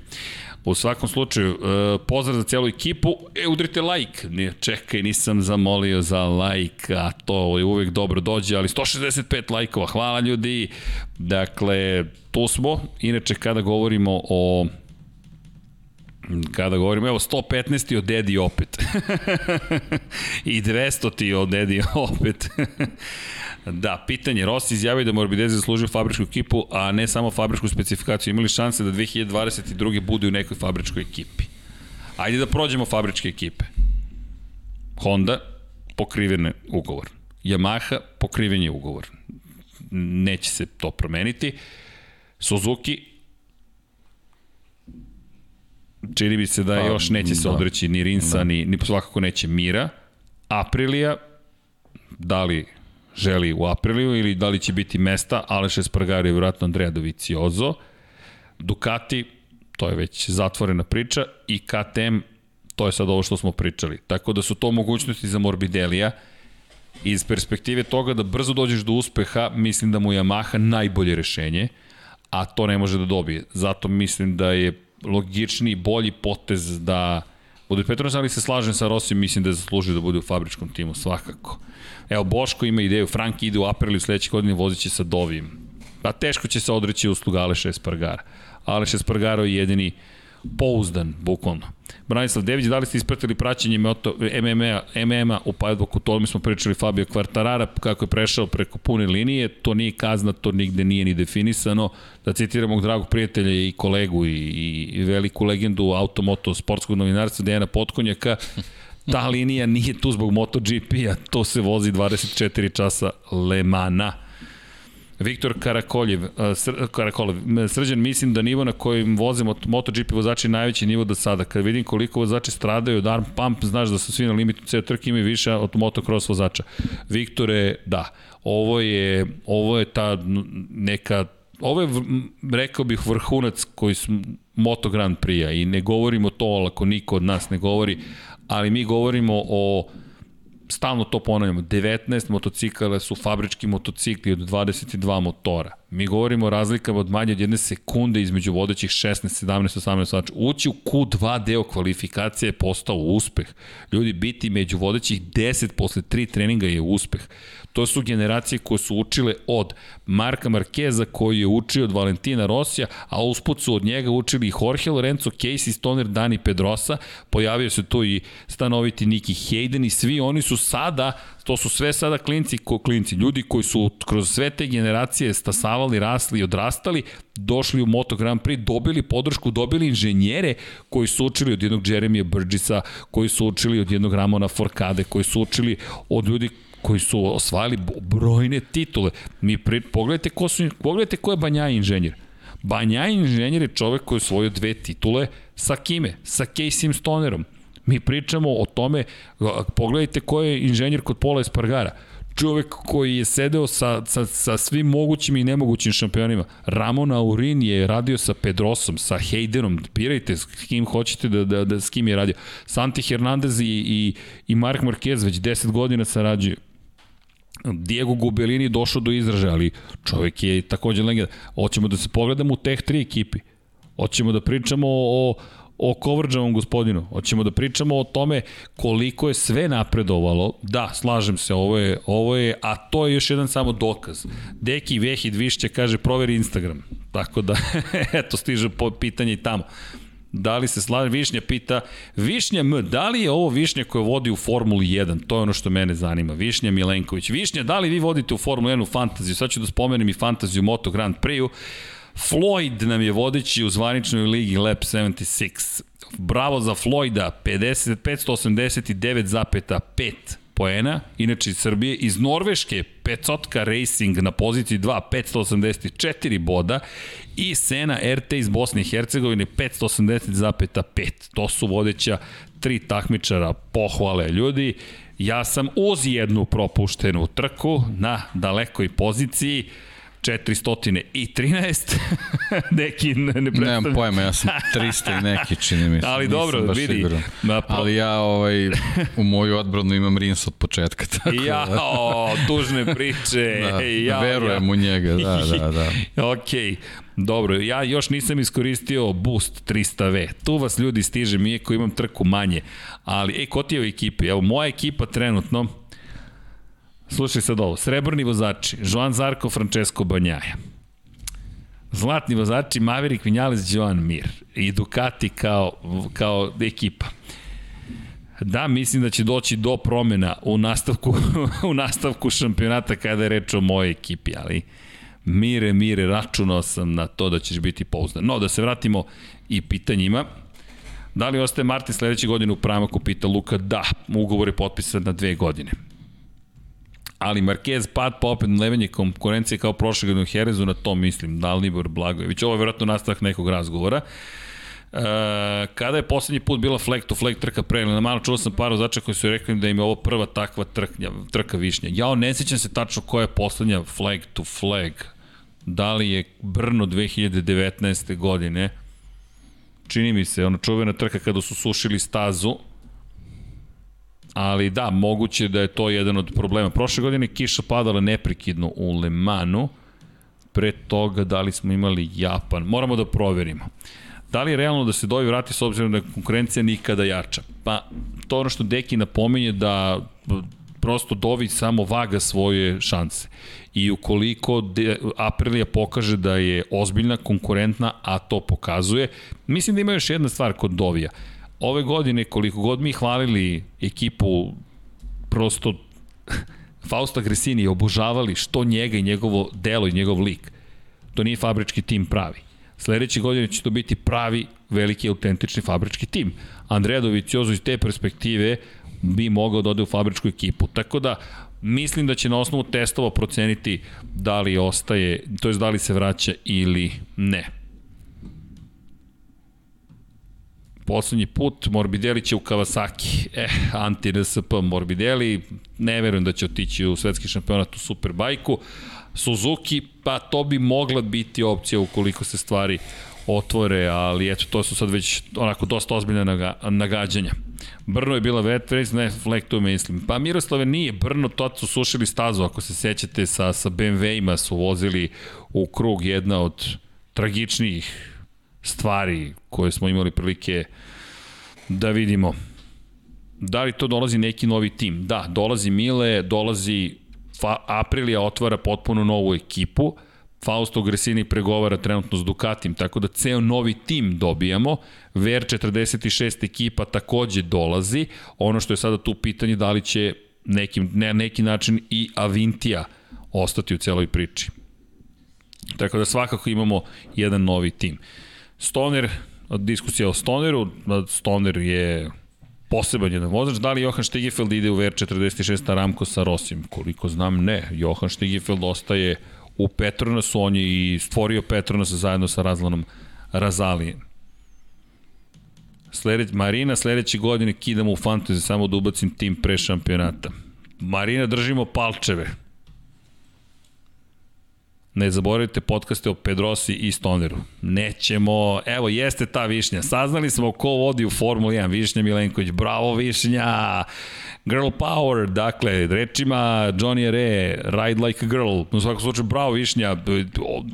U svakom slučaju, e, pozdrav za celu ekipu. E, udrite like. Ne, čekaj, nisam zamolio za like, a to je uvek dobro dođe, ali 165 lajkova. Hvala ljudi. Dakle, tu smo. Inače, kada govorimo o kada govorimo, evo 115 ti od Dedi opet. I 200 ti od Dedi opet. Da, pitanje. Rossi izjavio da Morbidelli zaslužio fabričku ekipu, a ne samo fabričku specifikaciju. Imali šanse da 2022. bude u nekoj fabričkoj ekipi. Ajde da prođemo fabričke ekipe. Honda, pokrivene ugovor. Yamaha, pokriven je ugovor. Neće se to promeniti. Suzuki, čini bi se da pa, još neće se da. odreći ni Rinsa, da. ni, ni svakako neće Mira. Aprilia, da li želi u Apriliju ili da li će biti mesta, Aleš Espargaro i vjerojatno Andrea Dovizioso. Ducati, to je već zatvorena priča i KTM, to je sad ovo što smo pričali. Tako da su to mogućnosti za Morbidelija. Iz perspektive toga da brzo dođeš do uspeha, mislim da mu Yamaha najbolje rešenje, a to ne može da dobije. Zato mislim da je logičniji, bolji potez da bude Petronas, ali se slažem sa Rosijom, mislim da zasluži da bude u fabričkom timu, svakako. Evo, Boško ima ideju, Frank ide u Apriliju sledeće godine, vozit će sa Dovijim. Pa teško će se odreći usluga Aleša Espargara. Aleš Espargaro je jedini pouzdan, bukvalno. Branislav Dević, da li ste ispratili praćenje MMA, MMA u Pajdvoku, to mi smo pričali Fabio Kvartarara, kako je prešao preko pune linije, to nije kazna, to nigde nije ni definisano. Da citiramo mog dragog prijatelja i kolegu i, i veliku legendu automoto sportskog novinarstva Dejana Potkonjaka, ta linija nije tu zbog MotoGP-a, to se vozi 24 časa Lemana. Viktor Karakoljev, Sr Karakolev, srđan mislim da nivo na kojim voze MotoGP vozači je najveći nivo do sada. Kad vidim koliko vozači stradaju od arm pump, znaš da su svi na limitu ceo trke imaju više od motocross vozača. Viktore, da, ovo je, ovo je ta neka ovo je, rekao bih, vrhunac koji su Moto Grand Prix-a i ne govorimo to ako niko od nas ne govori, ali mi govorimo o stalno to ponavljamo, 19 motocikala su fabrički motocikli od 22 motora. Mi govorimo o razlikama od manje od jedne sekunde između vodećih 16, 17, 18 svača. Ući u Q2 deo kvalifikacije je postao uspeh. Ljudi, biti među vodećih 10 posle 3 treninga je uspeh. To su generacije koje su učile od Marka Markeza koji je učio od Valentina Rosija, a usput su od njega učili i Jorge Lorenzo, Casey Stoner, Dani Pedrosa, pojavio se tu i stanoviti Niki Hayden i svi oni su sada, to su sve sada klinci, ko klinci, ljudi koji su kroz sve te generacije stasavali, rasli i odrastali, došli u Moto Grand Prix, dobili podršku, dobili inženjere koji su učili od jednog Jeremija Burgessa, koji su učili od jednog Ramona Forkade, koji su učili od ljudi koji su osvajali brojne titule. Mi pri, pogledajte ko su pogledajte ko je Banja inženjer. Banja inženjer je čovek koji je osvojio dve titule sa kime? Sa Casey Stonerom. Mi pričamo o tome, pogledajte ko je inženjer kod Pola Espargara čovek koji je sedeo sa, sa, sa svim mogućim i nemogućim šampionima. Ramon Aurin je radio sa Pedrosom, sa Haydenom, birajte s kim hoćete da, da, da s kim je radio. Santi Hernandez i, i, i Mark Marquez već 10 godina sarađuju. Diego Gubelini došao do izražaja, ali čovjek je takođe legenda. Hoćemo da se pogledamo u teh tri ekipi. Hoćemo da pričamo o, o Kovrđavom gospodinu. Hoćemo da pričamo o tome koliko je sve napredovalo. Da, slažem se, ovo je, ovo je a to je još jedan samo dokaz. Deki Vehid Višće kaže proveri Instagram. Tako da, eto, stiže po pitanje i tamo. Da li se slaže? Višnja pita, Višnja M, da li je ovo Višnja koja vodi u Formuli 1? To je ono što mene zanima. Višnja Milenković. Višnja, da li vi vodite u Formuli 1 u fantaziju? Sad ću da spomenem i fantaziju Moto Grand Prix-u. Floyd nam je vodeći u zvaničnoj ligi Lab 76. Bravo za Floyda, 50, 589,5 poena, inače iz Srbije, iz Norveške, Pecotka Racing na poziciji 2, 584 boda i Sena RT iz Bosne i Hercegovine 580,5. To su vodeća tri takmičara pohvale ljudi. Ja sam uz jednu propuštenu trku na dalekoj poziciji 413. neki ne, ne predstavljam. Nemam pojma, ja sam 300 i neki, čini mi se. Ali dobro, vidi. Na, po... Ali ja ovaj, u moju odbranu imam Rins od početka. Tako ja, da. o, tužne priče. da, ja, verujem ja. u njega, da, da, da. Okej. Dobro, ja još nisam iskoristio Boost 300V. Tu vas ljudi stiže, mi ko imam trku manje. Ali, ej, ko ti je u ekipi? Evo, moja ekipa trenutno, Slušaj sad ovo, srebrni vozači, Joan Zarko, Francesco Banjaja. Zlatni vozači, Maverick Vinales, Joan Mir. I Ducati kao, kao ekipa. Da, mislim da će doći do promena u nastavku, u nastavku šampionata kada je reč o mojej ekipi, ali mire, mire, računao sam na to da ćeš biti pouzdan. No, da se vratimo i pitanjima. Da li ostaje Martin sledeće godine u Pramaku, pita Luka. Da, ugovor je potpisan na dve godine ali Marquez pad pa opet levenje konkurencije kao prošle godine u Herezu, na to mislim, Dalibor Blagojević. Ovo je vjerojatno nastavak nekog razgovora. E, kada je poslednji put bila flag to flag trka pre, na malo čuo sam par vozača koji su rekli da im je ovo prva takva trknja, trka višnja. Ja ne sećam se tačno koja je poslednja flag to flag. Da li je Brno 2019. godine? Čini mi se, ono čuvena trka kada su sušili stazu, Ali da, moguće da je to jedan od problema. Prošle godine kiša padala neprekidno u Le Manu, pre toga da li smo imali Japan. Moramo da proverimo. Da li je realno da se Dovi vrati s obzirom da je konkurencija nikada jača? Pa, to ono što Deki napominje da prosto Dovi samo vaga svoje šanse. I ukoliko de, Aprilija pokaže da je ozbiljna, konkurentna, a to pokazuje, mislim da ima još jedna stvar kod Dovija. Ove godine, koliko god mi hvalili ekipu, prosto Fausta Gresini obožavali što njega i njegovo delo i njegov lik. To nije fabrički tim pravi. Sledeće godine će to biti pravi, veliki, autentični fabrički tim. Andreja Doviciozo iz te perspektive bi mogao da ode u fabričku ekipu. Tako da, mislim da će na osnovu testova proceniti da li ostaje, to je da li se vraća ili ne. Poslednji put Morbidelli će u Kawasaki. Eh, anti-RSP Morbidelli, ne verujem da će otići u svetski šampionat u Superbajku. Suzuki, pa to bi mogla biti opcija ukoliko se stvari otvore, ali eto, to su sad već onako dosta ozbiljne naga, nagađanja. Brno je bila vet, već ne flektu mislim. Pa Miroslave nije, Brno to su sušili stazu, ako se sećate, sa, sa BMW-ima su vozili u krug jedna od tragičnijih stvari koje smo imali prilike da vidimo. Da li to dolazi neki novi tim? Da, dolazi Mile, dolazi Aprilija otvara potpuno novu ekipu, Fausto Gresini pregovara trenutno s Ducatim, tako da ceo novi tim dobijamo, Ver 46 ekipa takođe dolazi, ono što je sada tu pitanje da li će nekim, ne, neki način i Avintija ostati u celoj priči. Tako da svakako imamo jedan novi tim. Stoner, diskusija o Stoneru, Stoner je poseban jedan vozač. Da li Johan Stigefeld ide u VR46 Aramco sa Rosim? Koliko znam, ne. Johan Stigefeld ostaje u Petronasu, on je i stvorio Petronas zajedno sa Razlanom Razalijem. Sledeć, Marina sledeće godine kidamo u fantasy samo da ubacim tim pre šampionata. Marina držimo palčeve. Ne zaboravite podcaste o Pedrosi i Stoneru. Nećemo, evo jeste ta Višnja. Saznali smo ko vodi u Formuli 1. Višnja Milenković, bravo Višnja! Girl power, dakle, rečima Johnny Re, ride like a girl. U svakom slučaju, bravo Višnja,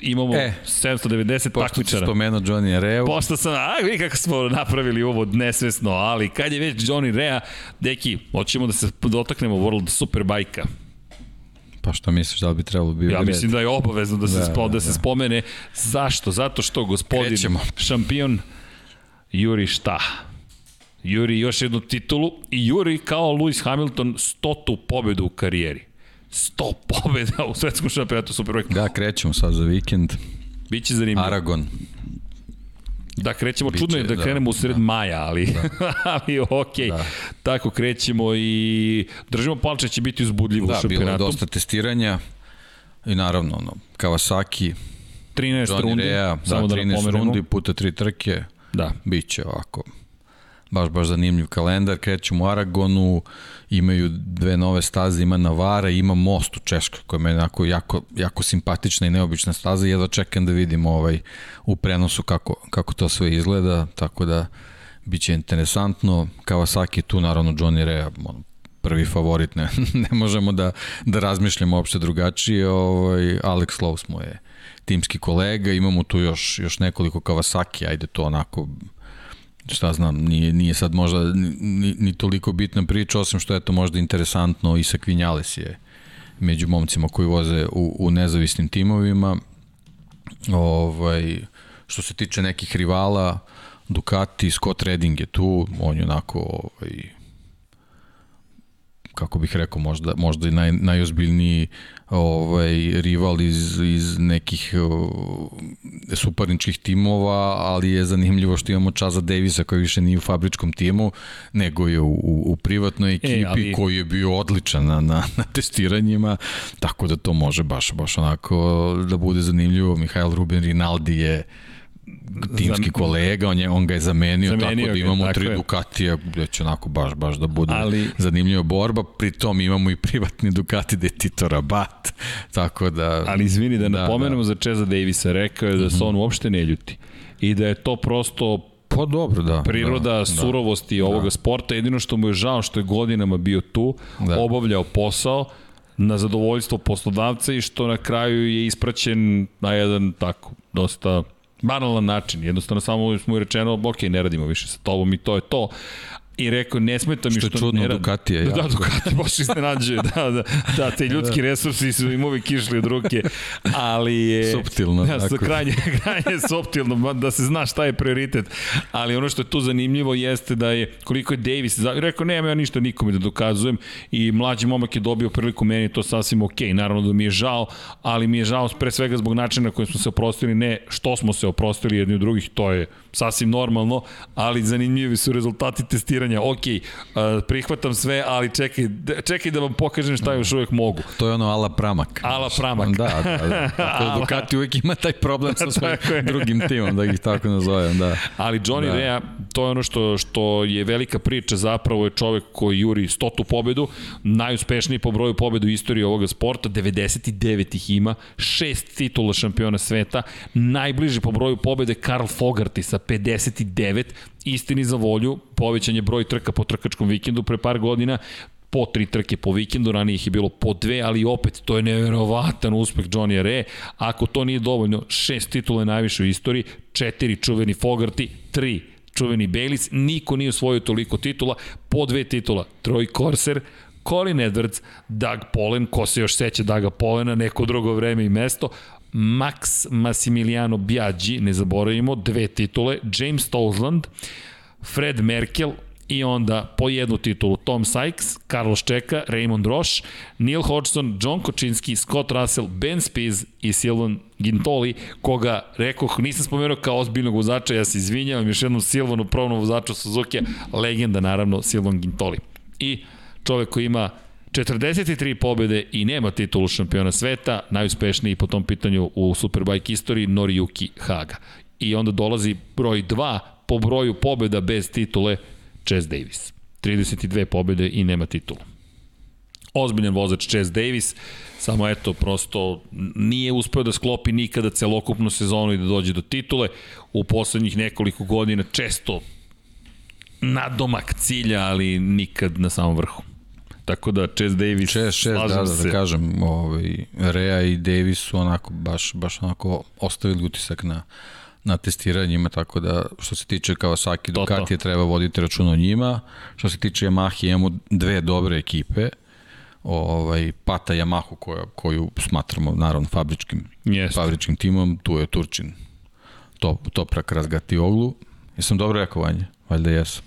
imamo e, 790 takmičara. Pošto spomenuo Johnny Re. Pošto sam, a vi kako smo napravili ovo nesvesno, ali kad je već Johnny Rea, deki, hoćemo da se dotaknemo World Superbike-a. Pa što misliš da bi trebalo biti? Ja mislim da je obavezno da se, da, spo, da, da se spomene. Zašto? Zato što gospodin Krećemo. šampion Juri šta? Juri još jednu titulu i Juri kao Lewis Hamilton stotu pobedu u karijeri. 100 pobeda u svetskom šampionatu Superbike. Da, krećemo sad za vikend. Biće zanimljivo. Aragon. Da, krećemo, Biće, čudno je da, da krenemo u sred da. maja, ali, da. ali. Okay. Da. Tako krećemo i držimo palče će biti uzbudljivo da, u šampionatu. Da, bilo je dosta testiranja i naravno, ono, Kawasaki, 13 Johnny rundi, Rea, da, 13 da rundi puta tri trke, da. biće ovako baš, baš zanimljiv kalendar, krećemo u Aragonu, imaju dve nove staze, ima Navara, ima most u Češkoj, koja je onako jako, jako simpatična i neobična staza, jedva čekam da vidim ovaj, u prenosu kako, kako to sve izgleda, tako da biće interesantno. Kawasaki tu, naravno, Johnny Rea, on, prvi favorit, ne, ne možemo da, da razmišljamo uopšte drugačije, ovaj, Alex Lowe's mu je timski kolega, imamo tu još, još nekoliko Kawasaki, ajde to onako šta znam, nije, nije sad možda ni, ni toliko bitna priča, osim što je to možda interesantno i sa Kvinjales je među momcima koji voze u, u nezavisnim timovima. Ovaj, što se tiče nekih rivala, Ducati, Scott Redding je tu, on je onako ovaj, kako bih rekao, možda, možda i naj, najozbiljniji ovaj, rival iz, iz nekih uh, suparničkih timova, ali je zanimljivo što imamo Chaza Davisa koji više nije u fabričkom timu, nego je u, u, u privatnoj e, ekipi e, ali... koji je bio odličan na, na, na testiranjima, tako da to može baš, baš onako da bude zanimljivo. Mihajl Ruben Rinaldi je timski kolega, on, je, on ga je zamenio, zamenio tako da imamo ga, tri je. Ducatija gde će onako baš, baš da bude Ali, zanimljiva borba, pri tom imamo i privatni Ducati de Tito Rabat, tako da... Ali izvini da, da napomenemo da. za Čeza Davisa, rekao je da se mhm. on uopšte ne ljuti i da je to prosto Pa dobro, da. Priroda da, surovosti da, ovoga da. sporta, jedino što mu je žao što je godinama bio tu, da. obavljao posao, na zadovoljstvo poslodavca i što na kraju je ispraćen na jedan tako, dosta Banalan način, jednostavno samo smo rečeno, ok, ne radimo više sa tobom i to je to i rekao ne smeta mi što, što čudno ne Ducati je da, Ducati baš iznenađuje da, da, da, te ljudski da. resursi su im uvijek išli od ruke ali je suptilno da, tako. krajnje, krajnje suptilno da se zna šta je prioritet ali ono što je tu zanimljivo jeste da je koliko je Davis rekao nema ja ništa nikome da dokazujem i mlađi momak je dobio priliku meni to sasvim ok naravno da mi je žao ali mi je žao pre svega zbog načina na koji smo se oprostili ne što smo se oprostili jedni od drugih to je sasvim normalno, ali zanimljivi su rezultati testiranja. Ok, uh, prihvatam sve, ali čekaj, čekaj da vam pokažem šta još uvek mogu. To je ono ala pramak. Ala pramak. Da, da, da. Tako Ducati uvek ima taj problem sa svojim drugim timom, da ih tako nazovem, da. Ali Johnny da. Rea, to je ono što, što je velika priča, zapravo je čovek koji juri stotu pobedu, najuspešniji po broju pobeda u istoriji ovoga sporta, 99 ih ima, šest titula šampiona sveta, najbliži po broju pobede Karl Fogarty sa 59, istini za volju, povećanje broj trka po trkačkom vikendu pre par godina, po tri trke po vikendu, ranije ih je bilo po dve, ali opet to je neverovatan uspeh Johnny Re. Ako to nije dovoljno, šest titula je najviše u istoriji, četiri čuveni Fogarty, tri čuveni Bayliss, niko nije osvojio toliko titula, po dve titula, Troy Corser, Colin Edwards, Doug Polen, ko se još seća Daga Polena, neko drugo vreme i mesto, Max Massimiliano Biaggi, ne zaboravimo, dve titule, James Tolzland, Fred Merkel, i onda po jednu titulu Tom Sykes, Carlos Čeka, Raymond Roche, Neil Hodgson, John Kočinski, Scott Russell, Ben Spies i Silvan Gintoli, koga rekoh, nisam spomenuo kao ozbiljnog vozača, ja se izvinjavam još jednom Silvanu, provnom vozaču Suzuki, legenda naravno Silvan Gintoli. I čovek koji ima 43 pobede i nema titulu šampiona sveta, najuspešniji po tom pitanju u Superbike istoriji Noriyuki Haga. I onda dolazi broj 2 po broju pobeda bez titule Chase Davis. 32 pobede i nema titulu. Ozbiljan vozač Chase Davis, samo eto, prosto nije uspeo da sklopi nikada celokupnu sezonu i da dođe do titule. U poslednjih nekoliko godina često nadomak cilja, ali nikad na samom vrhu. Tako da Chase Davis, Chase, Chase da, da, da kažem, ovaj, Rea i Davis su onako, baš, baš onako ostavili utisak na, na testiranjima, tako da što se tiče Kawasaki Ducati je treba voditi račun o njima. Što se tiče Yamaha imamo dve dobre ekipe, ovaj, Pata Yamahu koja, koju smatramo naravno fabričkim, yes. fabričkim timom, tu je Turčin Top, Toprak Razgatioglu. Jesam dobro rekao, Vanja? Valjda jesam.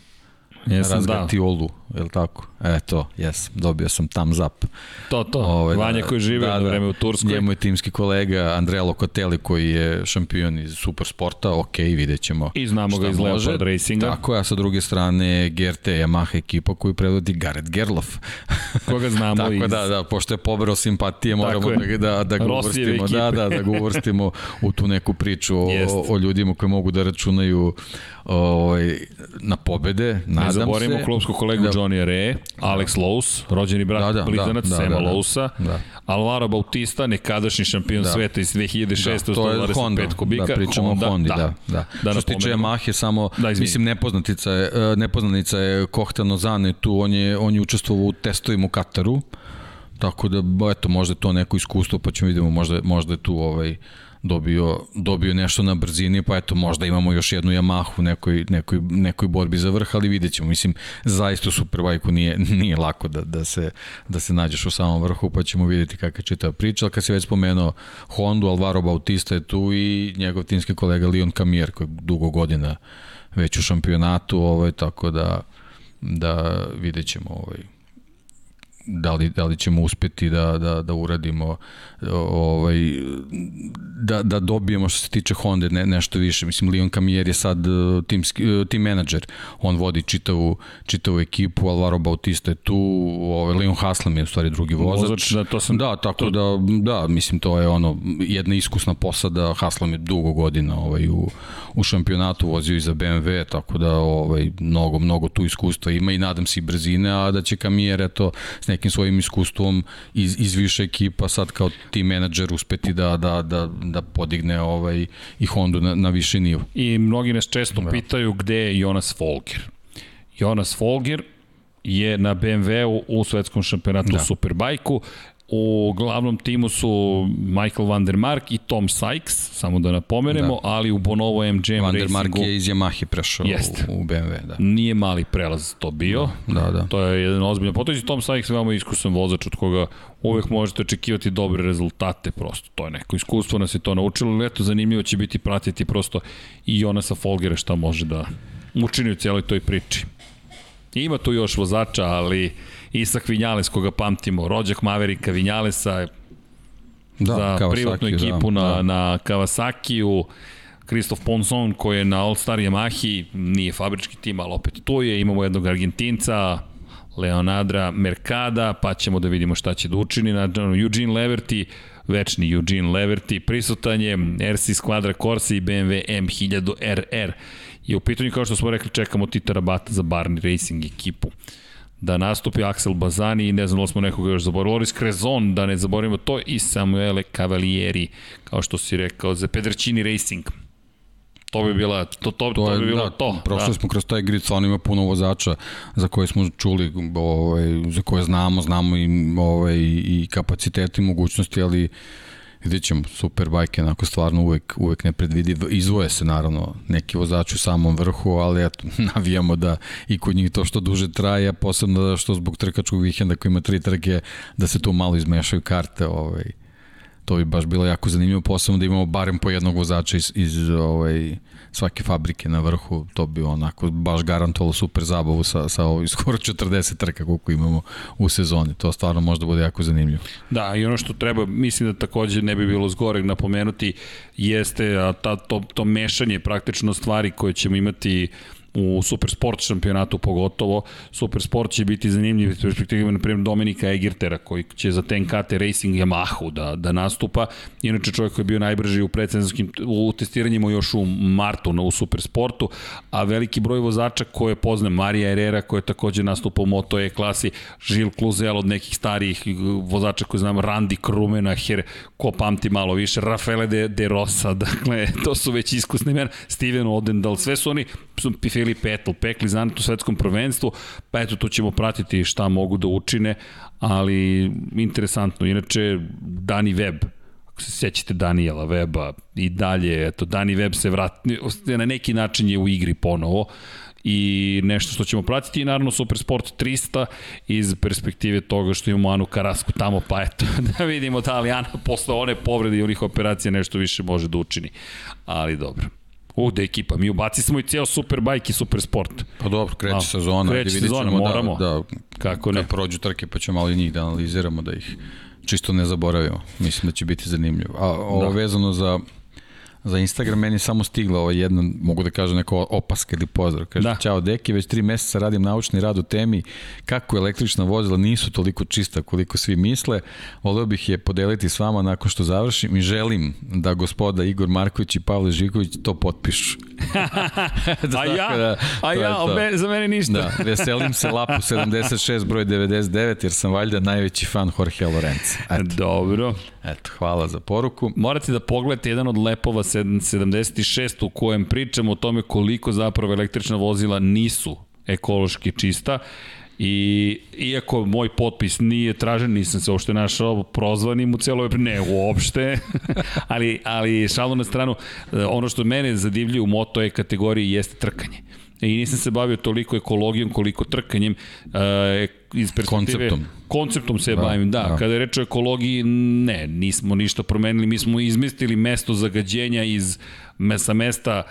Jesam, Razgatiolu, da. Je li tako? E, to, jes, dobio sam thumbs up. To, to, Ove, ovaj, Vanja koji žive da, da, vreme u Turskoj. Njemu je timski kolega Andrea Locatelli koji je šampion iz Supersporta, ok, vidjet ćemo I znamo ga iz Leopard Racinga. Tako, a sa druge strane GRT Yamaha ekipa koju predvodi Gareth Gerlof. Koga znamo tako, iz... da, da, pošto je pobrao simpatije, moramo da, da, da ga uvrstimo, da, da, da ga uvrstimo u tu neku priču o, o ljudima koji mogu da računaju ovaj, na pobede, nadam se. Ne zaboravimo klubskog kolegu da, Johnny Re, Alex Lous, rođeni brat da, da, blizanac da, da, Sema da, da, Lousa, da. Alvaro Bautista, nekadašnji šampion da. sveta iz 2006. Da, to je Honda, kubika. Da, pričamo Honda, o Hondi, da. da, da. da Što se tiče Yamahe, samo, da, mislim, nepoznatica je, e, nepoznanica je Kohtano Zane tu, on je, on je učestvovao u testovima u Kataru, tako da, eto, možda je to neko iskustvo, pa ćemo vidimo, možda, možda je tu ovaj, dobio, dobio nešto na brzini, pa eto možda imamo još jednu Yamahu u nekoj, nekoj, nekoj borbi za vrh, ali vidjet ćemo. Mislim, zaista u nije, nije lako da, da, se, da se nađeš u samom vrhu, pa ćemo vidjeti kakva će ta priča. Ali kad se već spomenuo Hondu, Alvaro Bautista je tu i njegov timski kolega Leon Kamier, koji dugo godina već u šampionatu, ovaj, tako da, da vidjet ćemo ovaj, da li, da li ćemo uspeti da, da, da uradimo ovaj, da, da dobijemo što se tiče Honda ne, nešto više. Mislim, Leon Kamier je sad uh, timski, uh, team manager, on vodi čitavu, čitavu ekipu, Alvaro Bautista je tu, ovaj, Leon Haslam je u stvari drugi vozač. vozač da, to sam, da, tako to... da, da, mislim, to je ono, jedna iskusna posada, Haslam je dugo godina ovaj, u, u šampionatu, vozio i za BMW, tako da ovaj, mnogo, mnogo tu iskustva ima i nadam se i brzine, a da će Kamier, eto, s nekim svojim iskustvom iz, iz više ekipa sad kao team menadžer uspeti da, da, da, da podigne ovaj, i Hondu na, na viši nivo. I mnogi nas često da. pitaju gde je Jonas Folger. Jonas Folger je na BMW-u u svetskom šampionatu da. Superbajku U glavnom timu su Michael Van der Mark i Tom Sykes, samo da napomenemo, da. ali u Bonovo MGM Van der Mark je iz Yamahe prešao Jest. u, u BMW. Da. Nije mali prelaz to bio. Da, da. da. To je jedan ozbiljan potez i Tom Sykes je veoma iskusan vozač od koga uvek možete očekivati dobre rezultate prosto. To je neko iskustvo, nas je to naučilo, ali eto zanimljivo će biti pratiti prosto i Jonasa Folgera šta može da učini u cijeloj toj priči. Ima tu još vozača, ali Isak Vinjales, koga pamtimo, rođak Maverika Vinjalesa, da, za Kawasaki, privatnu da, ekipu da, na, da. na Kawasaki-u, Kristof Ponson koji je na All Star Yamahi, nije fabrički tim, ali opet tu je, imamo jednog Argentinca, Leonadra Mercada, pa ćemo da vidimo šta će da učini. Na, Eugene Leverty, večni Eugene Leverty, prisutan je RC Squadra Corsa i BMW M1000 RR. I u pitanju, kao što smo rekli, čekamo Tita Rabata za Barney Racing ekipu da nastupi Axel Bazani i ne znam da smo nekoga još zaboravili, Loris Krezon, da ne zaboravimo to, i Samuele Cavalieri, kao što si rekao, za Pedrčini Racing. To bi bila to to, to, to je, bi bilo da, to. Prošli da. smo kroz taj grid, on ima puno vozača za koje smo čuli, ovaj za koje znamo, znamo i ovaj i kapaciteti i mogućnosti, ali vidjet ćemo, Superbike je onako stvarno uvek, uvek predvidi, izvoje se naravno neki vozač u samom vrhu, ali eto, navijamo da i kod njih to što duže traje, posebno da što zbog trkačkog vikenda koji ima tri trke, da se tu malo izmešaju karte, ovaj, to bi baš bilo jako zanimljivo, posebno da imamo barem po jednog vozača iz, iz ovaj, svake fabrike na vrhu, to bi onako baš garantovalo super zabavu sa, sa ovih skoro 40 trka koliko imamo u sezoni. To stvarno možda bude jako zanimljivo. Da, i ono što treba, mislim da takođe ne bi bilo zgoreg napomenuti, jeste ta, to, to mešanje praktično stvari koje ćemo imati uh, u Supersport šampionatu pogotovo. Supersport će biti zanimljiv iz perspektive, na primjer, Dominika Egertera, koji će za TNKT Racing Yamahu da, da nastupa. Inače, čovjek koji je bio najbrži u predsenzijskim u testiranjima još u martu na, u Supersportu, a veliki broj vozača koje poznam, Marija Herrera koja je takođe nastupa u Moto E klasi, Žil Kluzel od nekih starijih vozača koji znam, Randy Krumena, Her, ko pamti malo više, Rafaele de, de Rosa, dakle, to su već iskusne imena, Steven Odendal, sve su oni su Filipe Etel pekli za u svetskom prvenstvu, pa eto tu ćemo pratiti šta mogu da učine, ali interesantno. Inače, Dani Web, ako se sećate Daniela Weba i dalje, eto, Dani Web se vrati, na neki način je u igri ponovo i nešto što ćemo pratiti i naravno Supersport 300 iz perspektive toga što imamo Anu Karasku tamo, pa eto, da vidimo da li Ana posle one povrede i onih operacija nešto više može da učini. Ali dobro. Da ekipa, mi ubaci smo i ceo Superbike i Supersport. Pa dobro, kreće A, sezona. Kreće sezona, da- moramo. Da, da, Kako ne? Kad prođu trke, pa ćemo malo i njih da analiziramo, da ih čisto ne zaboravimo. Mislim da će biti zanimljivo. A ovo da. vezano za Za Instagram meni samo stigla ova jedna, mogu da kažem, neko opaska ili pozdrav. Kaže, da. čao deki, već tri meseca radim naučni rad u temi kako električna vozila nisu toliko čista koliko svi misle. Voleo bih je podeliti s vama nakon što završim i želim da gospoda Igor Marković i Pavle Žiković to potpišu. da, a ja, da, a ja, me, za mene ništa. da, veselim se Lapu 76 broj 99 jer sam valjda najveći fan Jorge Lorenza. Eto. Dobro. Eto, hvala za poruku. Morate da pogledate jedan od lepova 76 u kojem pričamo o tome koliko zapravo električna vozila nisu ekološki čista. I iako moj potpis nije tražen, nisam se uopšte našao prozvanim u celoj ne uopšte, ali, ali šalu na stranu, ono što mene zadivljuje u moto e kategoriji jeste trkanje. I nisam se bavio toliko ekologijom koliko trkanjem e, iz perspektive... Konceptom. Konceptom se da, bavim, da. da. Kada je reč o ekologiji, ne, nismo ništa promenili. Mi smo izmestili mesto zagađenja iz sa mesta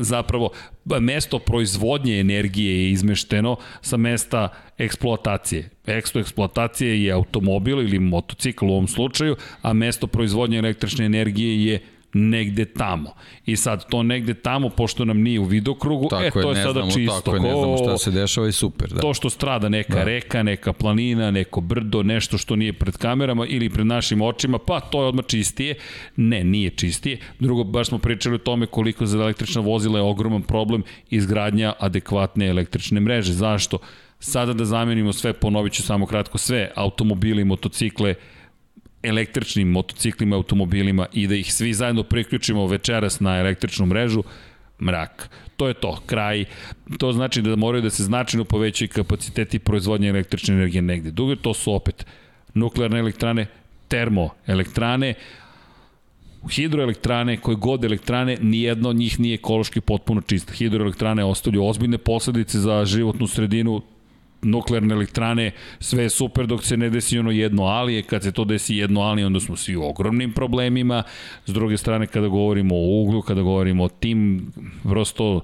zapravo mesto proizvodnje energije je izmešteno sa mesta eksploatacije. Eksto eksploatacije je automobil ili motocikl u ovom slučaju, a mesto proizvodnje električne energije je negde tamo. I sad to negde tamo, pošto nam nije u vidokrugu, tako e, to je, je sada znamo, čisto. Tako je, ne znamo šta se dešava i super. Da. To što strada neka da. reka, neka planina, neko brdo, nešto što nije pred kamerama ili pred našim očima, pa to je odmah čistije. Ne, nije čistije. Drugo, baš smo pričali o tome koliko za električna vozila je ogroman problem izgradnja adekvatne električne mreže. Zašto? Sada da zamenimo sve, ponovit ću samo kratko, sve automobili, motocikle, električnim motociklima, automobilima i da ih svi zajedno priključimo večeras na električnu mrežu, mrak. To je to, kraj. To znači da moraju da se značajno povećaju kapaciteti proizvodnje električne energije negde. Drugo, to su opet nuklearne elektrane, termoelektrane, hidroelektrane, koje god elektrane, nijedna od njih nije ekološki potpuno čista. Hidroelektrane ostavljaju ozbiljne posledice za životnu sredinu, nuklearne elektrane, sve je super dok se ne desi ono jedno ali, kad se to desi jedno ali, onda smo svi u ogromnim problemima. S druge strane, kada govorimo o uglu, kada govorimo o tim, prosto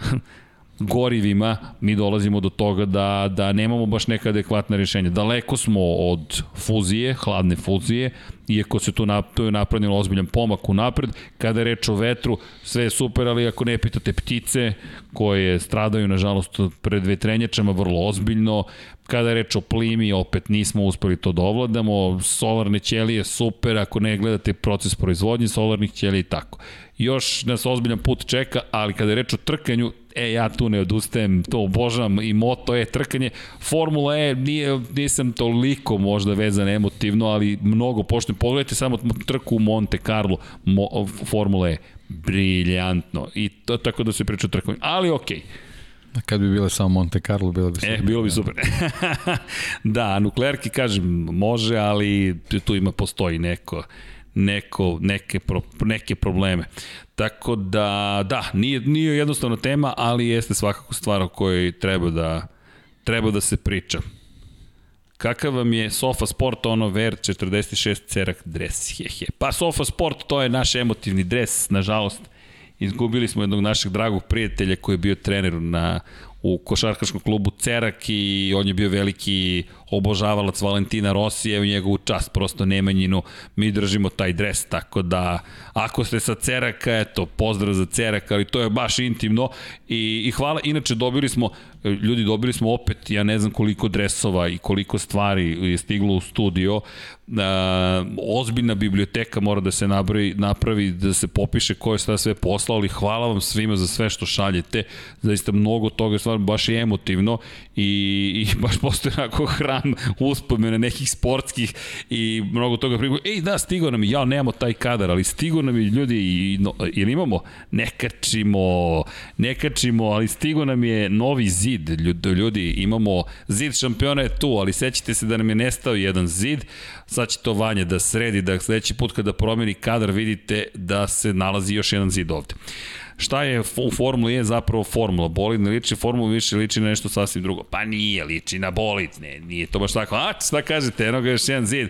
gorivima, mi dolazimo do toga da, da nemamo baš neka adekvatna rješenja. Daleko smo od fuzije, hladne fuzije, iako se tu, nap, tu je napravljeno ozbiljan pomak u napred. Kada je reč o vetru, sve je super, ali ako ne pitate ptice koje stradaju, nažalost, pred vetrenjačama vrlo ozbiljno, kada je reč o plimi, opet nismo uspeli to da ovladamo, solarne ćelije super, ako ne gledate proces proizvodnje solarnih ćelija i tako. Još nas ozbiljan put čeka, ali kada je reč o trkanju, e, ja tu ne odustajem, to obožavam i moto je trkanje. Formula E, nije, nisam toliko možda vezan emotivno, ali mnogo poštujem. Pogledajte samo trku u Monte Carlo, mo, Formula E, briljantno. I to tako da se priča o trkanju. Ali okej. Okay. Kad bi bile samo Monte Carlo, bilo bi super. E, bilo bi super. da, nuklearki, kažem, može, ali tu ima, postoji neko neko, neke, pro, neke probleme. Tako da, da, nije, nije jednostavna tema, ali jeste svakako stvar o kojoj treba da, treba da se priča. Kakav vam je Sofa Sport ono Ver 46 cerak dres? He, he. Pa Sofa Sport to je naš emotivni dres, nažalost. Izgubili smo jednog našeg dragog prijatelja koji je bio trener na u košarkaškom klubu Cerak i on je bio veliki obožavalac Valentina Rosija u njegovu čast, prosto Nemanjinu, mi držimo taj dres, tako da ako ste sa Ceraka, eto, pozdrav za Cerak, ali to je baš intimno i, i hvala, inače dobili smo, ljudi dobili smo opet, ja ne znam koliko dresova i koliko stvari je stiglo u studio, e, ozbiljna biblioteka mora da se napravi, napravi da se popiše ko je šta sve poslao, ali hvala vam svima za sve što šaljete, zaista mnogo toga stvarno baš je emotivno i, i baš postoje onako hram uspomene nekih sportskih i mnogo toga priko. Ej, da, stigo nam je, ja, nemamo taj kadar, ali stigo nam je ljudi, i, no, ili imamo? Ne kačimo, ne kačimo, ali stigo nam je novi zid, ljudi, imamo, zid šampiona je tu, ali sećate se da nam je nestao jedan zid, sad će to Vanja da sredi, da sledeći put kada promeni kadar vidite da se nalazi još jedan zid ovde. Šta je u Formuli E zapravo formula? Bolid ne liči formulu, više liči na nešto sasvim drugo. Pa nije, liči na bolid, ne, nije to baš tako. A, šta kažete, eno ga još jedan zid.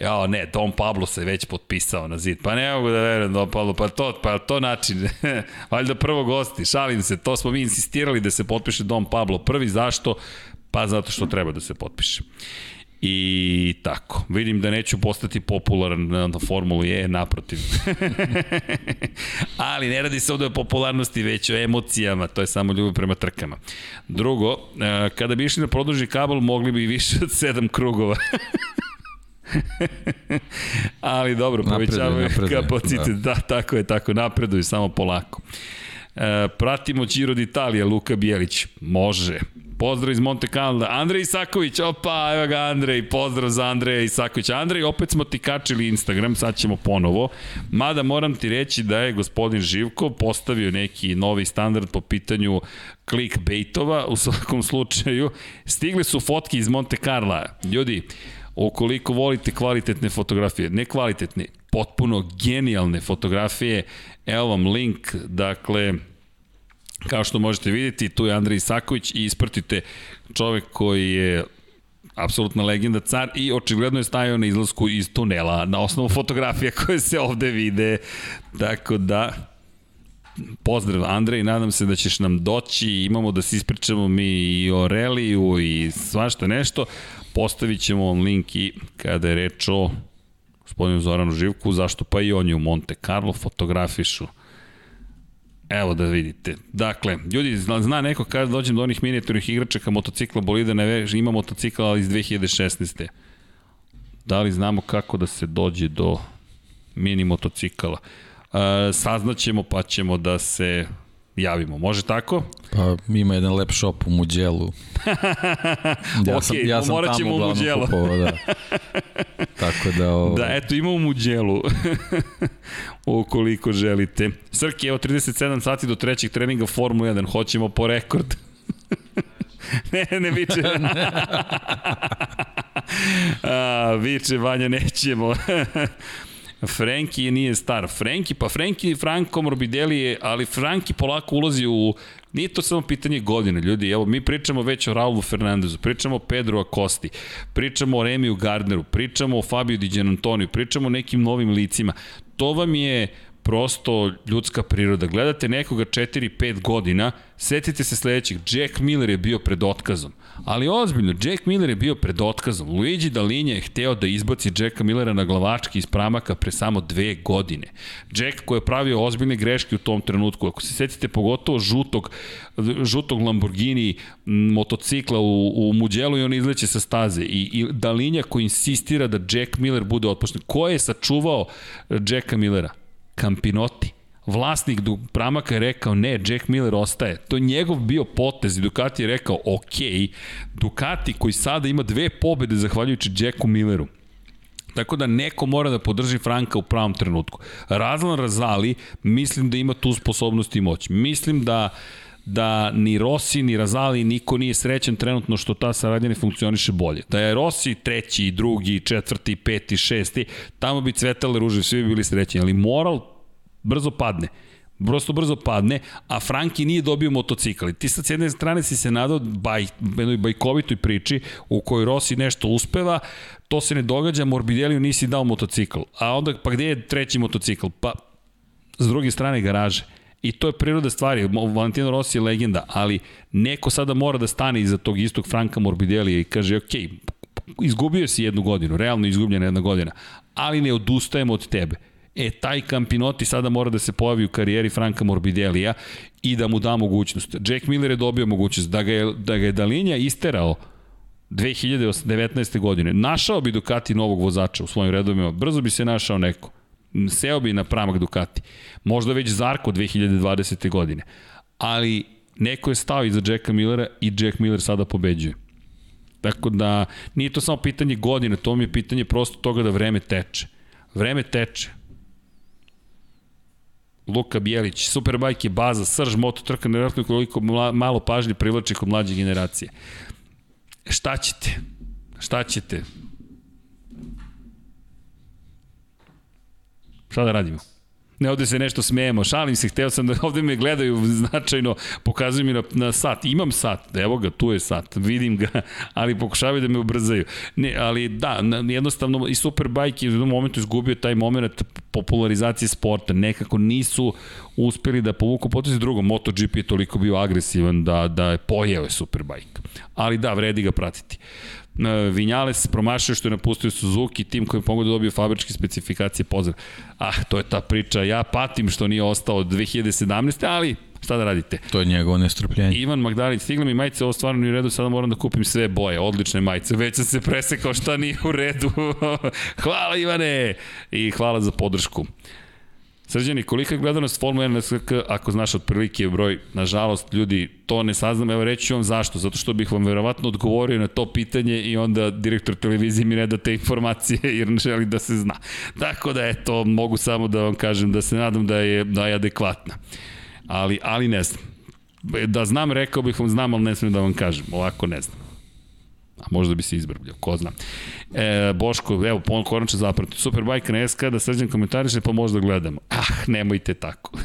Ja, ne, Don Pablo se već potpisao na zid. Pa ne mogu da verujem Don Pablo, pa to, pa to način. Valjda prvo gosti, šalim se, to smo mi insistirali da se potpiše Don Pablo prvi. Zašto? Pa zato što treba da se potpiše. I tako. Vidim da neću postati popularan na Formuli E, naprotiv. Ali ne radi se ovde o popularnosti, već o emocijama, to je samo ljubav prema trkama. Drugo, e, kada bi išli na produžni kabel, mogli bi više od sedam krugova. Ali dobro, povećavaju kapacitet. Da. da, tako je, tako, napreduju, samo polako. E, pratimo Giro d'Italia, Luka Bijelić. Može. Pozdrav iz Monte Carlo. Andrej Isaković, opa, evo ga Andrej, pozdrav za Andreja Isakovića. Andrej, opet smo ti kačili Instagram, sad ćemo ponovo. Mada moram ti reći da je gospodin Živko postavio neki novi standard po pitanju clickbaitova, u svakom slučaju. Stigli su fotke iz Monte Carlo. Ljudi, ukoliko volite kvalitetne fotografije, ne kvalitetne, potpuno genijalne fotografije, evo vam link, dakle, Kao što možete vidjeti, tu je Andrej Isaković i ispratite čovek koji je apsolutna legenda car i očigledno je stajao na izlasku iz tunela na osnovu fotografija koje se ovde vide. Tako da, pozdrav Andrej, nadam se da ćeš nam doći, imamo da se ispričamo mi i o reliju i svašta nešto. Postavit ćemo vam link i kada je reč o gospodinu Zoranu Živku, zašto pa i on je u Monte Carlo, fotografišu Evo da vidite. Dakle, ljudi, zna, neko kada dođem do onih minijaturnih igračaka motocikla bolida, ne ima motocikla iz 2016. Da li znamo kako da se dođe do mini motocikala? E, saznaćemo pa ćemo da se javimo. Može tako? Pa ima jedan lep shop u Muđelu. ja sam, okay, ja sam morat ćemo u Muđelu. Kupovao, da. Tako da... Ovo... Da, eto, ima u Muđelu. Ukoliko želite. Srki, evo 37 sati do trećeg treninga Formula 1. Hoćemo po rekord. ne, ne biće. A, viče, Vanja, nećemo. Frenki nije star. Frenki, pa Frenki Franko Morbidelli je, ali Franki polako ulazi u Nije to samo pitanje godine, ljudi. Evo, mi pričamo već o Raulu Fernandezu, pričamo o Pedro Acosti, pričamo o Remiju Gardneru, pričamo o Fabio Di Gianantonio, pričamo o nekim novim licima. To vam je prosto ljudska priroda. Gledate nekoga 4-5 godina, setite se sledećeg, Jack Miller je bio pred otkazom. Ali ozbiljno, Jack Miller je bio pred otkazom. Luigi Dalinja je hteo da izbaci Jacka Millera na glavački iz pramaka pre samo dve godine. Jack koji je pravio ozbiljne greške u tom trenutku. Ako se setite pogotovo žutog, žutog Lamborghini motocikla u, u Muđelu i on izleće sa staze. I, i Dalinja koji insistira da Jack Miller bude otpušten. Ko je sačuvao Jacka Millera? Campinotti. Vlasnik Pramaka je rekao ne, Jack Miller ostaje. To je njegov bio potez i Ducati je rekao ok, Ducati koji sada ima dve pobede zahvaljujući Jacku Milleru. Tako da neko mora da podrži Franka u pravom trenutku. Razlan Razali, mislim da ima tu sposobnost i moć. Mislim da da ni Rossi, ni Razali, niko nije srećan trenutno što ta saradnja ne funkcioniše bolje. Da je Rossi treći, drugi, četvrti, peti, šesti, tamo bi cvetale ruže, svi bi bili srećeni, ali moral brzo padne prosto brzo padne, a Franki nije dobio motocikl. Ti sad s jedne strane si se nadao baj, jednoj bajkovitoj priči u kojoj Rossi nešto uspeva, to se ne događa, Morbideliju nisi dao motocikl. A onda, pa gde je treći motocikl? Pa, s druge strane garaže. I to je priroda stvari. Valentino Rossi je legenda, ali neko sada mora da stane iza tog istog Franka Morbidelija i kaže, ok, izgubio si jednu godinu, realno izgubljena jedna godina, ali ne odustajemo od tebe. E, taj Campinotti sada mora da se pojavi u karijeri Franka Morbidelija i da mu da mogućnost. Jack Miller je dobio mogućnost da ga je, da ga je Dalinja isterao 2019. godine. Našao bi Ducati novog vozača u svojim redovima, brzo bi se našao neko seo bi na pramak Ducati. Možda već Zarko 2020. godine. Ali neko je stao iza Jacka Millera i Jack Miller sada pobeđuje. Tako da nije to samo pitanje godine, to mi je pitanje prosto toga da vreme teče. Vreme teče. Luka Bjelić, Superbike je baza, srž moto trka, nevjerojatno koliko malo pažnje privlači kod mlađe generacije. Šta ćete? Šta ćete? Šta da radimo? Ne, ovde se nešto smejemo, šalim se, hteo sam da ovde me gledaju značajno, pokazuju mi na, na sat. Imam sat, evo ga, tu je sat, vidim ga, ali pokušavaju da me ubrzaju. Ne, ali da, jednostavno i Superbike je u jednom momentu izgubio taj moment popularizacije sporta. Nekako nisu uspeli da povuku potezi drugo. MotoGP je toliko bio agresivan da, da je pojeo je Superbike. Ali da, vredi ga pratiti. Vinjales promašio što je napustio Suzuki, tim koji pomogu da dobio fabričke specifikacije pozdrav. Ah, to je ta priča. Ja patim što nije ostao od 2017. ali šta da radite? To je njegovo nestrpljenje. Ivan Magdalić, stigla mi majice, ovo stvarno nije u redu, sada moram da kupim sve boje, odlične majice. Već sam se presekao šta nije u redu. hvala Ivane! I hvala za podršku. Srđani, kolika je gledanost Formula 1 na SKK, ako znaš otprilike broj, nažalost, ljudi, to ne saznam, evo reći vam zašto, zato što bih vam verovatno odgovorio na to pitanje i onda direktor televizije mi ne da te informacije jer ne želi da se zna. Tako da, eto, mogu samo da vam kažem da se nadam da je, da je adekvatna. Ali, ali ne znam. Da znam, rekao bih vam znam, ali ne smijem da vam kažem. Ovako ne znam. A možda bi se izbrbljao, ko zna. E, Boško, evo, konačno zapravo, Superbike na SK, da srđan komentariše, pa možda gledamo. Ah, nemojte tako.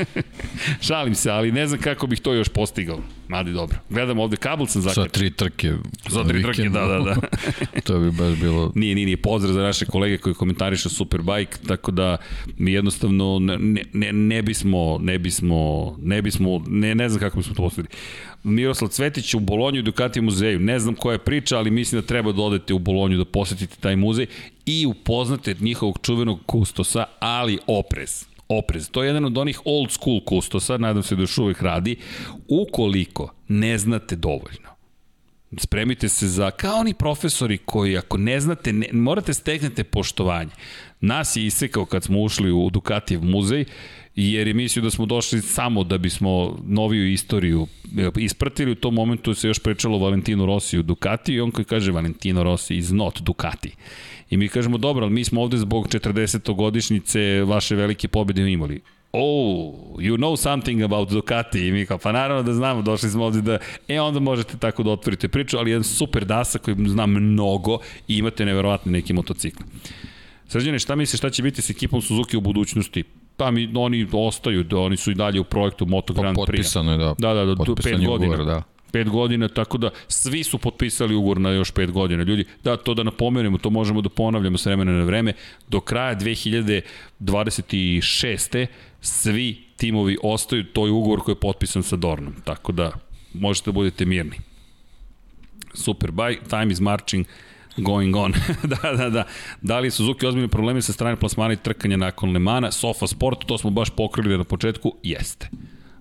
Šalim se, ali ne znam kako bih to još postigao. Madi dobro. Gledamo ovde, kabel sam zakačio. Za tri trke. Za tri trke, da, da, da. to bi baš bilo... Nije, nije, nije. Pozdrav za naše kolege koji komentarišu Superbike, tako da mi jednostavno ne, ne, ne bismo, ne bismo, ne bismo, ne, ne znam kako bismo to postavili. Miroslav Cvetić u Bolonju i Ducati muzeju. Ne znam koja je priča, ali mislim da treba da odete u Bolonju da posetite taj muzej i upoznate njihovog čuvenog kustosa, ali oprez. Oprez. To je jedan od onih old school kustosa, nadam se da još uvek radi. Ukoliko ne znate dovoljno, spremite se za, kao oni profesori koji ako ne znate, ne, morate steknete poštovanje. Nas je isekao kad smo ušli u Ducatijev muzej jer je mislio da smo došli samo da bismo noviju istoriju e, ispratili. U tom momentu se još pričalo Valentino Rossi u Ducati i on koji kaže Valentino Rossi is not Ducati. I mi kažemo, dobro, ali mi smo ovde zbog 40. godišnjice vaše velike pobede imali. oh, you know something about Ducati i mi kao, pa naravno da znamo, došli smo ovde da, e onda možete tako da otvorite priču, ali jedan super dasa koji zna mnogo i imate neverovatne neki motocikl. Srđane, šta misliš šta će biti s ekipom Suzuki u budućnosti? Pa mi, oni ostaju, da oni su i dalje u projektu Moto pa Grand Prix. Potpisano je, da. Da, da, da, pet godina. Ugovor, da pet godina, tako da svi su potpisali ugovor na još pet godina. Ljudi, da, to da napomenemo, to možemo da ponavljamo s vremena na vreme, do kraja 2026. svi timovi ostaju, to je ugovor koji je potpisan sa Dornom, tako da možete da budete mirni. Super, bye, time is marching, going on. da, da, da. Da li Suzuki ozbiljne probleme sa strane plasmana i trkanja nakon Lemana? Sofa Sport, to smo baš pokrili na početku, jeste.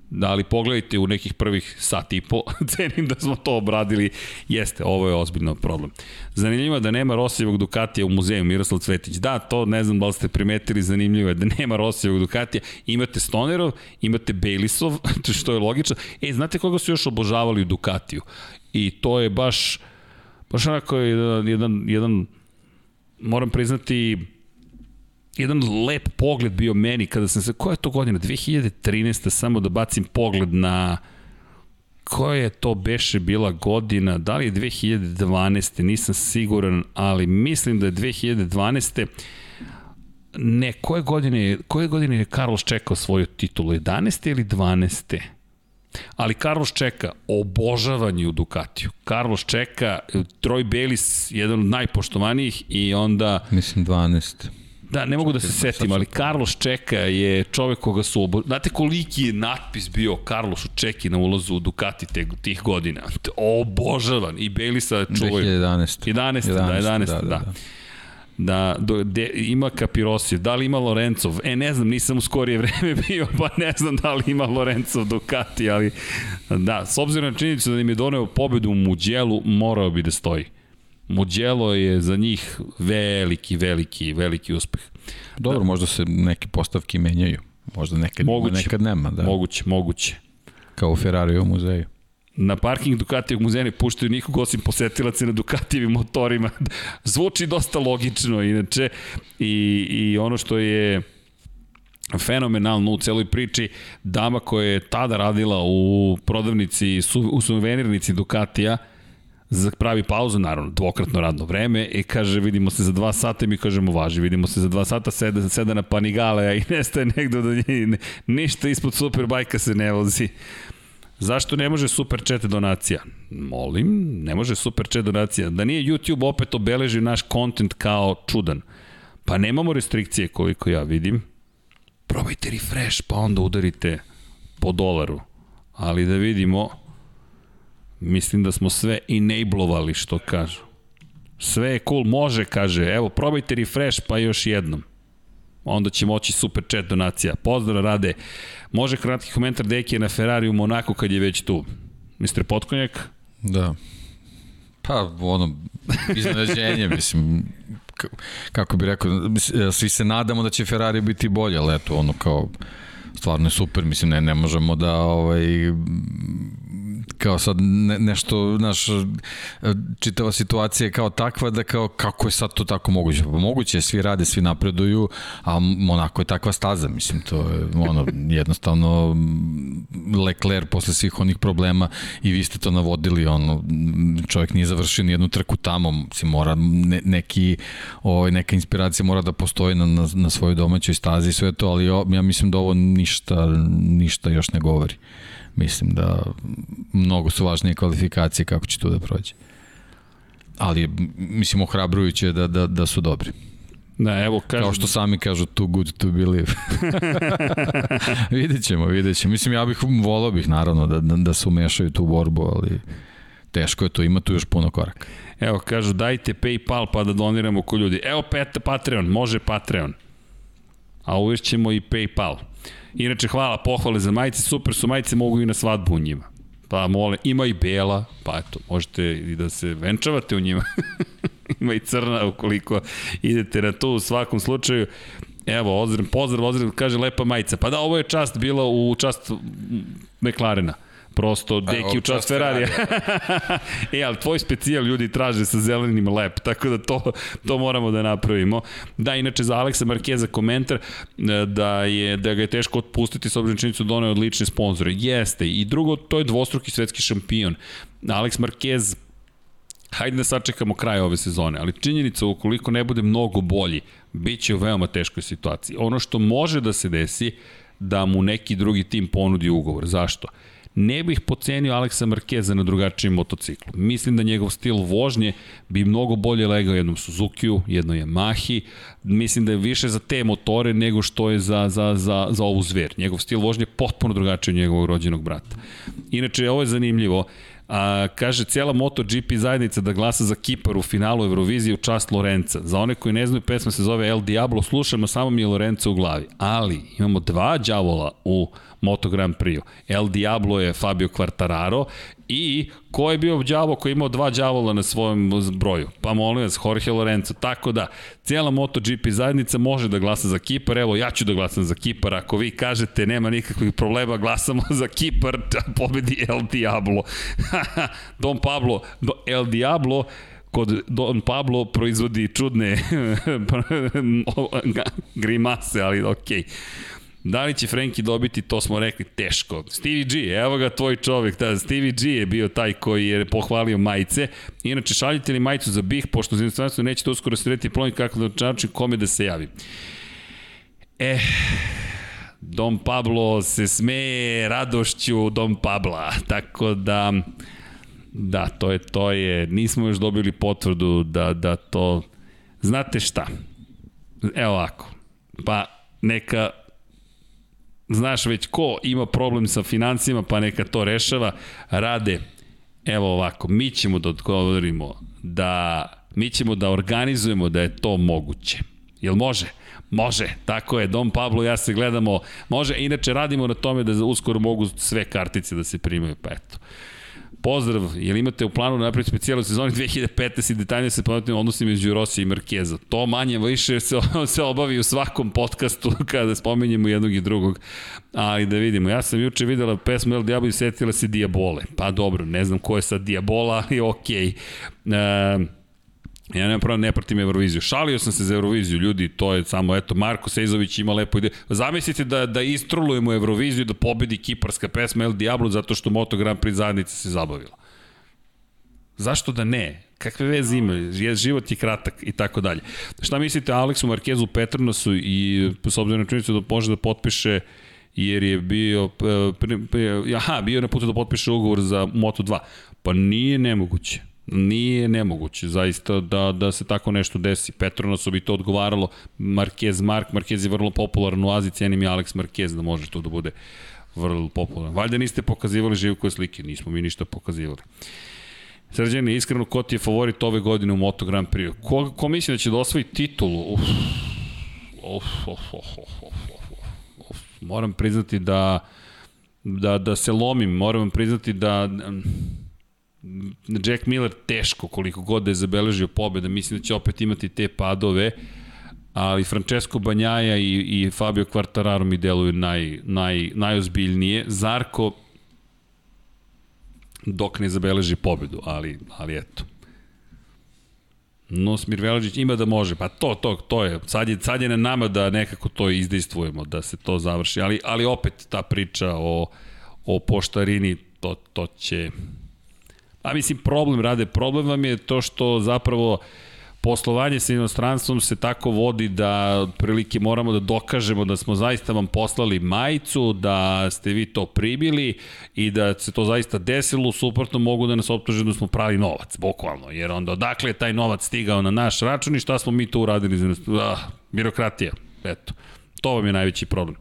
Da, ali pogledajte u nekih prvih sat i po, cenim da smo to obradili, jeste, ovo je ozbiljno problem. Zanimljivo je da nema Rosijevog Dukatija u muzeju Miroslav Cvetić. Da, to ne znam da li ste primetili, zanimljivo je da nema Rosijevog Dukatija. Imate Stonerov, imate Bejlisov, što je logično. E, znate koga su još obožavali u Dukatiju? I to je baš, baš onako jedan, jedan, jedan moram priznati, jedan lep pogled bio meni kada sam se, koja je to godina? 2013. samo da bacim pogled na koja je to beše bila godina, da li je 2012. nisam siguran, ali mislim da je 2012. Ne, koje godine, koje godine je Carlos čekao svoju titulu? 11. ili 12. Ali Carlos čeka obožavanje u Ducatiju. Carlos čeka, Troy Bayliss, jedan od najpoštovanijih i onda... Mislim 12. Da, ne mogu da se setim, ali Carlos Čeka je čovek koga su obo... Znate koliki je natpis bio Carlosu Čeki na ulazu u Ducati te, tih godina? Obožavan. I Belisa čuvaju. 2011. 11. 11. Da, 11. Da, da, da. da do, de, ima Kapirosio, da li ima Lorencov? E, ne znam, nisam u skorije vreme bio, pa ne znam da li ima Lorencov Ducati, ali da, s obzirom na činjenicu da im je doneo pobedu u Muđelu, morao bi da stoji. Mugello je za njih veliki, veliki, veliki uspeh. Dobro, da. možda se neke postavke menjaju. Možda nekad, moguće, nekad nema. Da. Moguće, moguće. Kao u Ferrari u muzeju. Na parking Ducatijeg muzeja ne puštaju nikog osim posetilaca na Ducatijevim motorima. Zvuči dosta logično, inače. I, I ono što je fenomenalno u celoj priči, dama koja je tada radila u prodavnici, u suvenirnici Ducatija, pravi pauzu, naravno, dvokratno radno vreme i kaže vidimo se za dva sata i mi kažemo važi, vidimo se za dva sata, seda, seda na panigale i nestaje negde do nje, ništa ispod superbajka se ne vozi. Zašto ne može super chat donacija? Molim, ne može super chat donacija. Da nije YouTube opet obeležio naš kontent kao čudan. Pa nemamo restrikcije koliko ja vidim. Probajte refresh pa onda udarite po dolaru. Ali da vidimo, Mislim da smo sve enablovali, što kažu. Sve je cool, može, kaže. Evo, probajte refresh, pa još jednom. Onda će moći super chat donacija. Pozdrav, Rade. Može kratki komentar Deki na Ferrari u Monaku kad je već tu. Mr. Potkonjak? Da. Pa, ono, iznenađenje, mislim, kako bi rekao, svi se nadamo da će Ferrari biti bolje, ali eto, ono kao, stvarno je super, mislim, ne, ne možemo da ovaj, kao sad ne, nešto, naš, čitava situacija je kao takva da kao kako je sad to tako moguće? Pa moguće svi rade, svi napreduju, a Monako je takva staza, mislim, to je ono, jednostavno Leclerc posle svih onih problema i vi ste to navodili, ono, čovjek nije završio ni jednu trku tamo, mislim, mora ne, neki, ovaj, neka inspiracija mora da postoji na, na, na svojoj domaćoj stazi i sve to, ali ja mislim da ovo ništa, ništa još ne govori. Mislim da mnogo su važnije kvalifikacije kako će tu da prođe. Ali, mislim, ohrabrujuće da, da, da su dobri. Da, evo, kažem... Kao što sami kažu, too good to believe. vidjet ćemo, vidjet ćemo. Mislim, ja bih, volao bih, naravno, da, da, da se umešaju tu borbu, ali teško je to, ima tu još puno koraka. Evo, kažu, dajte Paypal pa da doniramo ko ljudi. Evo, pet, Patreon, može Patreon. A uvešćemo i Paypal. Inače, hvala, pohvale za majice, super su majice, mogu i na svadbu u njima. Pa mole, ima i bela, pa eto, možete i da se venčavate u njima. ima i crna ukoliko idete na to u svakom slučaju. Evo, Ozren, pozdrav, Ozren, kaže lepa majica. Pa da, ovo je čast bila u čast McLarena. Prosto, deki u čast Ferrarija. e, ali tvoj specijal ljudi traže sa zelenim lep, tako da to, to moramo da napravimo. Da, inače za Aleksa Markeza komentar e, da, je, da ga je teško otpustiti s obzirom činjenicu da ono je odlični sponsor. Jeste. I drugo, to je dvostruki svetski šampion. Alex Marquez hajde da sačekamo kraj ove sezone, ali činjenica ukoliko ne bude mnogo bolji, bit će u veoma teškoj situaciji. Ono što može da se desi, da mu neki drugi tim ponudi ugovor. Zašto? Ne bih pocenio Aleksa Markeza na drugačijem motociklu. Mislim da njegov stil vožnje bi mnogo bolje legao jednom Suzuki-u, jednoj Yamahi. Mislim da je više za te motore nego što je za, za, za, za ovu zver. Njegov stil vožnje je potpuno drugačiji od njegovog rođenog brata. Inače, ovo je zanimljivo. A, kaže cijela MotoGP zajednica da glasa za Kipar u finalu Eurovizije u čast Lorenca. Za one koji ne znaju, pesma se zove El Diablo, slušamo, samo mi je Lorenza u glavi. Ali imamo dva đavola u Moto Grand Prix. El Diablo je Fabio Quartararo i ko je bio đavo koji je imao dva đavola na svojom broju? Pa molim vas, Jorge Lorenzo. Tako da, cijela MotoGP zajednica može da glasa za Kipar. Evo, ja ću da glasam za Kipar. Ako vi kažete nema nikakvih problema, glasamo za Kipar, da pobedi El Diablo. Don Pablo, El Diablo kod Don Pablo proizvodi čudne grimase, ali okej. Okay. Da li će Frenki dobiti, to smo rekli, teško. Stevie G, evo ga tvoj čovek, da, Stevie G je bio taj koji je pohvalio majice. Inače, šaljite li majicu za BIH, pošto za inostranstvo nećete uskoro srediti ploni kako da način kome da se javi. E, Dom Pablo se smeje radošću Dom Pabla, tako da da, to je, to je, nismo još dobili potvrdu da, da to, znate šta, evo ovako, pa neka znaš već ko ima problem sa financijama, pa neka to rešava, rade, evo ovako, mi ćemo da odgovorimo da, mi ćemo da organizujemo da je to moguće. Jel može? Može, tako je, Dom Pablo ja se gledamo, može, inače radimo na tome da uskoro mogu sve kartice da se primaju, pa eto. Pozdrav, jel imate u planu da napraviti specijalnu sezoni 2015 i detaljnije se pomenuti odnosi među Rossi i Markeza? To manje više se, se obavi u svakom podcastu kada spominjemo jednog i drugog. Ali da vidimo, ja sam juče videla pesmu El Diablo i setila se Diabole. Pa dobro, ne znam ko je sad Diabola, ali okej. Okay. E, Ja nemam pravo, ne pratim Euroviziju. Šalio sam se za Euroviziju, ljudi, to je samo, eto, Marko Sezović ima lepo ide. Zamislite da, da istrulujemo Euroviziju, da pobedi kiparska pesma El Diablo zato što Moto Grand Prix zajednica se zabavila. Zašto da ne? Kakve veze ima? Život je kratak i tako dalje. Šta mislite Aleksu Markezu Petronasu i s obzirom na činjenicu da može da potpiše jer je bio, aha, bio je na putu da potpiše ugovor za Moto2. Pa nije nemoguće Nije nemoguće, zaista, da, da se tako nešto desi. Petronasu bi to odgovaralo. Marquez Mark, Marquez je vrlo popularan u Aziji, cenim i Alex Marquez da može to da bude vrlo popularan. Valjda niste pokazivali živkoje slike, nismo mi ništa pokazivali. Srđane, iskreno, ko ti je favorit ove godine u Moto Grand Prix? Ko, ko misli da će da osvoji titulu? Uf, uf, uf, uf, uf, uf, uf. Moram priznati da, da, da se lomim, moram priznati da Jack Miller teško koliko god da je zabeležio pobjeda, mislim da će opet imati te padove, ali Francesco Banjaja i, i Fabio Quartararo mi deluju naj, naj, najozbiljnije. Zarko dok ne zabeleži pobedu, ali, ali eto. No, Smir Velađić ima da može, pa to, to, to je, sad je, sad je na nama da nekako to izdejstvujemo, da se to završi, ali, ali opet ta priča o, o poštarini, to, to će, A mislim, problem rade. Problem vam je to što zapravo poslovanje sa inostranstvom se tako vodi da prilike moramo da dokažemo da smo zaista vam poslali majicu, da ste vi to primili i da se to zaista desilo, suprotno mogu da nas optuže da smo prali novac, bukvalno, jer onda odakle je taj novac stigao na naš račun i šta smo mi to uradili za ah, birokratija, eto, to vam je najveći problem.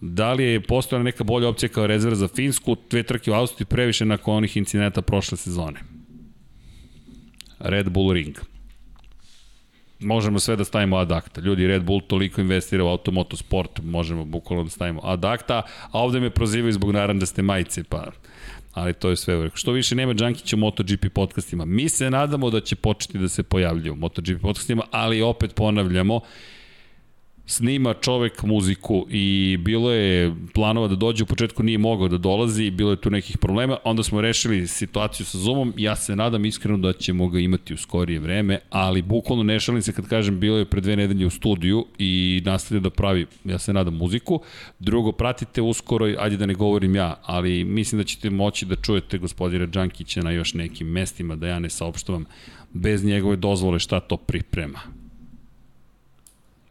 Da li je postojala neka bolja opcija kao rezerva za Finsku, dve trke u Austriji previše nakon onih incidenta prošle sezone? Red Bull Ring. Možemo sve da stavimo ad acta. Ljudi, Red Bull toliko investira u automoto sport, možemo bukvalno da stavimo ad acta, a ovde me prozivaju zbog naranđaste majice, pa ali to je sve u Što više nema Đankića u MotoGP podcastima. Mi se nadamo da će početi da se pojavljaju u MotoGP podcastima, ali opet ponavljamo, snima čovek muziku i bilo je planova da dođe, u početku nije mogao da dolazi, bilo je tu nekih problema, onda smo rešili situaciju sa Zoomom, ja se nadam iskreno da ćemo ga imati u skorije vreme, ali bukvalno ne šalim se kad kažem bilo je pre dve nedelje u studiju i nastavlja da pravi, ja se nadam, muziku. Drugo, pratite uskoro, ajde da ne govorim ja, ali mislim da ćete moći da čujete gospodina Đankića na još nekim mestima, da ja ne saopštavam bez njegove dozvole šta to priprema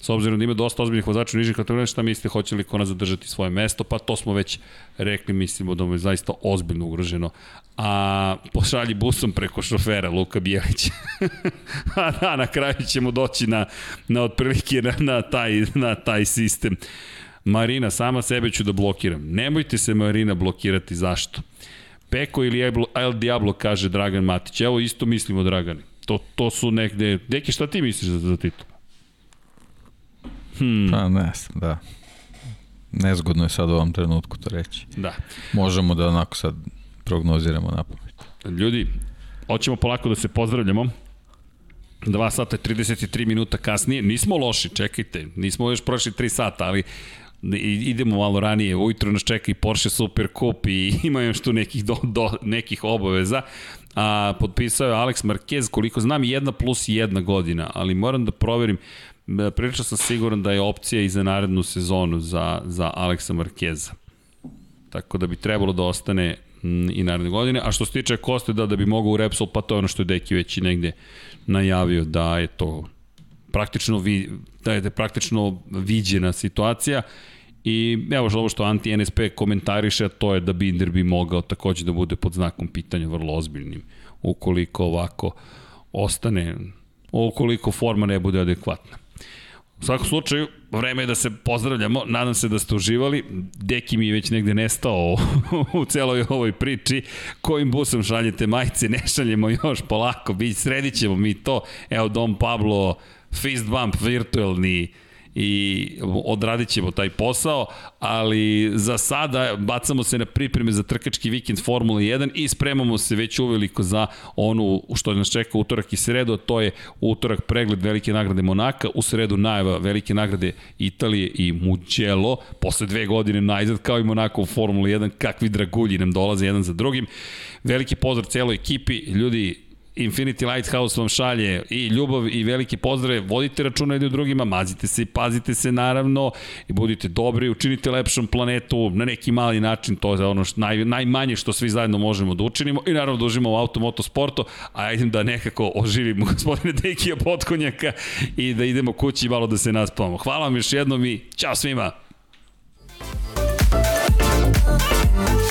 S obzirom da ima dosta ozbiljnih vozača u nižim kategorijama, šta mislite, hoće li Kona zadržati svoje mesto? Pa to smo već rekli, mislimo da mu je zaista ozbiljno ugroženo. A pošalji busom preko šofera Luka Bijelić. A da, na kraju ćemo doći na, na otprilike na, na, taj, na taj sistem. Marina, sama sebe ću da blokiram. Nemojte se Marina blokirati, zašto? Peko ili El Diablo, kaže Dragan Matić. Evo isto mislimo, Dragane. To, to su negde... Deki, šta ti misliš za, za titul? Hmm. Pa ne da. Nezgodno je sad u ovom trenutku to reći. Da. Možemo da onako sad prognoziramo na pamet. Ljudi, hoćemo polako da se pozdravljamo. 2 sata i 33 minuta kasnije. Nismo loši, čekajte. Nismo još prošli 3 sata, ali idemo malo ranije, ujutro nas čeka i Porsche Super Cup i ima još tu nekih, do, do, nekih obaveza. A, potpisao je Alex Marquez, koliko znam, jedna plus jedna godina, ali moram da proverim, prilično sam siguran da je opcija i za narednu sezonu za, za Aleksa Markeza. Tako da bi trebalo da ostane i naredne godine. A što se tiče Koste, da, da bi mogao u Repsol, pa to je ono što je Deki već i negde najavio da je to praktično, vi, da je praktično viđena situacija. I evo što ovo što anti-NSP komentariše, to je da Binder bi mogao takođe da bude pod znakom pitanja vrlo ozbiljnim, ukoliko ovako ostane, ukoliko forma ne bude adekvatna. U svakom slučaju, vreme je da se pozdravljamo, nadam se da ste uživali. Deki mi je već negde nestao u celoj ovoj priči. Kojim busom šaljete majice, ne šaljemo još polako, sredit ćemo mi to. Evo Dom Pablo, fist bump virtualni, i odradit ćemo taj posao, ali za sada bacamo se na pripreme za trkački vikend Formula 1 i spremamo se već uveliko za onu što nas čeka utorak i sredo, to je utorak pregled velike nagrade Monaka, u sredu najava velike nagrade Italije i Mugello, posle dve godine najzad kao i Monako u Formula 1, kakvi dragulji nam dolaze jedan za drugim. Veliki pozdrav celoj ekipi, ljudi, Infinity Lighthouse vam šalje i ljubav i veliki pozdrav, vodite računa jedni u drugima, mazite se i pazite se naravno i budite dobri, učinite lepšom planetu na neki mali način, to je ono što, naj, najmanje što svi zajedno možemo da učinimo i naravno da užimo u automoto sportu, a idem da nekako oživimo gospodine Dekija Potkonjaka i da idemo kući i malo da se naspavamo. Hvala vam još jednom i čao svima! Thank you.